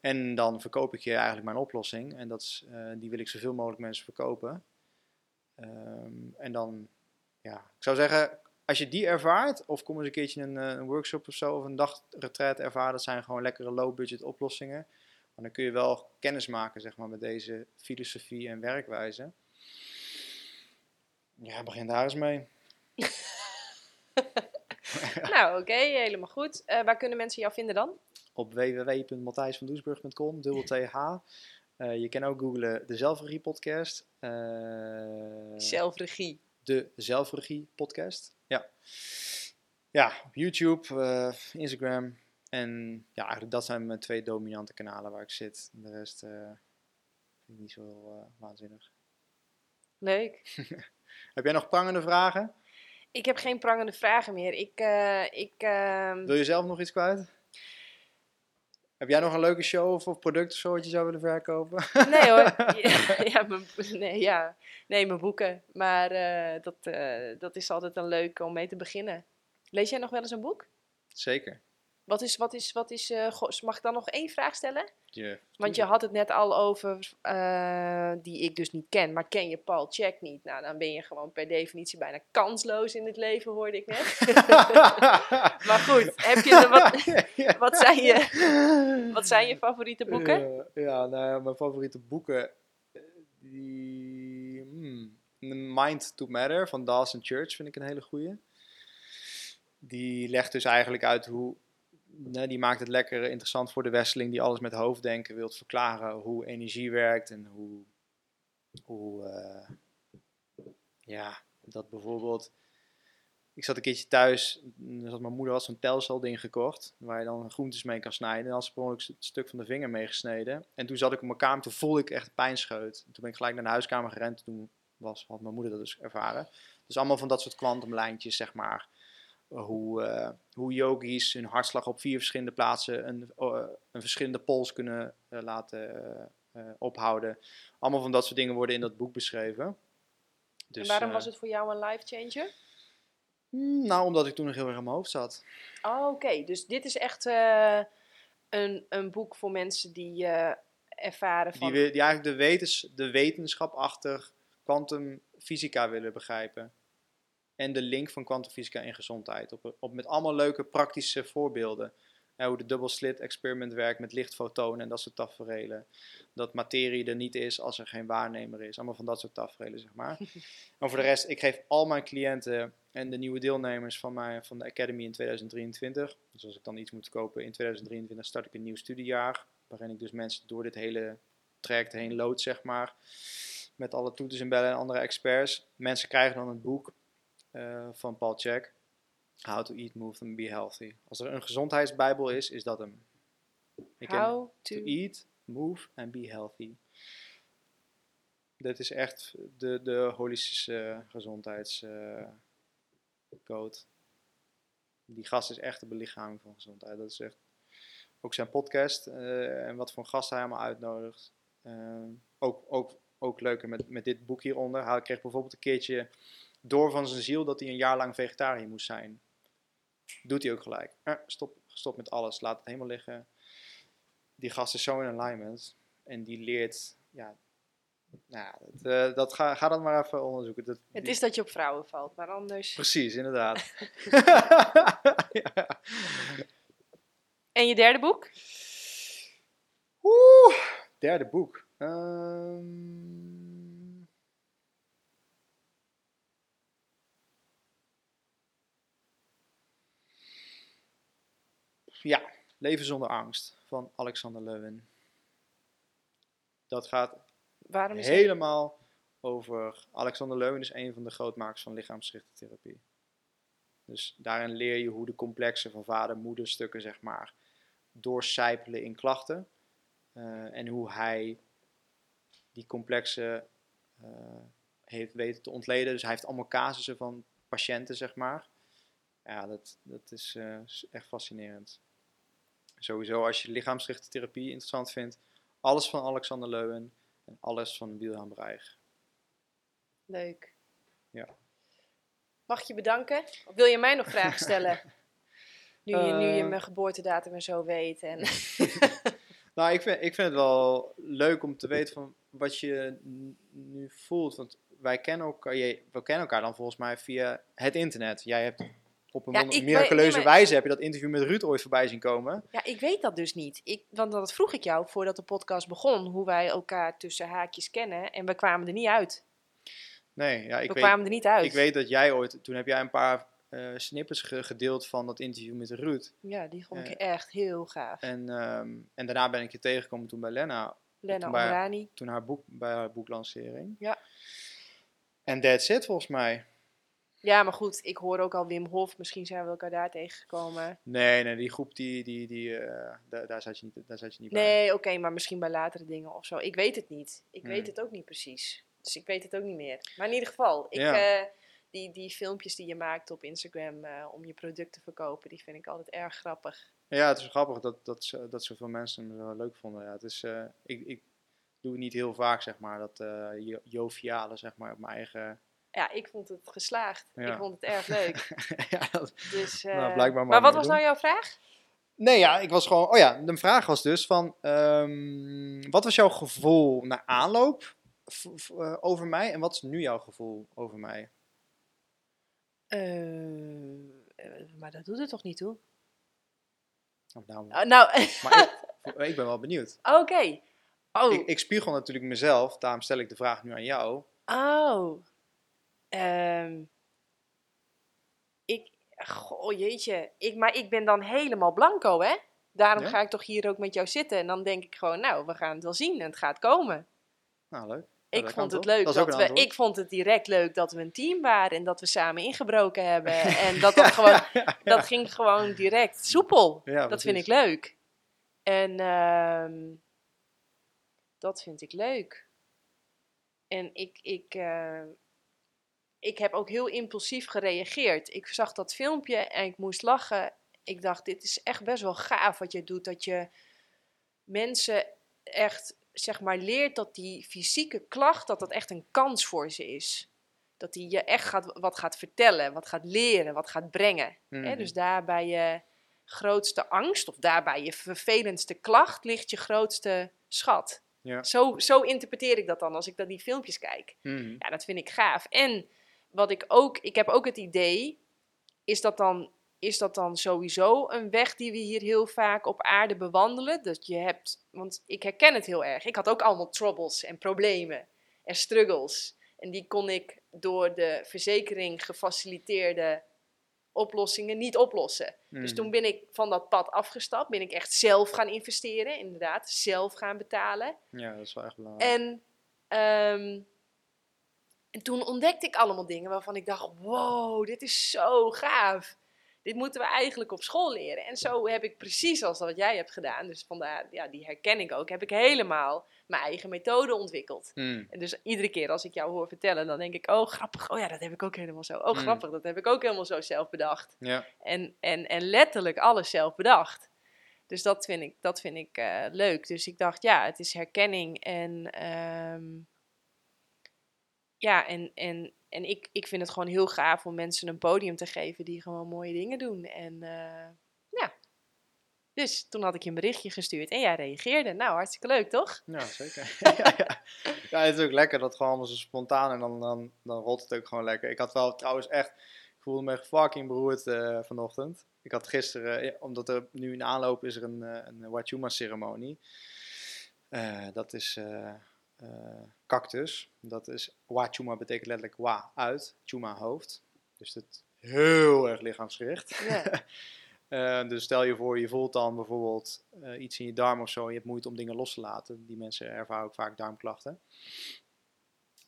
En dan verkoop ik je eigenlijk mijn oplossing en dat eh, die wil ik zoveel mogelijk mensen verkopen. Ehm, en dan, ja, ik zou zeggen, als je die ervaart, of kom eens een keertje een, een workshop of zo, of een dagretreat ervaren, dat zijn gewoon lekkere low-budget oplossingen. Maar dan kun je wel kennis maken, zeg maar, met deze filosofie en werkwijze. Ja, begin daar eens mee. nou, oké, helemaal goed. Eh, waar kunnen mensen jou vinden dan? Op www.matthijsvandoesburg.com, dubbel TH. Eh, je kan ook googlen de Zelfregie Podcast. Eh, Zelfregie. de Zelfregie Podcast. Ja. Ja, op YouTube, Instagram. En ja, eigenlijk dat zijn mijn twee dominante kanalen waar ik zit. De rest vind ik niet zo waanzinnig. Leuk. Heb jij nog prangende vragen? Ik heb geen prangende vragen meer. Ik, eh, ik, ehm, Wil je zelf nog iets kwijt? Heb jij nog een leuke show of, of product of zo wat je zou willen verkopen? Nee hoor. ja, ja, mijn, nee, ja. nee, mijn boeken. Maar eh, dat, eh, dat is altijd een leuk om mee te beginnen. Lees jij nog wel eens een boek? Zeker. Wat is, wat is, wat is, eh, goh, mag ik dan nog één vraag stellen? Je, Want je had het net al over, eh, die ik dus niet ken, maar ken je Paul Check niet? Nou, dan ben je gewoon per definitie bijna kansloos in het leven, hoorde ik net. maar goed, heb je wat, wat, zijn je, wat zijn je favoriete boeken? Ja, ja, nou ja, mijn favoriete boeken. eh, Die. hmm, Mind to Matter van Dawson Church vind ik een hele goeie. Die legt dus eigenlijk uit hoe. Die maakt het lekker interessant voor de westeling die alles met hoofddenken wilt verklaren. Hoe energie werkt en hoe. hoe eh, ja, dat bijvoorbeeld. Ik zat een keertje thuis, en zat mijn moeder had zo'n telcel ding gekocht, waar je dan groentes mee kan snijden. En had ze per ongeluk stuk van de vinger meegesneden. En toen zat ik op mijn kamer, toen voelde ik echt pijnscheut. Toen ben ik gelijk naar de huiskamer gerend, toen was, had mijn moeder dat dus ervaren. Dus allemaal van dat soort kwantumlijntjes, zeg maar. Hoe, eh, hoe yogis hun hartslag op vier verschillende plaatsen een, eh, een verschillende pols kunnen eh, laten ophouden. Allemaal van dat soort dingen worden in dat boek beschreven. Dus, en waarom was het voor jou een life changer? hmm, Nou, omdat ik toen nog heel erg in mijn hoofd zat. Oh, oké. Dus dit is echt een, een boek voor mensen die ervaren van... Die, die eigenlijk de, wetens, de wetenschap achter kwantumfysica willen begrijpen. En de link van kwantumfysica en gezondheid. Op, op, met allemaal leuke praktische voorbeelden. Ja, hoe de double slit experiment werkt met lichtfotonen en dat soort taferelen. Dat materie er niet is als er geen waarnemer is. Allemaal van dat soort taferelen, zeg maar. en voor de rest, ik geef al mijn cliënten en de nieuwe deelnemers van, mij, van de Academy in 2023. Dus als ik dan iets moet kopen in 2023, start ik een nieuw studiejaar. Waarin ik dus mensen door dit hele traject heen lood, zeg maar. Met alle toeters en bellen en andere experts. Mensen krijgen dan het boek eh, van Paul Check. How to Eat, Move and Be Healthy. Als er een gezondheidsbijbel is, is dat hem. Ik How to... to Eat, Move and Be Healthy. Dit is echt de, de holistische gezondheidscode. Die gast is echt de belichaming van gezondheid. Dat is echt ook zijn podcast eh, en wat voor gast hij allemaal uitnodigt. Eh, ook, ook, ook leuker met, met dit boek hieronder. Hij kreeg bijvoorbeeld een keertje door van zijn ziel dat hij een jaar lang vegetariër moest zijn. Doet hij ook gelijk. Eh, stop, stop met alles, laat het helemaal liggen. Die gast is zo in alignment en die leert, ja, nou, ja, dat, eh, dat ga, ga dat maar even onderzoeken. Dat, Het die- is dat je op vrouwen valt, maar anders... Precies, inderdaad. ja. En je derde boek? Oeh, derde boek. Ehm. Ja, Leven zonder angst van Alexander Lewin. Dat gaat Waarom is het? helemaal over. Alexander Leuwen is een van de grootmakers van lichaamsgerichte therapie. Dus daarin leer je hoe de complexen van vader-moederstukken, zeg maar, doorcijpelen in klachten. Eh, en hoe hij die complexen eh, heeft weten te ontleden. Dus hij heeft allemaal casussen van patiënten, zeg maar. Ja, dat, dat is eh, is echt fascinerend. Sowieso, als je lichaamsgerichte therapie interessant vindt, alles van Alexander Leuwen en alles van Wilhelm Reich. Leuk. Ja. Mag ik je bedanken? Of wil je mij nog vragen stellen? Nu je, nu je Eh. mijn geboortedatum en zo weet. En... Nou, ik vind, ik vind het wel leuk om te weten van wat je nu voelt. Want wij kennen elkaar, we kennen elkaar dan volgens mij via het internet. Jij hebt op een Ja, miraculeuze nee, maar- wijze heb je dat interview met Ruud ooit voorbij zien komen. Ja, ik weet dat dus niet. Ik, want dat vroeg ik jou voordat de podcast begon. Hoe wij elkaar tussen haakjes kennen. En we kwamen er niet uit. Nee, ja, ik we weet, kwamen er niet uit. ik weet dat jij ooit, toen heb jij een paar snippets ge- gedeeld van dat interview met Ruud. Ja, die vond ik Eh, echt heel gaaf. En, ehm, en daarna ben ik je tegengekomen toen bij Lena, Lena Omrani. toen haar boek, bij haar boeklancering. Ja. En that's it volgens mij. Ja, maar goed, ik hoor ook al Wim Hof. Misschien zijn we elkaar daar tegengekomen. Nee, nee, die groep, die, die, die, eh, daar, daar, zat je niet, daar zat je niet bij. Nee, oké, maar misschien bij latere dingen of zo. Ik weet het niet. Ik Hmm. weet het ook niet precies. Dus ik weet het ook niet meer. Maar in ieder geval, ik, Ja. eh, die, die filmpjes die je maakt op Instagram eh, om je product te verkopen, die vind ik altijd erg grappig. Ja, het is grappig dat, dat, dat zoveel mensen hem zo leuk vonden. Ja, het is, ik, ik doe het niet heel vaak, zeg maar, dat jo- joviale, zeg maar, op mijn eigen... Ja, ik vond het geslaagd. Ja. Ik vond het erg leuk. ja, dat, Dus, Nou, eh, blijkbaar maar wat was nou jouw vraag? Nee, ja, ik was gewoon... Oh ja, de vraag was dus van... ehm, wat was jouw gevoel na aanloop eh, over mij? En wat is nu jouw gevoel over mij? Eh, maar dat doet er toch niet toe? Nou, Ah, nou, maar ik, ik ben wel benieuwd. oké. Oh, Ik, ik spiegel natuurlijk mezelf, daarom stel ik de vraag nu aan jou. oh. Ehm, ik, goh, jeetje. Ik, maar ik ben dan helemaal blanco, hè? Daarom Ja? ga ik toch hier ook met jou zitten. En dan denk ik gewoon, nou, we gaan het wel zien en het gaat komen. Nou, leuk. Ja, Ik vond het leuk Dat we. antwoord. Ik vond het direct leuk dat we een team waren en dat we samen ingebroken hebben. En dat dat gewoon. Dat ging gewoon direct soepel. Dat vind ik leuk. En ehm, dat vind ik leuk. En ik, ik, eh, ik heb ook heel impulsief gereageerd. Ik zag dat filmpje en ik moest lachen. Ik dacht, dit is echt best wel gaaf wat je doet. Dat je mensen echt, zeg maar, leert dat die fysieke klacht, dat dat echt een kans voor ze is. Dat die je echt gaat, wat gaat vertellen, wat gaat leren, wat gaat brengen. Mhm. dus daar bij je grootste angst of daar bij je vervelendste klacht ligt je grootste schat. Ja. Zo, zo interpreteer ik dat dan als ik dan die filmpjes kijk. Mhm. Ja, dat vind ik gaaf. En wat ik ook, ik heb ook het idee, is dat dan, is dat dan sowieso een weg die we hier heel vaak op aarde bewandelen? Dat je hebt, want ik herken het heel erg. Ik had ook allemaal troubles en problemen en struggles. En die kon ik door de verzekering gefaciliteerde oplossingen niet oplossen. Dus Mhm. toen ben ik van dat pad afgestapt, ben ik echt zelf gaan investeren, inderdaad, zelf gaan betalen. Ja, dat is wel echt belangrijk. En, ehm, en toen ontdekte ik allemaal dingen waarvan ik dacht: wow, dit is zo gaaf. Dit moeten we eigenlijk op school leren. En zo heb ik precies als wat jij hebt gedaan, dus vandaar, ja, die herken ik ook, heb ik helemaal mijn eigen methode ontwikkeld. Mhm. En dus iedere keer als ik jou hoor vertellen, dan denk ik: oh, grappig, oh ja, dat heb ik ook helemaal zo. Oh, Mm. grappig, dat heb ik ook helemaal zo zelf bedacht. Ja. En, en, en letterlijk alles zelf bedacht. Dus dat vind ik, dat vind ik eh, leuk. Dus ik dacht, ja, het is herkenning. En ehm, ja, en, en, en ik, ik vind het gewoon heel gaaf om mensen een podium te geven die gewoon mooie dingen doen. En eh, ja, dus toen had ik je een berichtje gestuurd en jij reageerde. Nou, hartstikke leuk, toch? Ja, zeker. ja, ja. ja, het is ook lekker dat gewoon allemaal zo spontaan en dan, dan, dan rolt het ook gewoon lekker. Ik had wel trouwens echt, ik voelde me fucking beroerd eh, vanochtend. Ik had gisteren, omdat er nu in aanloop is er een, eh, een Wachuma ceremonie. Dat is cactus. Dat is Wachuma betekent letterlijk wa uit, chuma hoofd. Dus het heel erg lichaamsgericht. Eh, dus stel je voor, je voelt dan bijvoorbeeld eh, iets in je darm of zo. Je hebt moeite om dingen los te laten. Die mensen ervaren ook vaak darmklachten.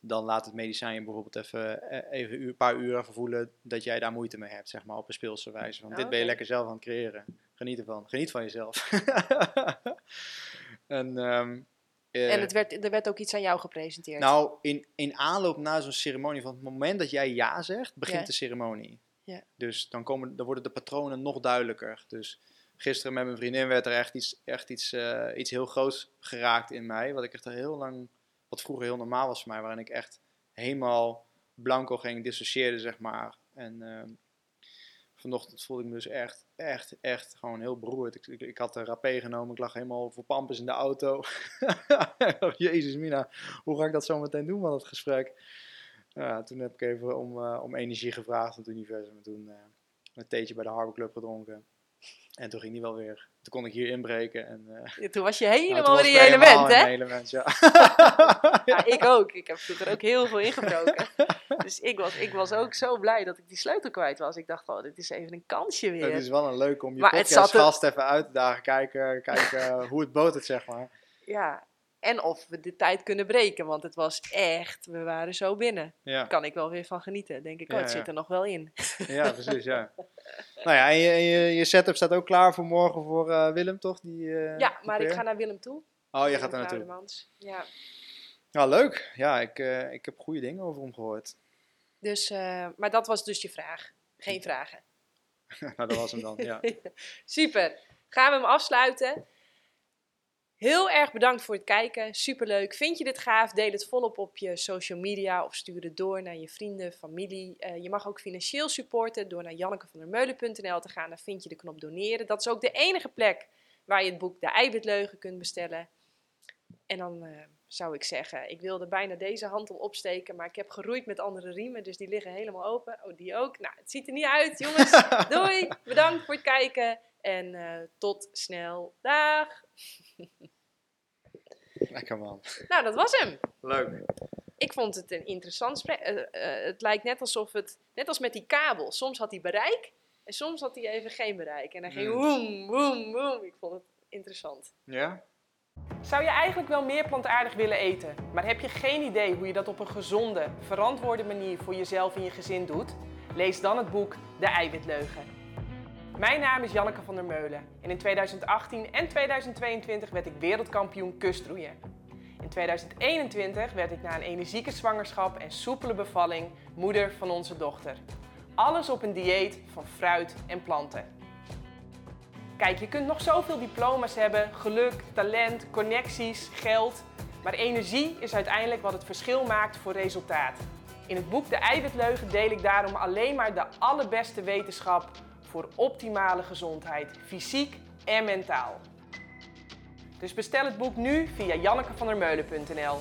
Dan laat het medicijn je bijvoorbeeld even, eh, even een paar uur even voelen dat jij daar moeite mee hebt, zeg maar, op een speelse wijze. Van, Oh, dit ben je oké. lekker zelf aan het creëren. Geniet ervan. Geniet van jezelf. en, ehm, eh, En het werd, er werd ook iets aan jou gepresenteerd. nou, in, in aanloop na zo'n ceremonie, van het moment dat jij ja zegt, begint Ja. de ceremonie. Ja. Dus dan, komen, dan worden de patronen nog duidelijker. Dus gisteren met mijn vriendin werd er echt iets, echt iets, eh, iets heel groots geraakt in mij. Wat ik echt al heel lang, wat vroeger heel normaal was voor mij, waarin ik echt helemaal blanco ging, dissocieerde, zeg maar. En ehm, vanochtend voelde ik me dus echt, echt, echt gewoon heel beroerd. Ik, ik, had een rapé genomen, ik lag helemaal voor pampers in de auto. Jezus mina, hoe ga ik dat zo meteen doen van het gesprek? Ja, toen heb ik even om, eh, om energie gevraagd van het universum. En toen eh, een theetje bij de Harbor Club gedronken. En toen ging die wel weer. Toen kon ik hier inbreken. En, eh, Ja, Toen was je nou, helemaal ik in je helemaal element, hè? element, ja. Ja, ik ook. Ik heb vroeger ook heel veel ingebroken. Dus ik was, ik was ook zo blij dat ik die sleutel kwijt was. Ik dacht, oh, dit is even een kansje weer. Het is wel een leuk om je Maar er- podcastgast even uit te dagen. Kijken, kijken hoe het botert, zeg maar. Ja, en of we de tijd kunnen breken, want het was echt, we waren zo binnen. Ja, Daar kan ik wel weer van genieten. Denk ik, oh, Ja, het ja. zit er nog wel in. ja precies, ja. Nou ja, en je, en je, je setup staat ook klaar voor morgen voor eh, Willem, toch? Die, eh, Ja, maar ik ga naar Willem toe. Oh, je gaat er naartoe. Ja. Nou, leuk. Ja, ik, eh, ik heb goede dingen over hem gehoord. Dus, maar dat was dus je vraag. Geen vragen. nou, dat was hem dan, ja. Super. Gaan we hem afsluiten? Heel erg bedankt voor het kijken. Superleuk. Vind je dit gaaf? Deel het volop op je social media of stuur het door naar je vrienden, familie. Uh, je mag ook financieel supporten door naar jannekevandermeulen.nl te gaan. Daar vind je de knop doneren. Dat is ook de enige plek waar je het boek De Eiwitleugen kunt bestellen. En dan uh, zou ik zeggen, ik wilde bijna deze hand om opsteken, maar ik heb geroeid met andere riemen, dus die liggen helemaal open. Oh, die ook. Nou, het ziet er niet uit, jongens. Doei, bedankt voor het kijken en uh, tot snel. Dag! Lekker man. Nou, dat was hem. Leuk. Ik vond het een interessant gesprek. Uh, uh, het lijkt net alsof het, net als met die kabel, soms had hij bereik en soms had hij even geen bereik. En dan ging mm. woem, woem, woem. Ik vond het interessant. Ja? Zou je eigenlijk wel meer plantaardig willen eten, maar heb je geen idee hoe je dat op een gezonde, verantwoorde manier voor jezelf en je gezin doet? Lees dan het boek De Eiwitleugen. Mijn naam is Janneke van der Meulen en in 2018 en 2022 werd ik wereldkampioen kustroeien. In 2021 werd ik na een energieke zwangerschap en soepele bevalling moeder van onze dochter. Alles op een dieet van fruit en planten. Kijk, je kunt nog zoveel diploma's hebben, geluk, talent, connecties, geld. Maar energie is uiteindelijk wat het verschil maakt voor resultaat. In het boek De Eiwitleugen deel ik daarom alleen maar de allerbeste wetenschap voor optimale gezondheid, fysiek en mentaal. Dus bestel het boek nu via jannekevandermeulen.nl.